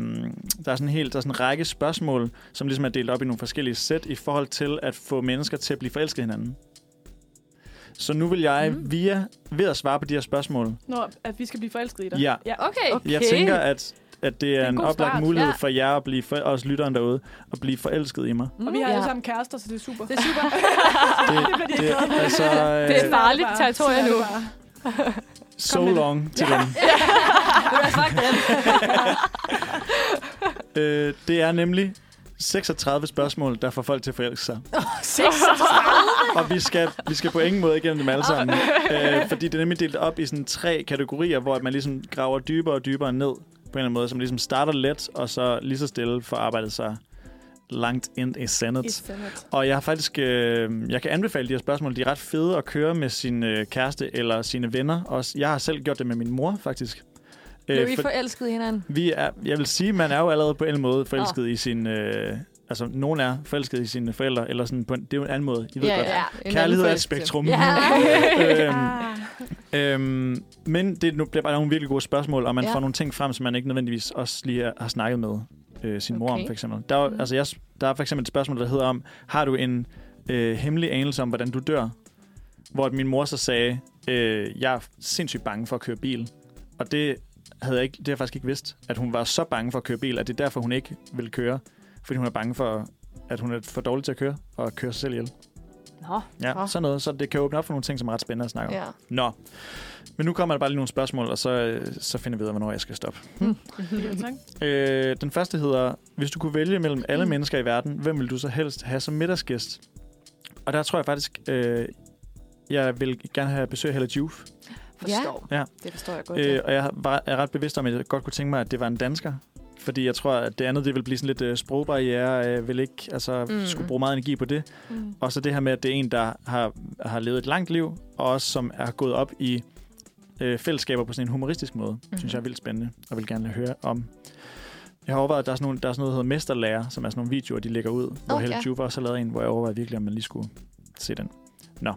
der er sådan en helt, der er sådan en række spørgsmål, som ligesom er delt op i nogle forskellige sæt i forhold til at få mennesker til at blive forelsket hinanden. Så nu vil jeg Mm. via, ved at svare på de her spørgsmål, Nå, at vi skal blive forelsket i dig. ja, ja. Okay. Okay. jeg tænker, at, at det er, er en en oplagt start, mulighed ja. for jer at blive, for os lytteren derude, at blive forelsket i mig. Og vi har Ja. alle sammen kærester, så det er super. Det er super. Det, det, altså, Det er øh, farligt territorium er nu. det so det. long til dem. Fuck dem. Øh, det er nemlig 36 spørgsmål, der får folk til at forelske sig. Og vi skal, vi skal på ingen måde igennem dem alle sammen. Øh, fordi det er nemlig delt op i sådan tre kategorier, hvor man ligesom graver dybere og dybere ned på en eller anden måde, som ligesom starter let, og så lige så stille får arbejdet sig langt ind i sandet. I. Og jeg har faktisk, øh, jeg kan anbefale de her spørgsmål. De er ret fede at køre med sin øh, kæreste eller sine venner. Også, jeg har selv gjort det med min mor, faktisk. Blev I for- forelsket i hinanden? vi er, jeg vil sige, man er jo allerede på en måde forelsket i sin... Øh, altså, nogen er forelsket i sine forældre, eller sådan på en, det er jo en anden måde. I ved Ja, godt. ja. Kærlighed er et spektrum. Ja. øhm, Ah. øhm, men det nu bliver bare nogle virkelig gode spørgsmål, og man Ja. får nogle ting frem, som man ikke nødvendigvis også lige har- har snakket med øh, sin mor om, Okay. for eksempel. Der er, Mm. altså, jeg, der er for eksempel et spørgsmål, der hedder om, har du en øh, hemmelig anelse om, hvordan du dør? Hvor at min mor så sagde, øh, jeg er sindssygt bange for at køre bil. Og det havde jeg ikke, det har jeg faktisk ikke vidst, at hun var så bange for at køre bil, at det er derfor, hun ikke vil køre. Fordi hun er bange for, at hun er for dårlig til at køre, og køre sig selv ihjel. Nå, Ja, Nå. sådan noget. Så det kan åbne op for nogle ting, som er ret spændende at snakke om. Ja. Nå, men nu kommer der bare lige nogle spørgsmål, og så, øh, så finder vi ud af, hvornår jeg skal stoppe. Jo, tak. Øh, den første hedder, hvis du kunne vælge mellem alle mennesker i verden, hvem vil du så helst have som middagsgæst? Og der tror jeg faktisk, øh, jeg vil gerne have besøg af Hella Juf. forstår. Ja. Det forstår jeg godt. Øh, ja. og jeg var, er ret bevidst om, at jeg godt kunne tænke mig, at det var en dansker. Fordi jeg tror, at det andet det vil blive sådan lidt øh, sprogbarriere. Jeg vil ikke altså, Mm. mm. skulle bruge meget energi på det. Mm. Og så det her med, at det er en, der har, har levet et langt liv, og også som er gået op i øh, fællesskaber på sådan en humoristisk måde, mm-hmm. synes jeg er vildt spændende, og vil gerne høre om. Jeg har overvejet, at der er sådan, nogle, der er sådan noget, der hedder Mesterlærer, som er sådan nogle videoer, de lægger ud, hvor Oh, Helle ja. Juve også har lavet en, hvor jeg overvejer virkelig, om man lige skulle se den. Nå.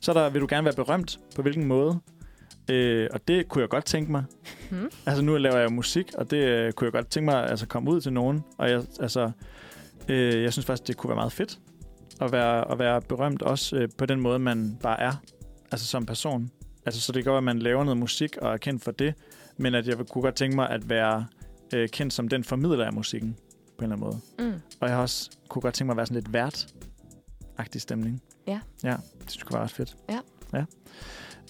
Så er der, vil du gerne være berømt? På hvilken måde? Øh, og det kunne jeg godt tænke mig. Hmm. Altså nu laver jeg musik, og det øh, kunne jeg godt tænke mig at altså, komme ud til nogen. Og jeg, altså, øh, jeg synes faktisk, det kunne være meget fedt at være, at være berømt også øh, på den måde, man bare er. Altså som person. Altså så det kan godt at man laver noget musik og er kendt for det, men at jeg kunne godt tænke mig at være øh, kendt som den formidler af musikken på en eller anden måde. Mm. Og jeg har også kunne godt tænke mig at være sådan lidt vært-agtig stemning. Ja. Ja, det skulle være ret fedt. Ja. ja.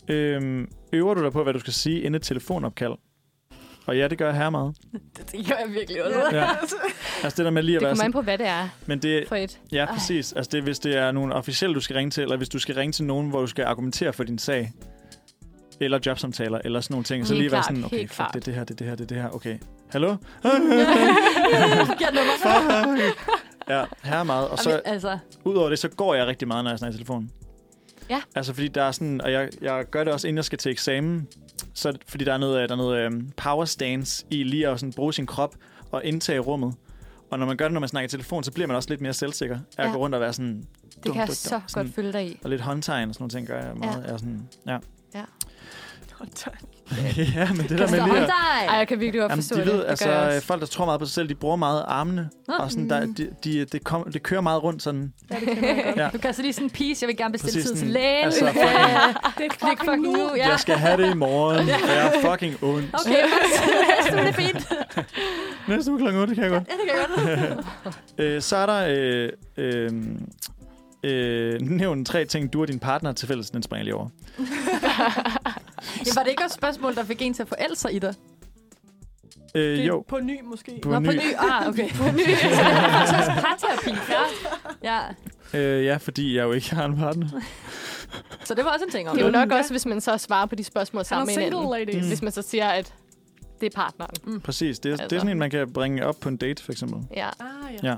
Øhm, øver du dig på, hvad du skal sige inden et telefonopkald? Og ja, det gør jeg her meget. Det, det gør jeg virkelig også. Ja. Altså det der med lige at Det være kommer an sådan, på, hvad det er men det, for et. ja, præcis. Altså det, er, hvis det er nogen officielle, du skal ringe til, eller hvis du skal ringe til nogen, hvor du skal argumentere for din sag, eller jobsamtaler, eller sådan nogle ting, så Helt lige være klart, sådan, okay, fuck, klart. det er det her, det er det her, det er det her, okay. Hallo? Ja, her er meget. Og Så, så, altså, Udover det, så går jeg rigtig meget, når jeg snakker i telefonen. Ja. Altså, fordi der er sådan, og jeg, jeg gør det også, inden jeg skal til eksamen, så det- fordi der er noget, der er noget um, power stance i lige at sådan bruge sin krop og indtage rummet. Og når man gør det, når man snakker i telefon, så bliver man også lidt mere selvsikker af at Ja. gå rundt og være sådan... Det dum, kan jeg dum, så dum, godt sådan, følge dig i. Og lidt håndtegn og sådan nogle ting gør jeg meget. Ja. Jeg er sådan, ja. ja, men det der med lige at... Ej, jeg kan virkelig godt Jamen, forstå de det. ved, det altså, jeg også. folk, der tror meget på sig selv, de bruger meget armene. Nå. Og sådan, der, de, de, det, kom, det kører meget rundt sådan. Ja, det godt. Ja. Du kan så lige sådan en piece, jeg vil gerne bestille Præcis tid til lægen. altså, fucking- Det er Klik fucking nu. Ja. Ja. Jeg skal have det i morgen, og jeg er fucking ondt. Okay, så er det fint. Næste uge kl. 8, kan jeg godt. Ja, det kan jeg godt. Øh, så er der... Øh, øh, øh, nævn tre ting, du og din partner er til fælles. Den springer lige over. Det ikke også et spørgsmål, der fik en til at forelske sig i dig? Øh, Det er jo, På ny måske. på Nå, ny. på ny. Ah, okay. På ny. Så det er faktisk parterapi. Ja. ja. Øh, ja, fordi jeg jo ikke har en partner. Så det var også en ting om Det er jo nok Ja. også, hvis man så svarer på de spørgsmål sammen med hinanden. ladies. Mm. Hvis man så siger, at det er partneren. Præcis. Det er, Altså. det er sådan en, man kan bringe op på en date, for eksempel. Ja. Ah, ja.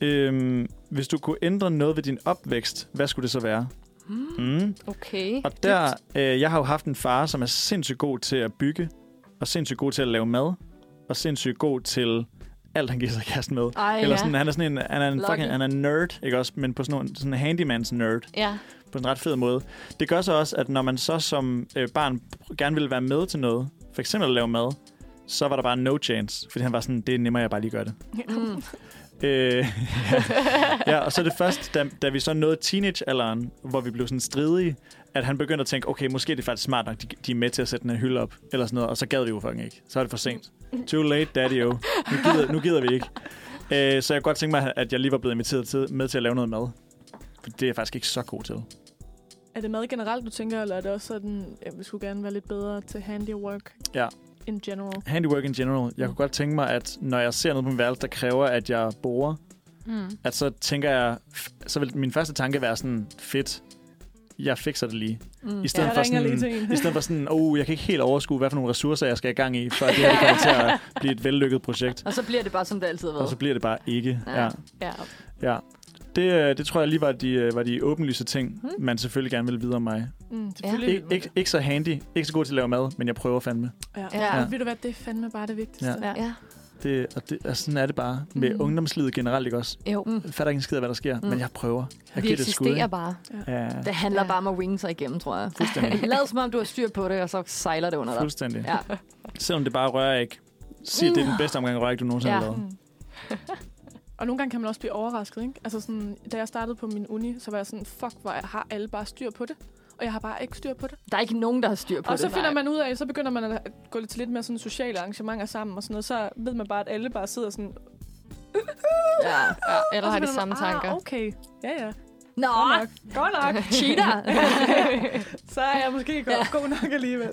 Ja. Øhm, hvis du kunne ændre noget ved din opvækst, hvad skulle det så være? Mm. Okay. Og der, øh, jeg har jo haft en far, som er sindssygt god til at bygge, og sindssygt god til at lave mad, og sindssygt god til alt, han giver sig kast med. Ej, Eller ja. sådan, han er sådan en, han er en Lucky. fucking, han er en nerd, ikke også? Men på sådan en, sådan en handymans nerd, Ja. på en ret fed måde. Det gør så også, at når man så som øh, barn gerne ville være med til noget, for eksempel at lave mad, så var der bare no chance, fordi han var sådan, det er nemmere, jeg bare lige gør det. Mm. Øh, ja, og så er det først, da, da vi så nåede teenagealderen, hvor vi blev sådan stridige, at han begyndte at tænke, okay, måske er det faktisk smart nok, de, de er med til at sætte den her hylde op, eller sådan noget, og så gad vi jo fucking ikke. Så er det for sent. Too late, daddy -o. Nu gider, nu gider vi ikke. Øh, så jeg kunne godt tænke mig, at jeg lige var blevet inviteret til, med til at lave noget mad. For det er jeg faktisk ikke så god til. Er det mad generelt, du tænker, eller er det også sådan, at vi skulle gerne være lidt bedre til handiwork? In general. handiwork in general. Jeg kunne godt tænke mig, at når jeg ser noget på min værelse, der kræver, at jeg borer, Mm. at så tænker jeg, så vil min første tanke være sådan, fedt, jeg fikser det lige. Mm. I stedet, Jeg for sådan. I stedet for sådan, oh, jeg kan ikke helt overskue, hvad for nogle ressourcer, jeg skal i gang i, for at det her kommer til at blive et vellykket projekt. Og så bliver det bare, som det altid har Og så været. bliver det bare ikke. Ja. Ja. Ja. ja. Det, øh, det tror jeg lige var de, øh, var de åbenlyse ting, Hmm. man selvfølgelig gerne vil vide om mig. Mm, selvfølgelig. Ik- ikke, ikke så handy, ikke så god til at lave mad, men jeg prøver fandme. Ja. Ja. ja. Ja. Ved du hvad, det er fandme bare det vigtigste. Ja. Ja. Ja. Det, og det, altså, sådan er det bare med Mm. mm. ungdomslivet generelt, ikke også? Jo. Mm. Jeg fatter ikke en skid af, hvad der sker, Mm. mm. men jeg prøver. Jeg Vi giver det et skud, eksisterer bare. Ja, Det handler Ja. bare om at winge sig igennem, tror jeg. fuldstændig. Lad som om, du har styr på det, og så sejler det under dig. fuldstændig. Ja. Selvom det bare rører ikke. Sig, at det er den bedste omgang rører ikke, du nogensinde Ja. har lavet. Og nogle gange kan man også blive overrasket, ikke? Altså sådan, da jeg startede på min uni, så var jeg sådan, fuck, hvor jeg har alle bare styr på det. Og jeg har bare ikke styr på det. Der er ikke nogen, der har styr på og så det. finder man ud af, så begynder man at gå lidt til lidt mere sådan sociale arrangementer sammen og sådan noget. Så ved man bare, at alle bare sidder sådan... Ja. Ja, eller og så har de finder man, samme tanker. Ah, okay. Ja, ja. Nå, Godt nok. Godt nok. cheater. så er jeg måske ikke Ja. god nok alligevel.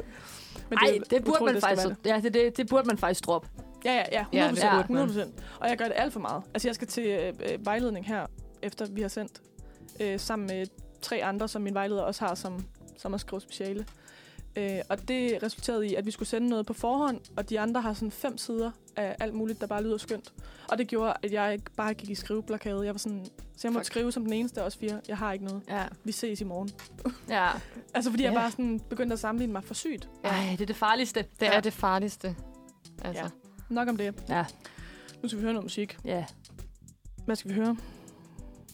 Men Nej, er det burde man faktisk, ja, det, det, det burde man faktisk droppe. Ja, ja, ja. 100%. Ja, det burde man. 100%. Og jeg gør det alt for meget. Altså, jeg skal til øh, øh, vejledning her, efter vi har sendt, øh, sammen med tre andre, som min vejleder også har, som, som at skrive speciale. Øh, og det resulterede i, at vi skulle sende noget på forhånd, og de andre har sådan fem sider af alt muligt, der bare lyder skønt. Og det gjorde, at jeg ikke bare gik i skriveblokade. Jeg var sådan, så jeg måtte Fuck. skrive som den eneste af os fire. Jeg har ikke noget. Ja. Vi ses i morgen. ja. Altså, fordi jeg Ja. bare sådan begyndte at sammenligne mig for sygt. Ej, det er det farligste. Det Ja. er det farligste. Altså. Ja. Nok om det. Ja. Nu skal vi høre noget musik. ja. Hvad skal vi høre?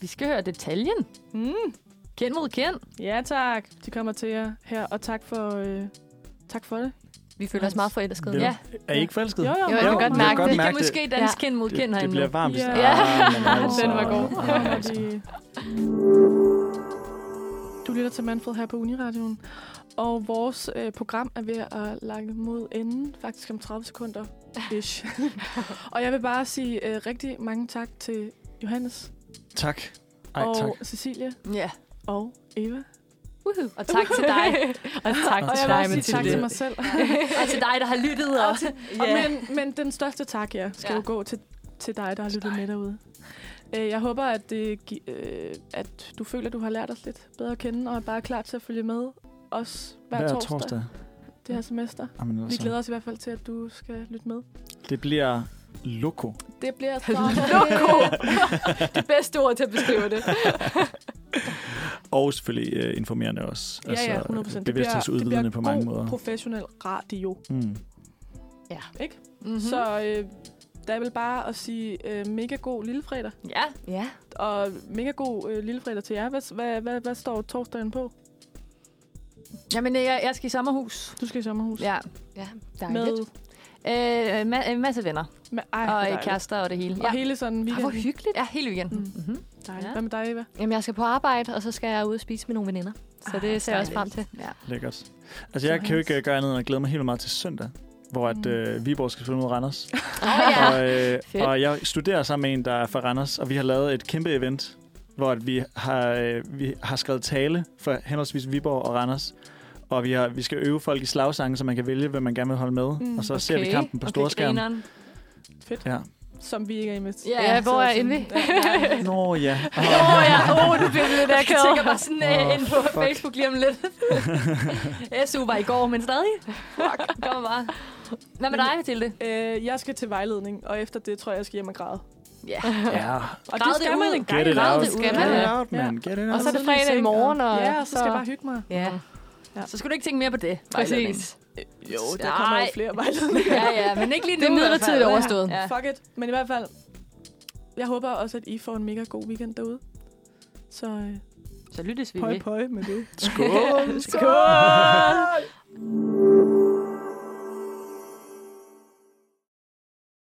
Vi skal høre detaljen. Mm. Kend mod kend. Ja, tak. De kommer til jer her, og tak for, øh, tak for det. Vi føler os meget forelskede. Ja. Er I ikke forelsket? Jo, jo, Jo, jeg kan jo, godt mærke godt Vi mærke kan det. måske danse Ja. kind mod kind Det, det herinde bliver varmt. Ja. Ah, men altså. Den var god. Ja. Du lytter til Manfred her på Uniradioen. Og vores øh, program er ved at lage mod enden, faktisk om 30 sekunder. Ish. og jeg vil bare sige øh, rigtig mange tak til Johannes Tak. Ej, og tak. Cecilie Ja. og Eva. Woohoo. Og tak til dig. Og tak Og til dig, sige tak til Mathilde. mig selv. og til dig, der har lyttet. Og, Og men, men den største tak, ja, skal Ja. jo gå til, til dig, der har lyttet med derude. Øh, Jeg håber, at, det, øh, at du føler, at du har lært os lidt bedre at kende, og er bare klar til at følge med os hver, Hver torsdag, torsdag. Det her semester. Jamen, Vi altså, glæder os i hvert fald til, at du skal lytte med. Det bliver loko. Det bliver så Loko! det bedste ord til at beskrive det. Og selvfølgelig uh, informerende også. Ja, ja, 100 procent. Bevidsthedsudvidende på mange måder. professionel radio, Mm. ikke? mm-hmm. Mm-hmm. Så øh, der er vel bare at sige øh, mega god lillefredag. Ja. Ja. Og mega god øh, lillefredag til jer. Hvad, hvad, hvad, hvad står torsdagen på? Jamen, jeg, jeg skal i sommerhus. Du skal i sommerhus. Ja. Ja, Med, dejligt. Øh, ma- en masse venner. med ej, og øh, dejligt. kærester og det hele. Og hele sådan Ej, weekenden. hvor hyggeligt. Ja, hele weekenden. Mm. Mm-hmm. Dejligt. Ja. Hvad med dig, Eva? Jamen, jeg skal på arbejde, og så skal jeg ud og spise med nogle veninder. Så Ah, det ser jeg også frem til. Ja. Lækkert. Altså, jeg kan jo ikke øh, gøre andet end at glæde mig helt vildt meget til søndag, hvor at, Mm. øh, Viborg skal spille mod Randers. Oh, ja. Og, øh, Fedt. og jeg studerer sammen med en, der er fra Randers, og vi har lavet et kæmpe event, hvor vi, har, øh, vi har skrevet tale for henholdsvis Viborg og Randers. Og vi, har, vi skal øve folk i slagsange, så man kan vælge, hvem man gerne vil holde med. Mm, og så ser vi Okay. kampen på Okay, storskærm. grineren. Fedt. Ja. Som vi ikke er med til. Ja, hvor er? Ja, ja. Nå ja. Åh oh, ja, oh, du bliver lidt Jeg akavet. Jeg tænker bare sådan uh, ind på fuck. Facebook lige om lidt. SU var i går, men stadig. Fuck, kom bare. Hvad med dig, Mathilde? Øh, jeg skal til vejledning, og efter det tror jeg, jeg skal hjem og græde. Ja. ja. Og det skal man en gang Get it out. det skal Get it out, man. Get it Og out. så er det fredag i morgen, og Ja, og så skal jeg bare hygge mig. Ja, Ja. Så skal du ikke tænke mere på det. præcis. Øh, Jo, der kommer jo flere vejledninger. Ja, ja, men ikke lige nu. Det er midlertidigt overstået. Ja. Fuck it. Men i hvert fald, jeg håber også, at I får en mega god weekend derude. Så øh, Så lyttes vi pøj ved. pøj med det. Skål! Skål!